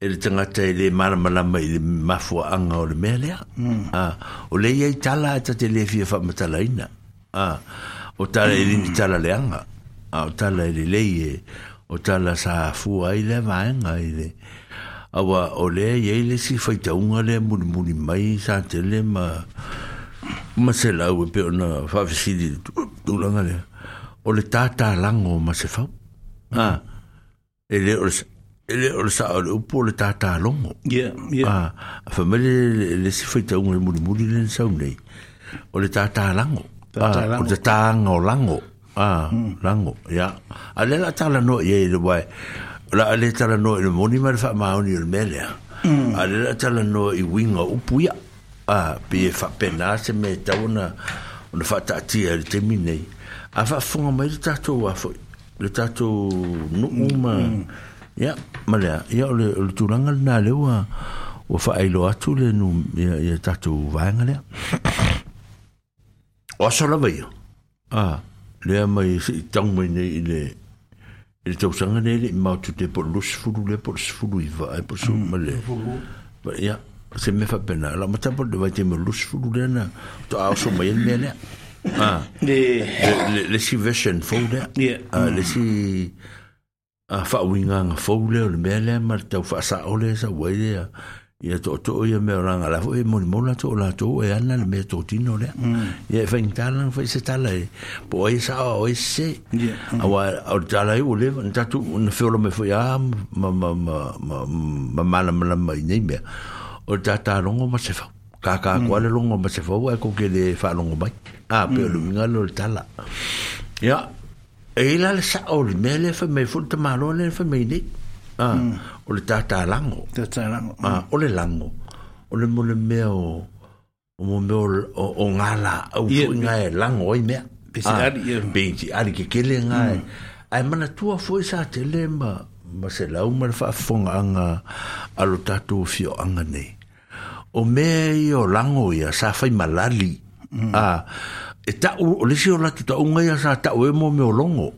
e le tangata e le maramalama i le mafuaaga o le mea lea mm. a ah, o le iai tala e tateleafia faamatalaina a ah, o tala e lini mm. tala leaga a ah, o tala e lelei e o tala sa afua ai le vaega i le aua o lea iai le sifaitauga le mulimuli mai sa tele ma ma selau e pe ona faafesili tulaga lea o le tatalago ma se fau a e lē o le ele o sa o po le ta ta long yeah yeah a famili le se foi tão um muri muri len sa o le ah, ta ta ah, ah, hmm. lango o ta ta ngo lango ah lango ya a le la ta la no ye le wa hmm. la le ta la no le muri mal fa ma oni le mele a la ta no i winga o pu ah a pe fa pena se me ta una una fa ta ti termine a fa fonga mai ta to o fo le ta no uma Yeah. ma lea ia o le o le tulaga lenā lea ua ua faailoa atu le nu ia ia tatou vaega lea o aso lava ia a lea mai seʻi tagu mai nei i le i le tausaga nei leʻi mautute po lo sefulu lea po le sefulu iva ai po suu ma le ia se me fa pena la mata po de vate me lus fulu de na to a so mai me le ah le le si version fo de le si a fa winga nga foule o le mea lea mar tau fa sa ole sa wai lea ia to to ia me ranga la foi mo mo la to la to e ana le me to tino le ia fa intala fa se tala e ừ. po e sa o e se a wa o tala e ole nta tu un felo me foi a ma ma ma ma ma la ma ma nei me o tata longo ma se fa ka ka kwa le longo ma se fa wa ko ke le fa longo mai a pe lo ngalo tala ia e la le sa o le mea le fa mai fulu tamalo le fa mai nei o le tatalago tatalago o le lago o le mo le mea o mo mea o o gala au foi ga e lago ai mea peiti ali kekele ga e ae manatua foi sa tele ma ma se lau ma le faafogaaga a lo tatou fioaga nei o mea i o lago ia sa fai malali a mm e tau o lesi o latu taʻuga ia sa taʻu e mo me o logo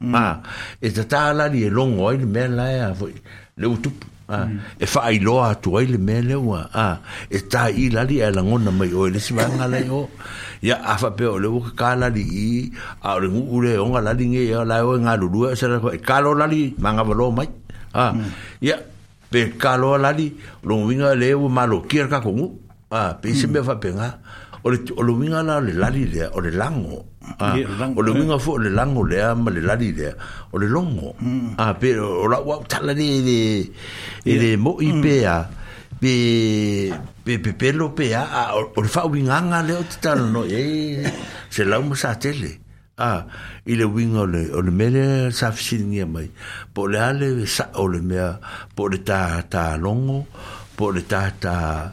mm. a ah, e tatā lali e logo ai le mea laea foi le ua tupu ah, mm. e faailoa atu ai le mea le ua a ah, e taʻi lali e lagona mai o e lesi vagalai o ia afa pea o le ua kakā lali i a o le guu le oga lali ge ia lae oe galulua e sala e kalo lali magavalo mai a mm. ia pe kaloa lali logoiga le ua malokia le kakogu a pe ise mea faapega o le lo la le o ah. le lango o le winga eh. fo le lango le o le longo mm. ah pero o la wa tala de mo mm. pe pe pe pe le fa no e se la ah i le winga le o le le sa o le mea ta longo po le ta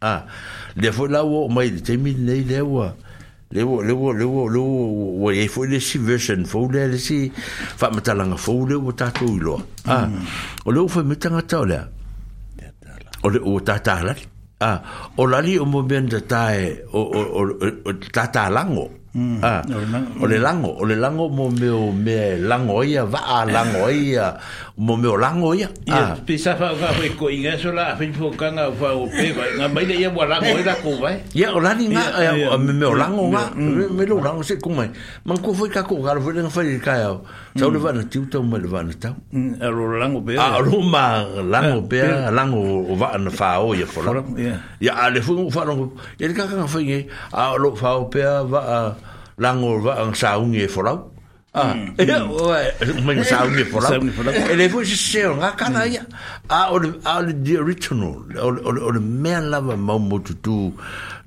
a le foi la o mai te mi nei le o le o le o le o le o o e foi le si version fo le le si fa matalanga fo le o tatou i loa a o le o foi mitanga tau lea o le o tata lali a o lali o mo ben de tae o o o tata lango a o le lango o le lango mo me o me lango ia va a lango ia mo me olango ia. Ia, pisa fa fa fa ko inga so la fa fo kanga fa o pe va nga mai ia mo lango era ko vai. Ia olani nga me me olango nga me lo olango se kuma. Man ko foi ka ko gar foi nga foi ka ia. Sa o leva na tiu tau me leva na tau. A lo lango pe. A lo ma lango pe lango o va na fa o ia fo la. Ia a le fu fa lango. Ia ka ka foi nge a lo fa o pe va lango va ang saungi fo la. Ah, menga sauni fola. Ele foi se seo nga kana ia. A o a o the original, o o o man lava mau motu tu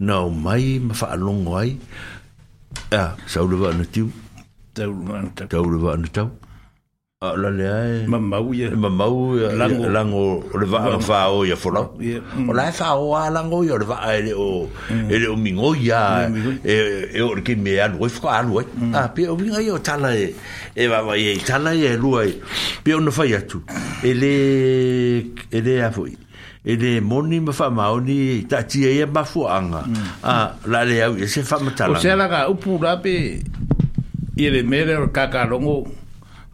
na mai ma fa longo ai. Ah, sau le va na tiu. Tau le va na tau ala le ai mamau ia mamau ia lango lango o le vaa fa o ia fola o la fa o lango ia le vaa ele o ele o mingo ia e e o ke me alu e fa alu e a pe o vinga ia o tala e e va va ia tala ia lu ai pe ono fa ia tu ele ele a foi ele moni ma fa maoni ta ti ia ma fuanga a la le au se fa matala o se la ga upu la pe ele mere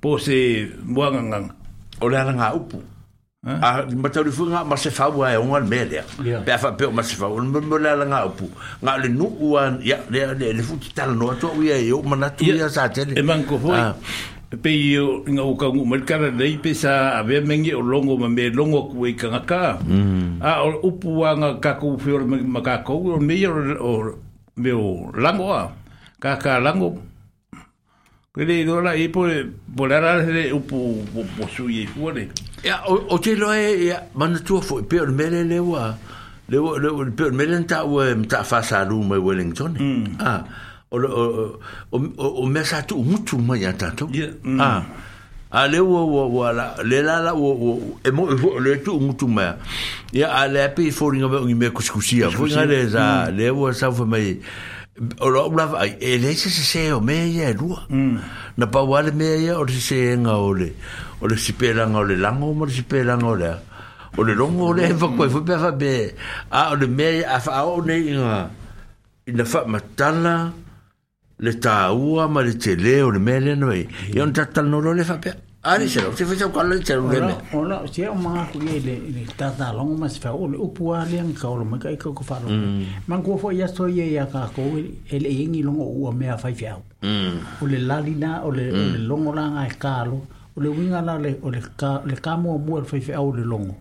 po se muangangang o le alanga upu a matau funga ma se fau ai un almelia pe fa pe ma se fau le upu nga le nu uan ya le le le futi tal no to ia yo mana tu ia sa tele e manco foi ah. pe io nga o ka ngum kara dei pe sa ave mengi o longo ma me longo ku e ka ka mm. a o upu ka ku fior ma ka ko me o me o lango a ka ka lango Gwene yi do la, yi e pou le, pou le la le, yi pou posu yi pou le. Ya, o te lo e, ya, manatou hmm. a fok, pe ormele le waa, le waa, le waa, pe ormele an tak wè, an tak fa salou mwen Wellington, a, o, o, o, o mè sa tou moutou mwen ya tatou, hmm. a, a, le waa, waa, waa, le la la, waa, waa, e moun, le tou moutou mwen ya, ya, a, le api fò ringa mè, wè kouskousi ya, fò ringa le za, hmm. le waa sa fò mwen yi, o lo bla ai e, e mm. le se se se o me ia e lua na pa me ia o se se nga o le o le si pe lango o le si pe o le o le longo o le fa mm. koe a o le me a fa o ne in i fat fa matala le ta ua ma le te le o mm. le me le no e i on tatal no le fa pe Ari se lo, se fue a cuál le echaron que. Hola, si es más que le le está da longo más fa ole upu ale en ka ole me ka e ka ko fa mm. Man ko fo ya ye ya ka ko ele en e longo u me fa fa. Mm. Ole la lina ole mm. longo la nga e ka lo. Ole winga la le ole ka le ka mo mo fa fa ole longo.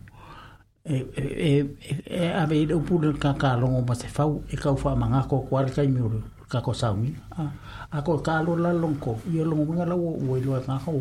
E e e ave upu le ka ka longo mas fa e ka fa manga ko kwal ka mi ka ko sa mi. A ka lo la longo. Yo longo nga la wo wo lo ka ko.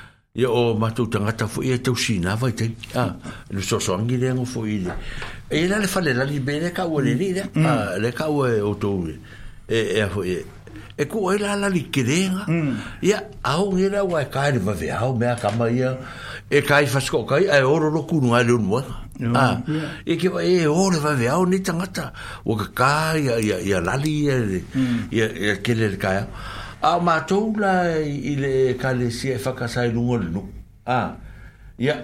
ya o matu tanga ta fu e tu si na vai te a ah. ah, le so so angi le ngo fu i e la le fale la libere ka o le lida a le ka o mm. ah, e e e a e, e ku e la la li ya mm. a o ngira wa ka ni va ve a o me a ia e ka i fasko ka i e oro lo ku nu a le un mo e ke e o va ve a ni tangata. ta o ka ka ya ya ya la li ya ya mm. ke le ka ya a o mātou la i le kalesia e whakasai lungo le nuku. Ah, ia,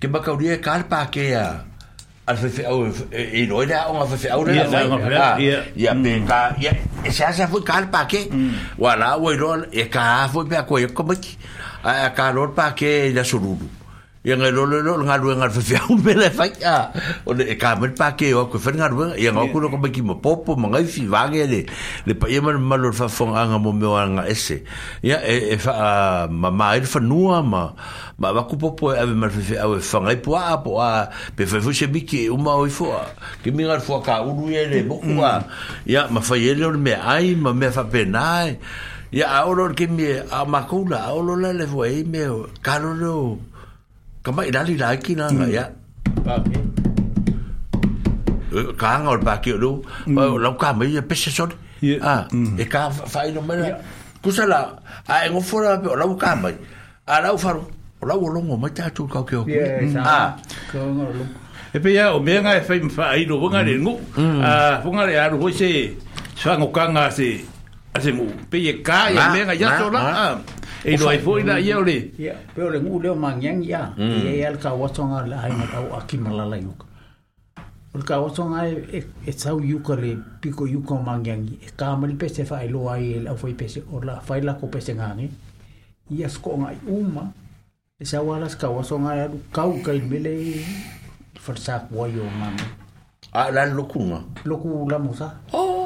ke makauria e kāle pākea al fe au e no era un fe au era ya ya pe mm. ka ya se hace fue pa que wala o no e ka fue pe ko yo como a calor pa que la sururu ia ngai lolo lolo ngā ruenga whi whiau me le whai a o le e ka mani pāke o koe whenga ruenga ia ngā kura ko maki ma popo ma ngai whi vānge le le pa ia e mani malo le whafonga mo meo anga ese ia e wha e ah, ma ma e whanua ma ma waku popo e ave mani whi au e whangai pua a po a ah, pe whai fuse miki e uma o i ki mi ngā fua ka uru e le moku a ah. ia ma whai e leo me ai ma me whapenai ia aolo ke mi a makula aolo le le fua e me karo leo ka mai rali la ki na nga ya ka ngol pa ki lu lo ka mai pe se son ah e ka fai no mena kusala a ngo fora pe lo ka mai a lo faro lo lo ngo mai ta tu ka ki ah e pe ya o me nga e fai mfa ai lo nga le ngu a fo nga le a lo se swa ngo ka nga se a se ngu pe ye ka ya me nga ya so la e no ai foi na ia ole ia pe ole ngu le mangyang ia e al ka watonga la ai na au akimala la yuka ole ka watonga e e tau yuka le piko yuka mangyang e ka mali pese fa ai lo ai e au foi pese ola fai la ko pese ngangi ia sko ngai uma e sa wala ska watonga ya kau kai mele farsa ko yo mama a lan lokunga loku la musa oh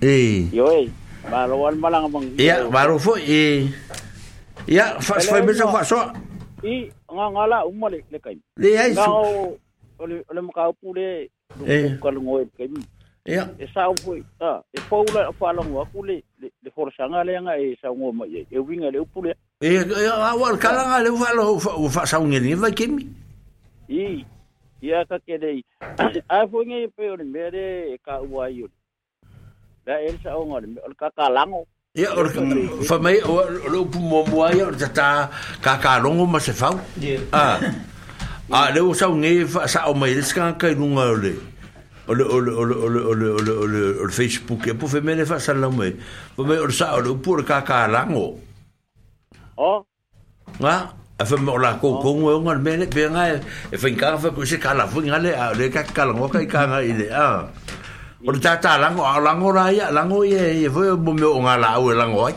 Eh. Yo eh. Baru wan malang bang. Iya, baru fu i, Iya, fa fa bisa fa so. I ngangala umma le le kai. Le ai su. Ngau ole ole maka pu le. Eh. Kalau ngoi kai. Iya. E sa pu ta. E paula fa long wa ku le le forsa nga le nga e sa ngo ma ye. E winga le pu le. E awal kala nga le fa lo fa sa ngeni va kimi. I. Ia ka kede. Ai fu ngi pe ole mere ka wa yo da el sa o ngor o ka ka lango ia o fa mai o lo pu mo mo ia o tata ka ka longo ma se fa ah a le o sa ngi fa sa o mai ska ka lunga le o le o le o le o le o le o le o le o le facebook e pu fe mele fa sa la mai fa mai o sa o lo pu ka ka lango o nga a fa mo la ko ko mo ngal mele pe nga e fa ka fa ko se ka la fu nga le a le ka ka lango ka ka nga ile ah o le tata lango a lango na ia lango ia ia foi mo me o ngala o lango ai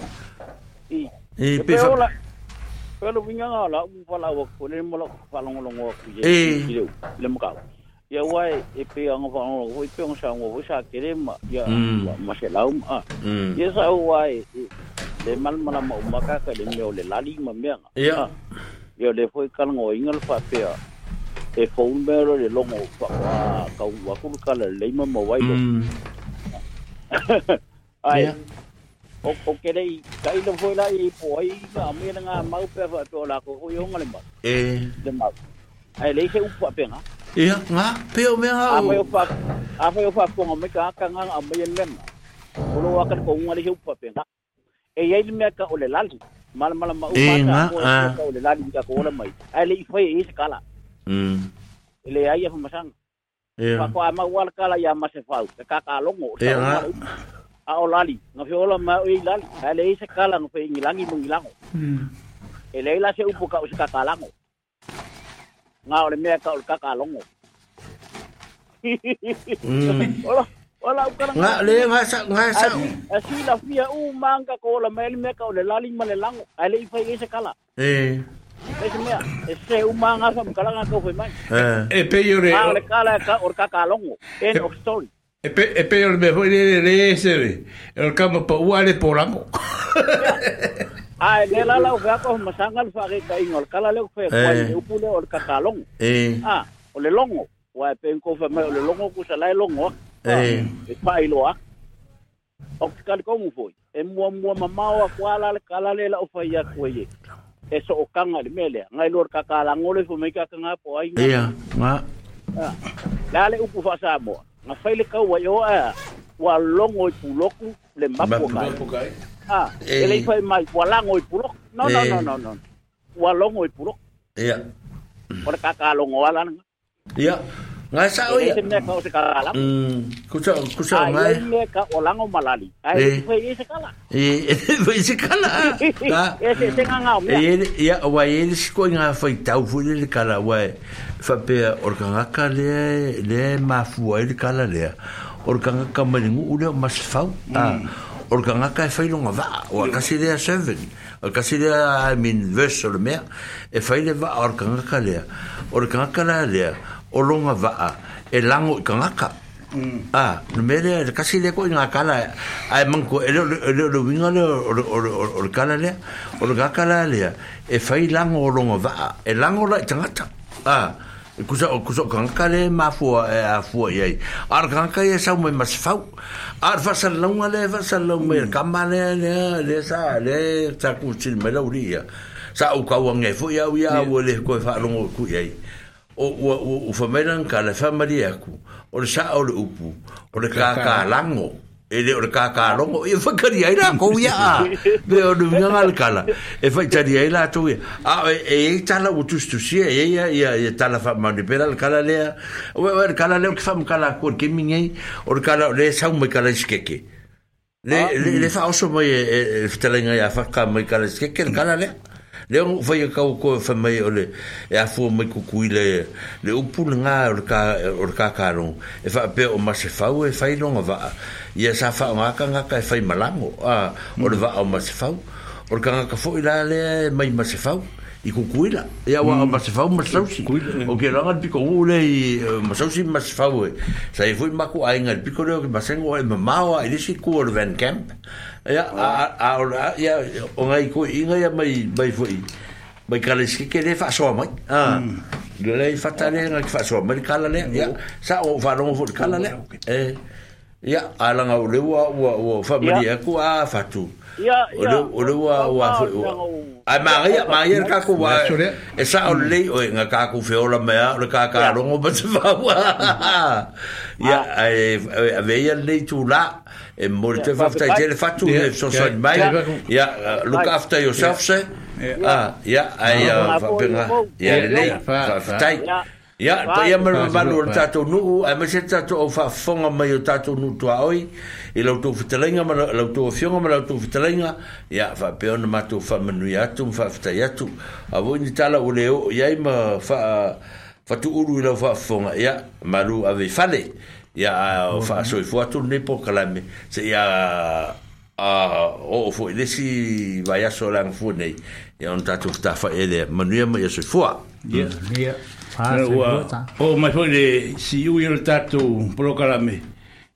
e pe fa pelo vinga ngala u pala o ko le mo lo fa longo longo ku ye le mo ka ia wai e pe ang fa ngo o pe ang sa ngo o sa kere ma ia ma se lau ma ia sa wai le mal mala ma ka ka le me o le lali ma me ia ia le foi kal ngo ingal fa pe e phone mero le longo fa wa ka wa ku ka le le ma mo wai ai o o ke dei ka i lo foi la i poi ma me na nga mau pe fa to la ko yo ngale ma e de ma ai le se u pa pe nga ia nga pe o me ha a me fa a me fa ko me ka ka nga a me le ma o lo wa ka ko ngale se u pa pe nga e ia le me ka o le lali mal mal ma u pa ka o le lali ka ko le mai ai le i foi e se kala Mm. Ile ai fa masang. Yeah. Fa kwa ma wal kala ya ma se fau. Ka ka longo. Yeah. A o lali. No fi ola ma i lali. Ale ise kala no fe ngilangi mo ngilango. Mm. Ele ila se upu ka us ka kalango. Nga ole me ka ul ka ka longo. mm. Ola Wala u kana nga le nga sa nga sa asila fia u manga ko la mel me ka ole lali male lango ale ifa ise e kala. Eh. Ese uma ngasa mkalanga kau femai. E pe yore. Kale kala ka or kakalongo. End of story. E pe e pe yore me foi le eh. le ese. El kama pa uale porango. Ah, le la la uga ko masanga al fare ka ingol kala le fe kwai upule or kakalongo. Eh. Ah, o le longo. O pe ko fe me o le longo ku sala longo. Ah. Eh. Ah, e pa iloa. Ah. O ka ko mu foi. E mua mua mamao a kwala kala le la o fa e so o kanga le mele ngai lor ka kala ngole fu mai ka kanga po ai ia ma ah, la le upu fa sa mo nga fai le ka wa yo a ah, wa longo i puloku le mapo kai ah eh. ele fai mai wa lango i pulok no no eh. no no no wa longo i pulok ia ora ka kala ngo ala ia yeah. Nga sa o ya. Se mea ka o se kala. Mm. Kusa kusa o mai. Ai mea ka o lango malali. Ai foi se kala. E foi se kala. Ka. se nga o mea. E ya o ai ele se ko nga foi tau foi le kala wa. Fa pe o ka ka le le ma fu le kala le. O ka ka malingu u le mas fau. Ah. O ka e foi longa va. O ka se seven. o kasi lea min verso le mea e fai le va o ka ka lea o ka ka lea o longa va'a e lango i kangaka ah no me le kasi le ko inga kala ai manko e, e, e le le winga le o le kala le o le kala le e fai lango o longa va'a e lango la tangata ah kusa kusa kangaka le mafua e a fua ye ar kangaka ye sa me mas fau ar fa mm. sa longa le fa sa longa me kama le le le sa le sa ku chil me la uria sa o ka wange fu ya ya wo le ko fa longa ku ye o famailan ka le famali aku o le sa o le upu o le kakalango e le o le kakalongo e fakari ai la kou ia a me o nuvinga ngā le kala e faitari ai la tau ia a e e tala o tustusia e, e ia ia ia tala fa manipera le kala lea o le kala lea o ke famukala aku o le kemini o le kala le sau mai kala iskeke le ah, le fa mm. oso mai e fitalenga e, e ia fakka mai kala iskeke le kala lea le e o e fai ka o ko fa mai ole e, e a fu mai ku kui le le o pu nga o ka ka ka e fa pe o ma se fa e fai lo nga va ia sa fa nga ka nga ka fai malamo a o le va o ma se fa o ka nga ka fo ila le mai ma se fa i kukuila. Ia wa mm. masifau masausi. Eh. O ke langa piko ule i eh, masausi masifau e. Eh. Sa i fui maku a inga piko leo ki masengo e mamawa i lisi kua le Van Camp. Ia a ora, ia o ngai kua inga ia mai mai fui. Mai kala iski ke le faa soa mm. mai. Le fata le nga ki faa soa mai kala le. Mm. Sa o faa longa fuu kala le. Ia a langa ule ua ua ua familia kua a fatu. Ia. o le o le wa wa a maria maria ka ku wa le le wa ya e so ya look after yourself se ah ya ai ah ya le ya pa ya nu a me fa fonga nu i lautou fitalenga ma lautou afioga ma lautou fitalenga ia faapea ona matou faamanui atu ma faafetai atu avoi ni tala ua lē oo iai ma faa fatuulu i lau faafofoga ia malu ave fale ia o faasoifua atu lenei pokalame seia a o fo lesi vai aso lang fu nei e on tatu ta fa ele manuia ma yeso fu ya ya o mai foi si u yo tatu proclame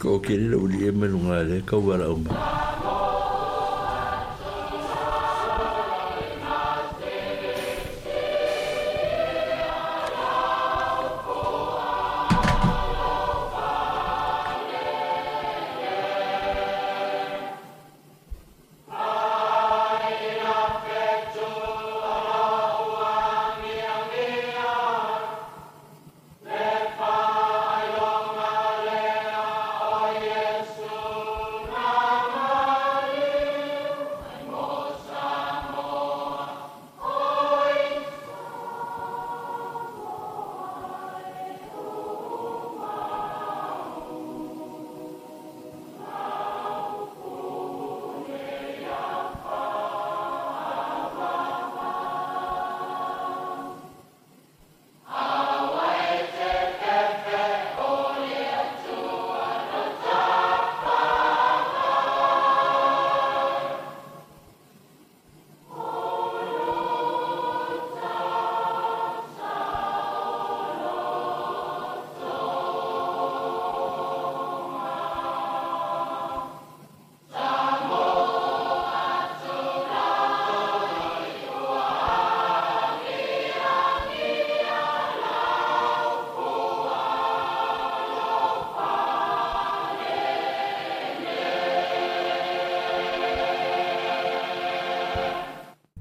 ko ke le uli e menunga le kau wala umba.